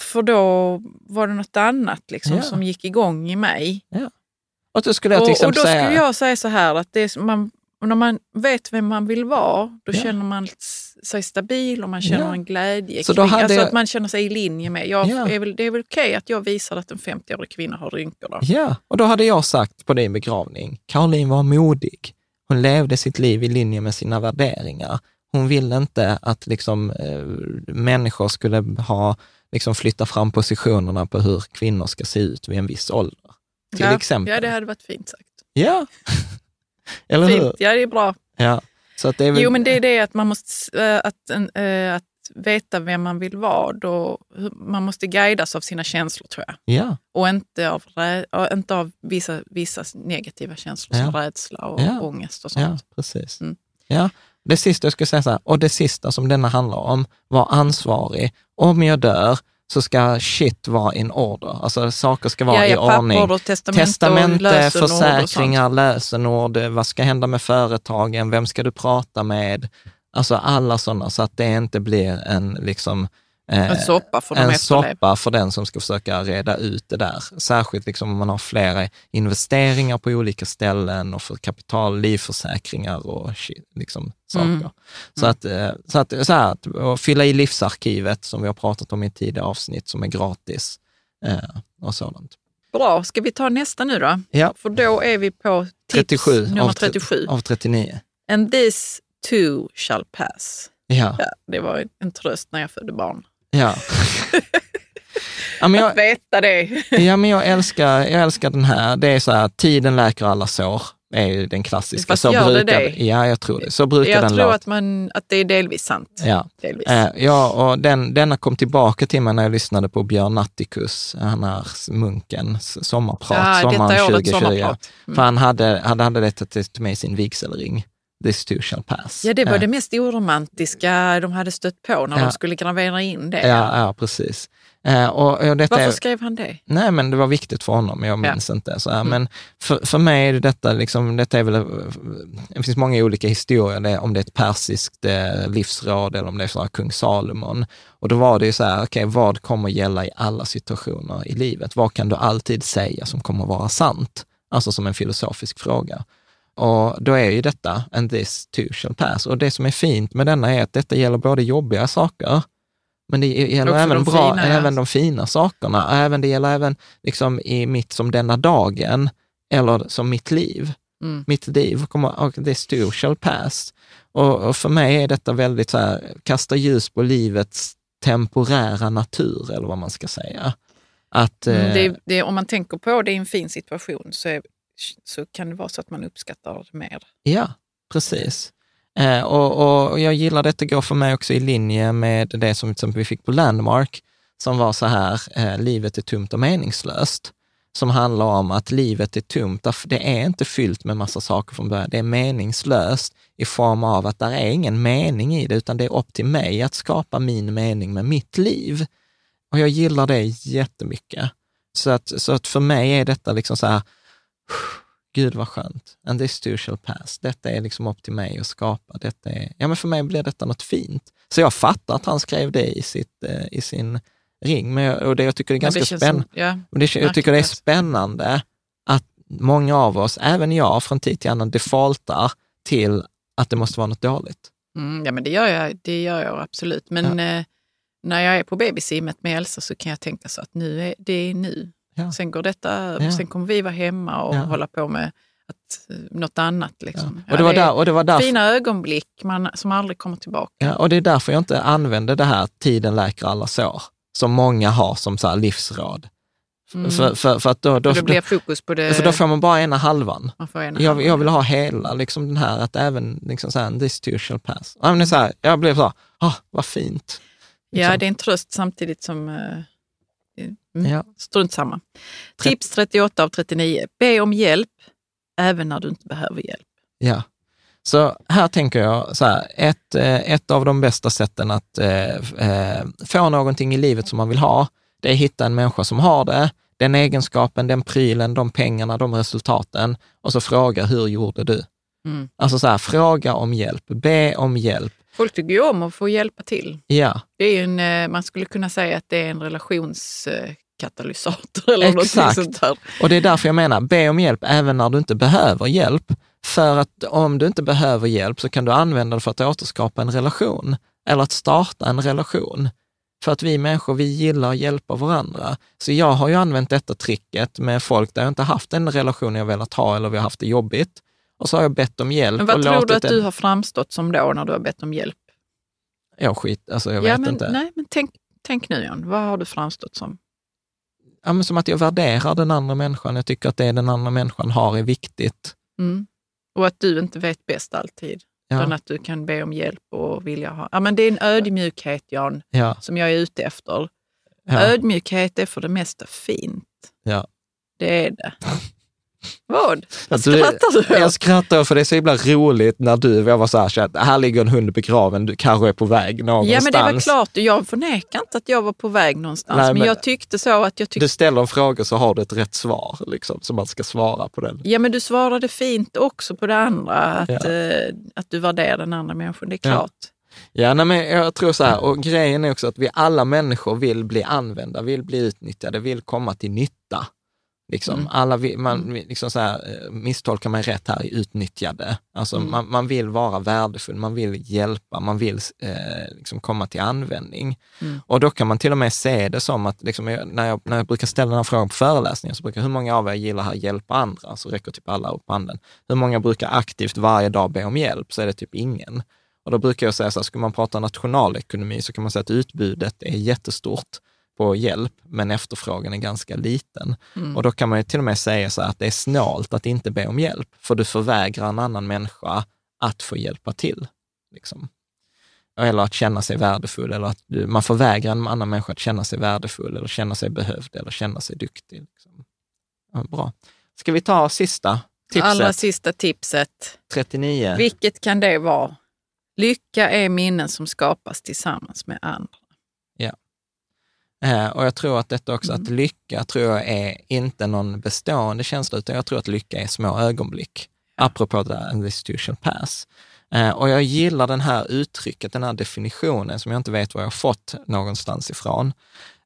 E: För då var det något annat liksom,
D: Ja.
E: som gick igång i mig.
D: Och då skulle jag
E: Och, och då
D: säga...
E: skulle jag säga så här att det är, man, när man vet vem man vill vara, då
D: Ja.
E: känner man sig stabil och man känner
D: Ja.
E: en glädje.
D: Så då hade
E: alltså
D: jag-
E: att man känner sig i linje med. Jag,
D: Ja.
E: är väl, det är väl okej att jag visar att en 50-årig kvinna har rynkor. Då.
D: Ja, och då hade jag sagt på din begravning, Caroline var modig. Hon levde sitt liv i linje med sina värderingar. Hon ville inte att liksom, eh, människor skulle ha, liksom, flytta fram positionerna på hur kvinnor ska se ut vid en viss ålder. Till exempel.
E: Ja, det hade varit fint sagt.
D: Ja. Eller hur?
E: Fint. Ja, det är bra.
D: Ja. Så att det är väl...
E: Jo, men det är det att man måste äh, att, äh, att veta vem man vill vara. Då, man måste guidas av sina känslor tror jag.
D: Ja,
E: Och inte av, inte av vissa, vissa negativa känslor som
D: Ja.
E: rädsla och
D: Ja.
E: ångest och
D: ja,
E: sånt.
D: precis.
E: Mm.
D: Ja. Det sista jag ska säga så här, och det sista som denna handlar om, var ansvarig. Om jag dör så ska shit vara in order. Alltså saker ska vara
E: ja,
D: i
E: ja,
D: ordning.
E: papper och testamente,
D: Testamente,
E: lösenord och
D: försäkringar, lösenord, eh, vad ska hända med företagen, vem ska du prata med? Alltså alla sådana, så att det inte blir en, liksom,
E: En soppa för
D: en soppa för den som ska försöka reda ut det där. Särskilt liksom om man har flera investeringar på olika ställen och för kapital, livförsäkringar och shit, liksom saker.
E: Mm.
D: Så, att, eh, så, att, så här, att fylla i livsarkivet som vi har pratat om i tidigare avsnitt som är gratis eh, och sådant.
E: Bra, ska vi ta nästa nu då?
D: Ja,
E: För då är vi på tips
D: 37
E: nummer
D: av,
E: 37.
D: av 39.
E: And this too shall pass.
D: Ja,
E: Ja, det var en tröst när jag födde barn.
D: Ja. ja, men jag,
E: Att veta det.
D: Ja, men jag älskar, jag älskar den här. Det är så här, tiden läker alla sår, är ju den klassiska.
E: Fast
D: så
E: gör det
D: brukar,
E: det?
D: Ja, jag tror det. Så brukar
E: Jag
D: den
E: tror
D: låta.
E: att, man, att det är delvis sant.
D: Ja.
E: Delvis.
D: Eh, ja, och den, denna kom tillbaka till mig när jag lyssnade på Björn Natthicus, han är munkens sommarprat,
E: Ja,
D: sommaren
E: detta årets
D: 2020.
E: sommarprat. Mm.
D: För han hade, hade, hade detta till med i sin vigselring. This too shall pass.
E: Ja, det var
D: Eh,
E: det mest oromantiska de hade stött på när
D: Ja.
E: de skulle gravera in det.
D: Ja, ja precis. Eh, och, och detta
E: Varför skrev han det?
D: Nej, men det var viktigt för honom, jag minns inte. Så här. Men för, för mig är det detta, liksom, detta är väl, det finns många olika historier, om det är ett persiskt eh, livsråd eller om det är så här, kung Salomon. Och då var det ju så här, okej, vad kommer gälla i alla situationer i livet? Vad kan du alltid säga som kommer vara sant? Alltså som en filosofisk fråga. Och då är ju detta, and this too shall pass. Och det som är fint med denna är att detta gäller både jobbiga saker, men det gäller även,
E: de
D: bra,
E: fina,
D: även de fina sakerna. Även, det gäller även liksom i mitt som denna dagen, eller som mitt liv.
E: Mm.
D: Mitt liv kommer, och this too shall pass. Och, och för mig är detta väldigt så här, kasta ljus på livets temporära natur, eller vad man ska säga. Att,
E: Mm,
D: eh,
E: det, det, om man tänker på det i en fin situation så, är, så kan det vara så att man uppskattar det mer.
D: Ja, precis. Eh, och, och jag gillar detta går för mig också i linje med det som till exempel vi fick på Landmark, som var så här, eh, livet är tomt och meningslöst. Som handlar om att livet är tomt, det är inte fyllt med massa saker från början. Det är meningslöst i form av att där är ingen mening i det, utan det är upp till mig att skapa min mening med mitt liv. Och jag gillar det jättemycket. Så att, så att för mig är detta liksom så här, Gud vad skönt. And this too shall pass. Detta är liksom upp till mig att skapa. Detta är, ja, men för mig blir detta något fint. Så jag fattar att han skrev det i, sitt, eh, i sin ring. Men jag, och det jag tycker är
E: Men
D: ganska
E: det
D: spännande.
E: som- Ja,
D: det, jag tycker det är spännande att många av oss, även jag, från tid till annan defaultar till att det måste vara något dåligt.
E: mm, ja, men det gör jag, det gör jag absolut. Men eh, när jag är på babysimmet med Elsa så kan jag tänka så att nu är, det är nu.
D: Ja.
E: Sen går detta över.
D: Ja.
E: Sen kommer vi vara hemma och
D: Ja.
E: hålla på med att, eh, något annat. Liksom.
D: Och, det var
E: är
D: där, och det var därför,
E: Fina ögonblick man, som aldrig kommer tillbaka.
D: ja, och det är därför jag inte använder det här tiden läker alla sår, som många har som så livsråd.
E: Mm.
D: För, för, för att då, då,
E: då blir fokus på det.
D: för då får man bara ena halvan.
E: man får ena
D: Jag, jag vill ha hela, liksom den här, att även liksom så här, this too shall pass. Ja, är så här, jag blev så här, ah, vad fint.
E: Ja,
D: Liksom.
E: det är en tröst samtidigt som... Mm,
D: Ja.
E: Strunt samma. Tips 38 av 39. Be om hjälp även när du inte behöver hjälp.
D: Ja. Så här tänker jag så här, ett, eh, ett av de bästa sätten att eh, eh, få någonting i livet som man vill ha, det är att hitta en människa som har det, den egenskapen, den prylen, de pengarna, de resultaten och så fråga, hur gjorde du?
E: Mm.
D: Alltså så här, fråga om hjälp, be om hjälp.
E: Folk tycker ju om att få hjälpa till.
D: Ja,
E: Det är en, eh, man skulle kunna säga att det är en relationskatalysator eller något
D: Exakt.
E: sånt där.
D: Och det är därför jag menar, be om hjälp även när du inte behöver hjälp. För att om du inte behöver hjälp så kan du använda det för att återskapa en relation eller att starta en relation. För att vi människor, vi gillar att hjälpa varandra. Så jag har ju använt detta tricket med folk där jag inte haft en relation jag velat ha eller vi har haft det jobbigt. Och så har jag bett om hjälp.
E: Men vad
D: och
E: tror du att
D: den-
E: du har framstått som då när du har bett om hjälp?
D: Ja, skit, alltså jag
E: ja,
D: vet
E: men,
D: inte.
E: Nej, men tänk, tänk nu John, vad har du framstått som?
D: Ja, men som att jag värderar den andra människan. Jag tycker att det den andra människan har är viktigt.
E: Mm. Och att du inte vet bäst alltid. Utan
D: Ja,
E: att du kan be om hjälp och vilja ha... Ja, men det är en ödmjukhet, Jan,
D: ja,
E: som jag är ute efter.
D: ja.
E: Ödmjukhet är för det mesta fint.
D: Ja.
E: Det är det. *laughs* Vad?
D: Att du-
E: Skrattar du åt?
D: Jag skrattar för det är så himla roligt när du, var så här, att här ligger en hund begraven, du kanske är på väg någonstans.
E: Ja, men det var klart. Jag förnekar inte att jag var på väg någonstans.
D: Nej,
E: men,
D: men-
E: jag tyckte så att jag tyckte...
D: Du ställer en fråga så har du ett rätt svar, liksom, så man ska svara på den.
E: Ja, men du svarade fint också på det andra. Att,
D: Ja.
E: eh, att du värderar den andra människan. Det är
D: Ja.
E: klart.
D: Ja, nej, men jag tror så här, och grejen är också att vi alla människor vill bli använda, vill bli utnyttjade, vill komma till nytta. Liksom. Mm. Alla vill, man, mm. liksom så här, eh, misstolkar mig rätt här, utnyttjade. Alltså mm. man, man, vill vara värdefull, man vill hjälpa, man vill eh, liksom komma till användning. Mm. Och då kan man till och med se det som att, liksom, när, jag, när jag brukar ställa den här frågan på föreläsningar, så brukar hur många av er gillar att hjälpa andra? Så räcker typ alla upp handen. Hur många brukar aktivt varje dag be om hjälp? Så är det typ ingen. Och då brukar jag säga så här, ska man prata nationalekonomi så kan man säga att utbudet är jättestort på hjälp, men efterfrågan är ganska liten. Mm. Och då kan man ju till och med säga så här att det är snålt att inte be om hjälp, för du förvägrar en annan människa att få hjälpa till. Liksom. Eller att känna sig värdefull, eller att du, man förvägrar en annan människa att känna sig värdefull, eller känna sig behövd, eller känna sig duktig. Liksom. Ja, bra. Ska vi ta sista tipset?
E: Allra sista tipset.
D: 39.
E: Vilket kan det vara? Lycka är minnen som skapas tillsammans med andra.
D: Eh, och jag tror att detta också, mm. att lycka tror jag är inte någon bestående känsla, utan jag tror att lycka är små ögonblick. Apropå det där, institutional pass. Eh, och jag gillar den här uttrycket, den här definitionen som jag inte vet var jag fått någonstans ifrån.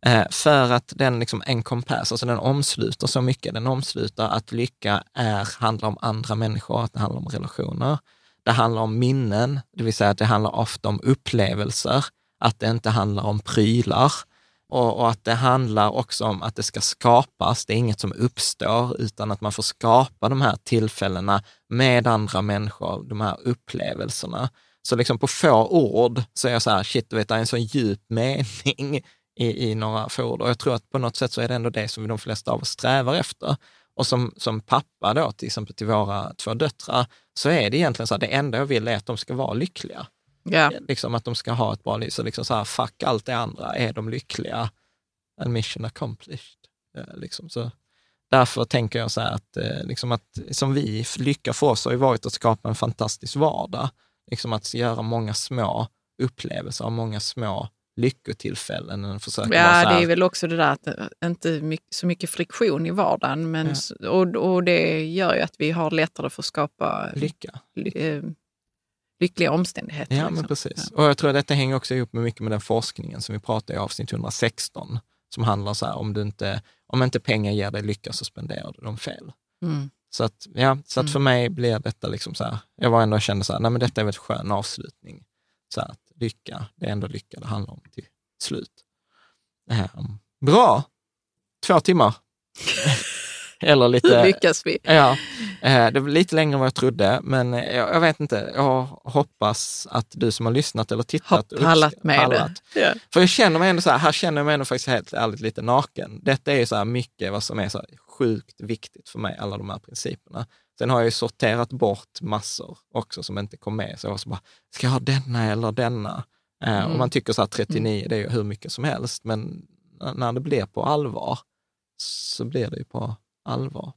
D: Eh, för att den liksom encompass, alltså den omsluter så mycket. Den omsluter att lycka är, handlar om andra människor, att det handlar om relationer. Det handlar om minnen, det vill säga att det handlar ofta om upplevelser, att det inte handlar om prylar och, och, att det handlar också om att det ska skapas. Det är inget som uppstår, utan att man får skapa de här tillfällena med andra människor, de här upplevelserna. Så liksom på få ord så är jag så här, shit, du vet, det är en så djup *laughs* mening i, i några få ord. Och jag tror att på något sätt så är det ändå det som de flesta av oss strävar efter. Och som, som pappa då, till exempel till våra två döttrar, så är det egentligen så att det enda jag vill är att de ska vara lyckliga.
E: Ja.
D: Liksom att de ska ha ett bra liv. Så liksom så här, fuck allt det andra, är de lyckliga? And mission accomplished. Liksom. Så därför tänker jag så här att, eh, liksom att som vi, lycka för oss har ju varit att skapa en fantastisk vardag. Liksom att göra många små upplevelser, många små lyckotillfällen. Försöka
E: ja, det är väl också det där att eh, inte så mycket friktion i vardagen. Men, ja. och, och det gör ju att vi har lättare för att skapa
D: lycka.
E: Ly, eh, lyckliga omständigheter.
D: Ja, liksom. men precis. Ja. Och jag tror att detta hänger också ihop med mycket med den forskningen som vi pratade i avsnitt 116, som handlar så här, om, du inte, om inte pengar ger dig lycka så spenderar du dem fel.
E: Mm.
D: Så att, ja, så att för mm. mig blir detta liksom så här, jag var ändå kände så här, nej men detta är väl en skön avslutning. Så här, lycka, det är ändå lycka det handlar om till slut. Um, bra! Två timmar. *laughs* Eller lite...
E: Hur lyckas vi?
D: Ja, eh, det var lite längre än vad jag trodde, men jag, jag vet inte. Jag hoppas att du som har lyssnat eller tittat...
E: Har pallat med pallat.
D: det. Yeah. För jag känner mig ändå så här, här känner jag mig ändå faktiskt helt ärligt lite naken. Detta är så här mycket vad som är så sjukt viktigt för mig, alla de här principerna. Sen har jag ju sorterat bort massor också som inte kom med. Så jag var så bara, ska jag ha denna eller denna? Eh, mm. Och man tycker så här 39, mm. det är ju hur mycket som helst, men när det blir på allvar så blir det ju på allvar.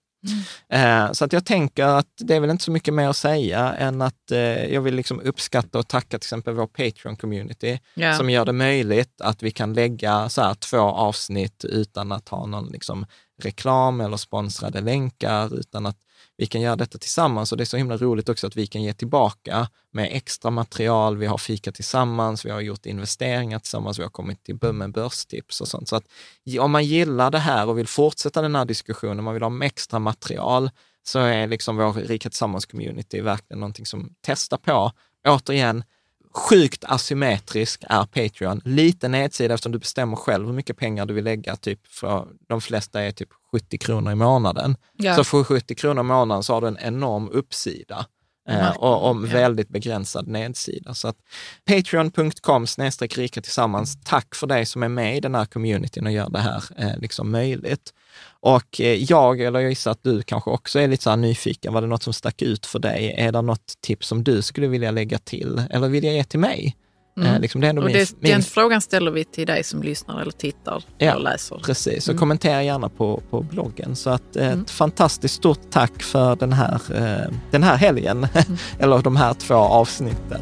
D: Mm. Eh, så att jag tänker att det är väl inte så mycket mer att säga än att eh, jag vill liksom uppskatta och tacka till exempel vår Patreon-community yeah. som gör det möjligt att vi kan lägga så här två avsnitt utan att ha någon liksom reklam eller sponsrade länkar, utan att vi kan göra detta tillsammans och det är så himla roligt också att vi kan ge tillbaka med extra material. Vi har fikat tillsammans, vi har gjort investeringar tillsammans, vi har kommit till med börstips och sånt. Så att om man gillar det här och vill fortsätta den här diskussionen, man vill ha med extra material, så är liksom vår Rika Tillsammans-community verkligen någonting som testar på. Återigen, Sjukt asymmetrisk är Patreon. Lite nedsida eftersom du bestämmer själv hur mycket pengar du vill lägga. Typ för de flesta är typ 70 kronor i månaden. Ja. Så för 70 kronor i månaden så har du en enorm uppsida. Eh, och, och väldigt begränsad nedsida. Så att Patreon.com snedstreck rika tillsammans. Tack för dig som är med i den här communityn och gör det här eh, liksom möjligt. Och eh, jag, eller jag gissar att du kanske också är lite så nyfiken, var det något som stack ut för dig? Är det något tips som du skulle vilja lägga till eller vill jag ge till mig?
E: Mm. Eh, liksom det är och det, min, den frågan ställer vi till dig som lyssnar eller tittar ja, eller läser.
D: Precis, så mm. kommentera gärna på, på bloggen. Så att, eh, mm. ett fantastiskt stort tack för den här, eh, den här helgen, mm. *laughs* eller de här två avsnitten.